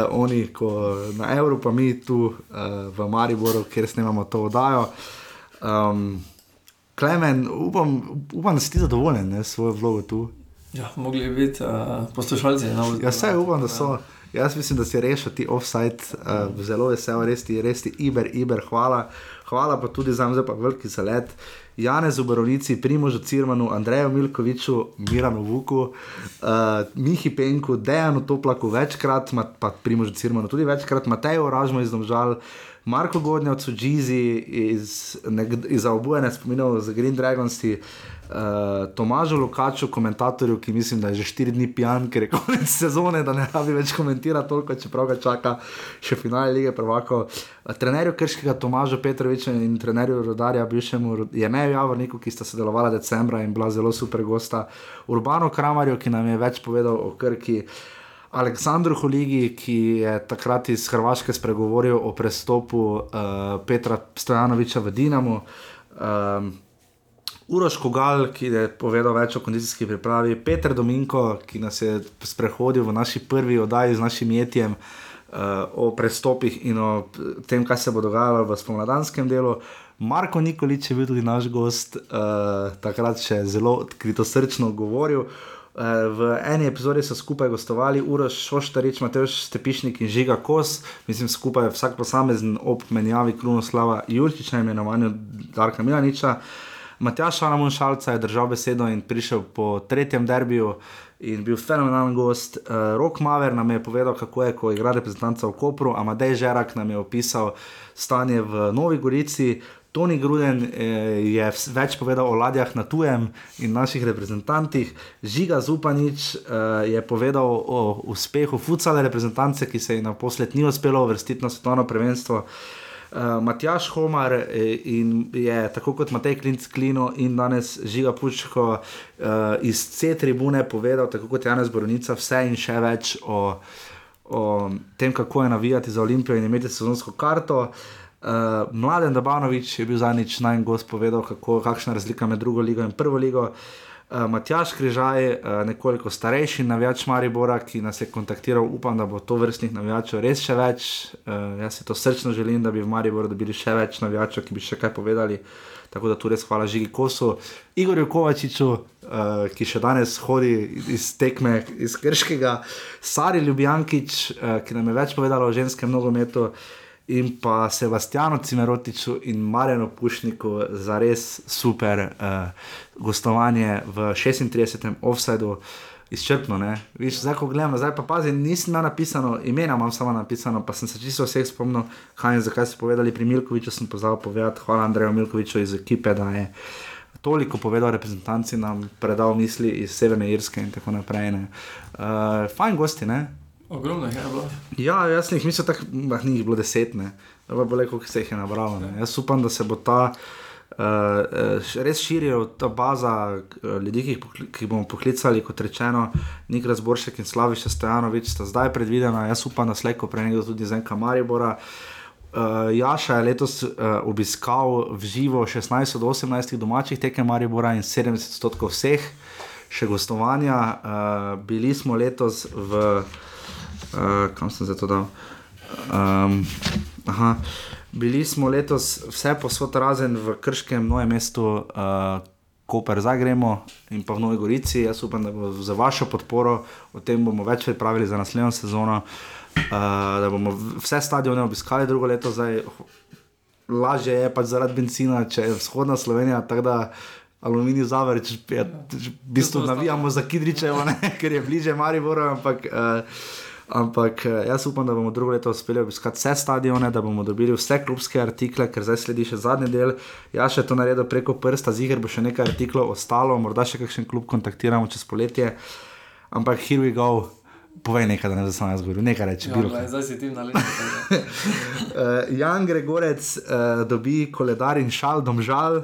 oni ko na Evropi, pa mi tu uh, v Mariboru, kjer snemamo to oddajo. Um, Klemen, upam, upam, da si ti zadovoljen ne, s svojo vlogo tu. Ja, mogli bi biti uh, poslušalci. No, Ja, vse upam, da so. Jaz mislim, da si rešil ti offside, uh, zelo vesel, res ti, res ti, iber, iber, hvala. Hvala pa tudi za zdaj pa veliki zalet. Janez Uborovnici, Primožu Cirmanu, Andreju Milkoviču, Miranu Vuku, uh, Mihi Penku, Dejanu Toplaku večkrat, pa Primožu Cirmanu tudi večkrat, Mateju Oražmo iz Domžal, Marko Godnjavcu, Džizi iz, nek- iz obujene spominov za Green Dragons. Uh, Tomažu Lukaču, komentatorju, ki mislim, da je že štiri dni pijan, ker je konec sezone, da ne rabi več komentirati toliko, čeprav ga čaka še finale lige prvako. Uh, trenerju Krškega Tomažu Petroviča in trenerju Rodarja, bivšemu Jemeju Javorniku, ki sta sodelovala decembra in bila zelo super gosta, Urbano Kramarju, ki nam je več povedal o Krki. Aleksandru Holigi, ki je takrat iz Hrvaške spregovoril o prestopu uh, Petra Stojanoviča v Dinamo. Um, Uroš Kogal, ki je povedal več o kondicijski pripravi, Peter Dominko, ki nas je sprehodil v naši prvi oddaji z našim jetjem uh, o prestopih in o tem, kaj se bo dogajalo v spomladanskem delu. Marko Nikolič je bil tudi naš gost, uh, takrat še zelo odkrito srčno govoril. Uh, v eni epizodi so skupaj gostovali Uroš Šoštarič, Mateoš Stepišnik in Žiga Kos, mislim skupaj vsak posamezen ob menjavi Krunoslava Jurčiča, imenovanju Darka Milaniča. Matjaš Šalamon Šalca je držal besedo in prišel po tretjem derbiju in bil fenomenalen gost. Uh, Rok Maver nam je povedal, kako je, ko igra reprezentanca v Kopru, Amadej Žerak nam je opisal stanje v Novi Gorici. Toni Gruden eh, je več povedal o ladjah na tujem in naših reprezentantih. Žiga Zupanič eh, je povedal o uspehu futsale reprezentance, ki se ji naposled ni uspelo uvrstiti na svetovno prvenstvo. Uh, Matjaš Homar eh, in je tako kot Matej Klinc Klino in danes Žiga Pučko uh, iz C-tribune povedal, tako kot Janez Borovnica, vse in še več o, o tem, kako je navijati za Olimpijo in imeti sezonsko karto. Uh, Mladen Dabanovič je bil zadnjič najmanj gost povedal, kako, kakšna je razlika med drugo ligo in prvo ligo. Uh, Matjaš Križaj, uh, nekoliko starejši navijač Maribora, ki nas je kontaktiral, upam, da bo to vrstnih navijačev res še več. Uh, jaz si to srčno želim, da bi v Mariboru dobili še več navijačev, ki bi še kaj povedali. Tako da tu res hvala Žigi Kosu, Igorju Kovačiču, uh, ki še danes hodi iz tekme iz Krškega, Sari Ljubljankič, uh, ki nam je več povedala o ženskem nogometu. In pa Sebastianu Cimerotiču in Marjanu Pušniku za res super uh, gostovanje v 36. offsajdu, izčrpno. Viš, zdaj, ko gledam, zdaj pa pazi, nisem imel napisano, imena imam samo napisano, pa sem se čisto vseh spomnil, kaj in zakaj so povedali. Pri Milkoviču sem pozval povedati, hvala Andreju Milkoviču iz ekipe, da je toliko povedal reprezentanci, nam predal misli iz Severne Irske in tako naprej. Uh, fajn gosti, ne? Ogromno je bilo. Ja, jaz jih mislil, da jih bilo deset, ne. Bo le, koliko se jih je nabralo. Ne. Jaz upam, da se bo ta uh, res širila ta baza uh, ljudi, ki jih, ki jih bomo poklicali, kot rečeno, Nik Razboršek in Slaviša Stojanovič sta zdaj predvidena. Jaz upam, da slejko prej nekdo tudi Zenka Maribora. Uh, Jaša je letos uh, obiskal v živo 16 od 18 domačih tekem Maribora in 70 odstotkov vseh, še gostovanja. Uh, bili smo letos v kam sem se to dal. Um, aha, bili smo letos vse posod razen v Krškem, novem mestu, uh, Koper, Zagremo in pa v Novi Gorici. Jaz upam, da bo za vašo podporo, o tem bomo več pripravili za naslednjo sezono, uh, da bomo vse stadione obiskali drugo leto. Zdaj, lažje je pač zaradi benzina, če je vzhodna Slovenija. Aluminij zavrč, v bistvu navijamo za Kidričevo, ne, ker je bliže Mariboru, ampak uh, Ampak eh, jaz upam, da bomo drugo leto uspeli obiskati vse stadione, da bomo dobili vse klubske artikle, ker zdaj sledi še zadnji del. Jaz še to naredil preko prsta, ziger bo še nekaj artiklov ostalo, morda še kakšen klub kontaktiramo čez poletje. Ampak here we go. Povej nekaj, da ne znam jaz govoriti, nekaj reči. Ja, zdaj si ti na levi. uh, Jan Gregorec uh, dobi koledar in šal, domžal.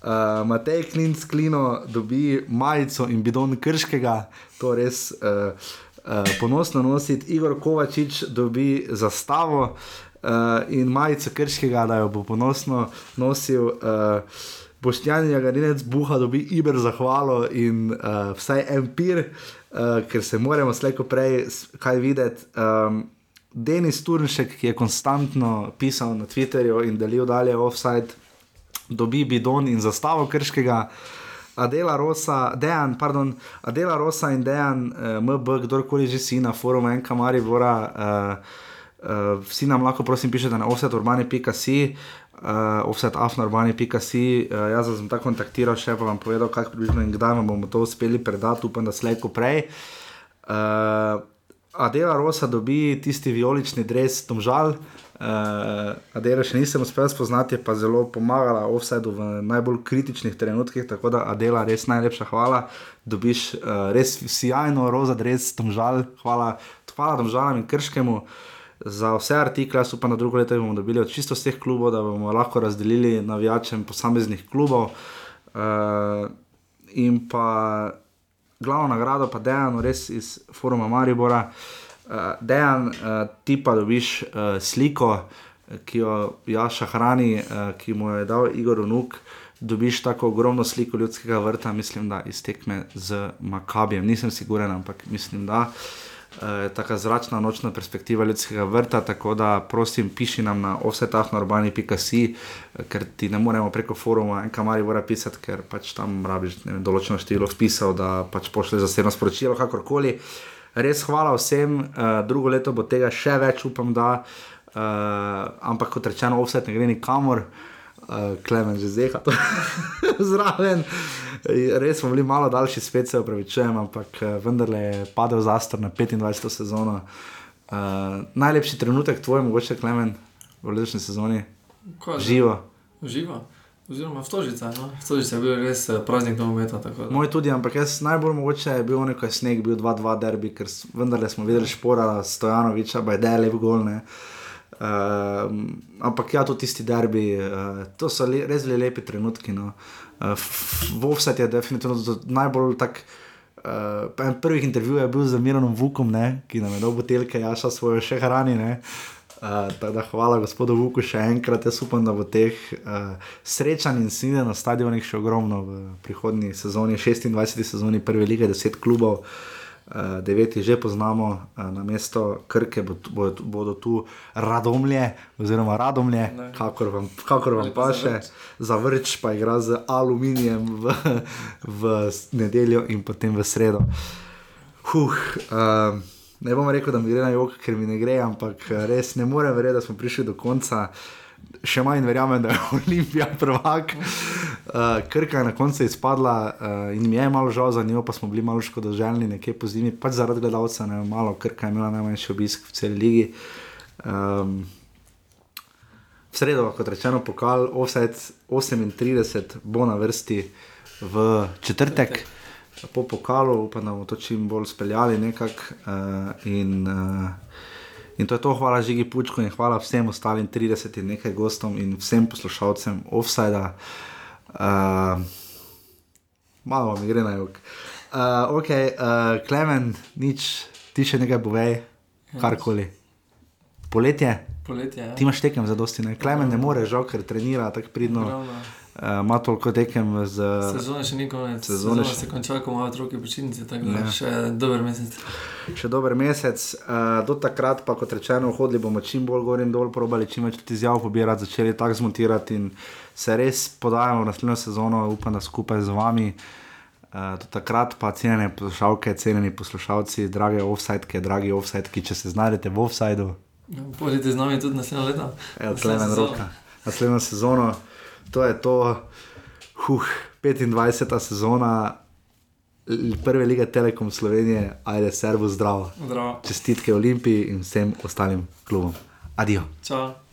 Uh, Matej Klinc Klino dobi majico in bidon krškega, to res. Uh, ponosno nositi, Igor Kovačič dobi zastavo uh, in majico krškega, da jo bo ponosno nosil. Uh, Boštjan Jagarinec buha dobi Iber zahvalo in uh, vsaj empir, uh, ker se moramo slejko prej kaj videti. Um, Denis Turnšek, ki je konstantno pisal na Twitterju in delil dalje offside, dobi bidon in zastavo krškega. Uh, Adela Rosa, Dejan, pardon, Adela Rosa in Dejan, uh, eh, MB, kdorkoli že si na forumu Enka Maribora, uh, uh, vsi nam lahko prosim pišete na offseturbani.com. Uh, offsetafnurbani.com, uh, jaz sem tako kontaktiral, še pa vam povedal, kako približno in kdaj bomo to uspeli predati, upam, da slejko prej. Uh, Adela Rosa dobi tisti vijolični dres, tom žal, uh, Uh, Adela še nisem uspel spoznati, pa zelo pomagala offsetu v najbolj kritičnih trenutkih, tako da Adela res najlepša hvala. Dobiš uh, res sjajno roza, res tomžal, hvala, hvala tomžalam in krškemu za vse artikle. Jaz upam, da drugo leto bomo dobili od čisto vseh klubov, da bomo lahko razdelili navijačem posameznih klubov. Uh, in pa glavno nagrado, pa dejano res iz foruma Maribora. Uh, dejan, uh, ti pa dobiš uh, sliko, ki jo Jaša hrani, uh, ki mu jo je dal Igor Nuk. Dobiš tako ogromno sliko ljudskega vrta, mislim, da iztekme z Makabijem. Nisem siguren, ampak mislim, da je uh, tako zračna nočna perspektiva ljudskega vrta. Tako da prosim, piši nam na offsetahnorbani.si, ker ti ne moremo preko foruma en kamari mora pisati, ker pač tam rabiš določeno število vpisov, da pač pošleš zasebno sporočilo, kakorkoli. Uh, res hvala vsem, uh, drugo leto bo tega še več, upam, da. Uh, ampak kot rečeno, vse ne gre nikamor, uh, klemen že zdaj, to zraven. Res smo bili malo daljši, spet se upravičujem, ampak uh, vendarle je padel zastor na 25. sezono. Uh, najlepši trenutek tvoj, mogoče klemen v letošnji sezoni? Živo. Živo. Oziroma, stožica, no? stožica je bil res eh, praznik nogometa. Moj tudi, ampak jaz najbolj mogoče je bil nekaj sneg, bil 2-2 derbi, ker vendarle smo videli špora Stojanoviča, pa je del lep gol. Ne? Um, ampak ja, tudi tisti derbi, uh, to so le, res bili lepi trenutki. No. Uh, Vovsat je definitivno to najbolj tak. Uh, en prvih intervjujev je bil z Miranom Vukom, ne, ki nam je dal buteljke, jaša svoje še hrani. Uh, tako da hvala gospodu Vuku še enkrat. Jaz upam, da bo teh uh, srečanj in snine na stadionih še ogromno v prihodnji sezoni, 26. sezoni Prve lige, 10 klubov. Uh, deveti že poznamo, uh, na mesto Krke bo, bo, bodo tu radomlje, oziroma radomlje, Ne. kakor vam, kakor vam paše. Zavrč pa igra z aluminijem v, v nedeljo in potem v sredo. Huh, uh, ne bom rekel, da mi gre na jog, ker mi ne gre, ampak eh, res ne morem verjeti, da smo prišli do konca. Še manj verjamem, da je Olimpija prvak. Uh, Krka je na koncu izpadla uh, in mi je malo žal za njo, pa smo bili malo škodoželjni nekje po zimi, pač zaradi gledalca, ne malo Krka je imela najmanjši obisk v celi ligi. Um, v sredo, kot rečeno, pokal Offset 38 bo na vrsti v četrtek. Po pokalu upam, da bomo to čim bolj speljali nekako. Uh, in, uh, in to je to, hvala Žigi Pučku in hvala vsem ostalim 30 in nekaj gostom in vsem poslušalcem Offsida. Uh, malo mi gre na jug. Uh, ok, uh, Klemen, nič, ti še nekaj povej, karkoli. Poletje, Poletje, ja. ti imaš tekem za dosti, ne? Klemen ne more, žal, ker trenira tako pridno. Ravno. Uh, ima toliko tekem z. Sezona še ni konec, Sezone sezona še- se konča, ko imajo otroci počitnice, tako da Ja. ja. še dober mesec. še dober mesec. Uh, do takrat, pa kot rečeno, hodili bomo čim bolj gor in dol, probali čim več izjav pobirati, začeli tako zmontirati in se res podajamo v naslednjo sezono, upam, da skupaj z vami. Uh, do takrat pa cenjene poslušalke, cenjeni poslušalci, drage offsajtke, dragi offsajtki, če se znajdete v offsajdu, Ja, Pojdite z nami tudi naslednje leto. evo, Naslednjo klemen sezono. roka. Naslednjo sezono, to je to, huh, 25. sezona. Prve lige Telekom Slovenije, ajde, servo zdravo. Zdravo. Čestitke Olimpiji in vsem ostalim klubom. Adijo. Ćao.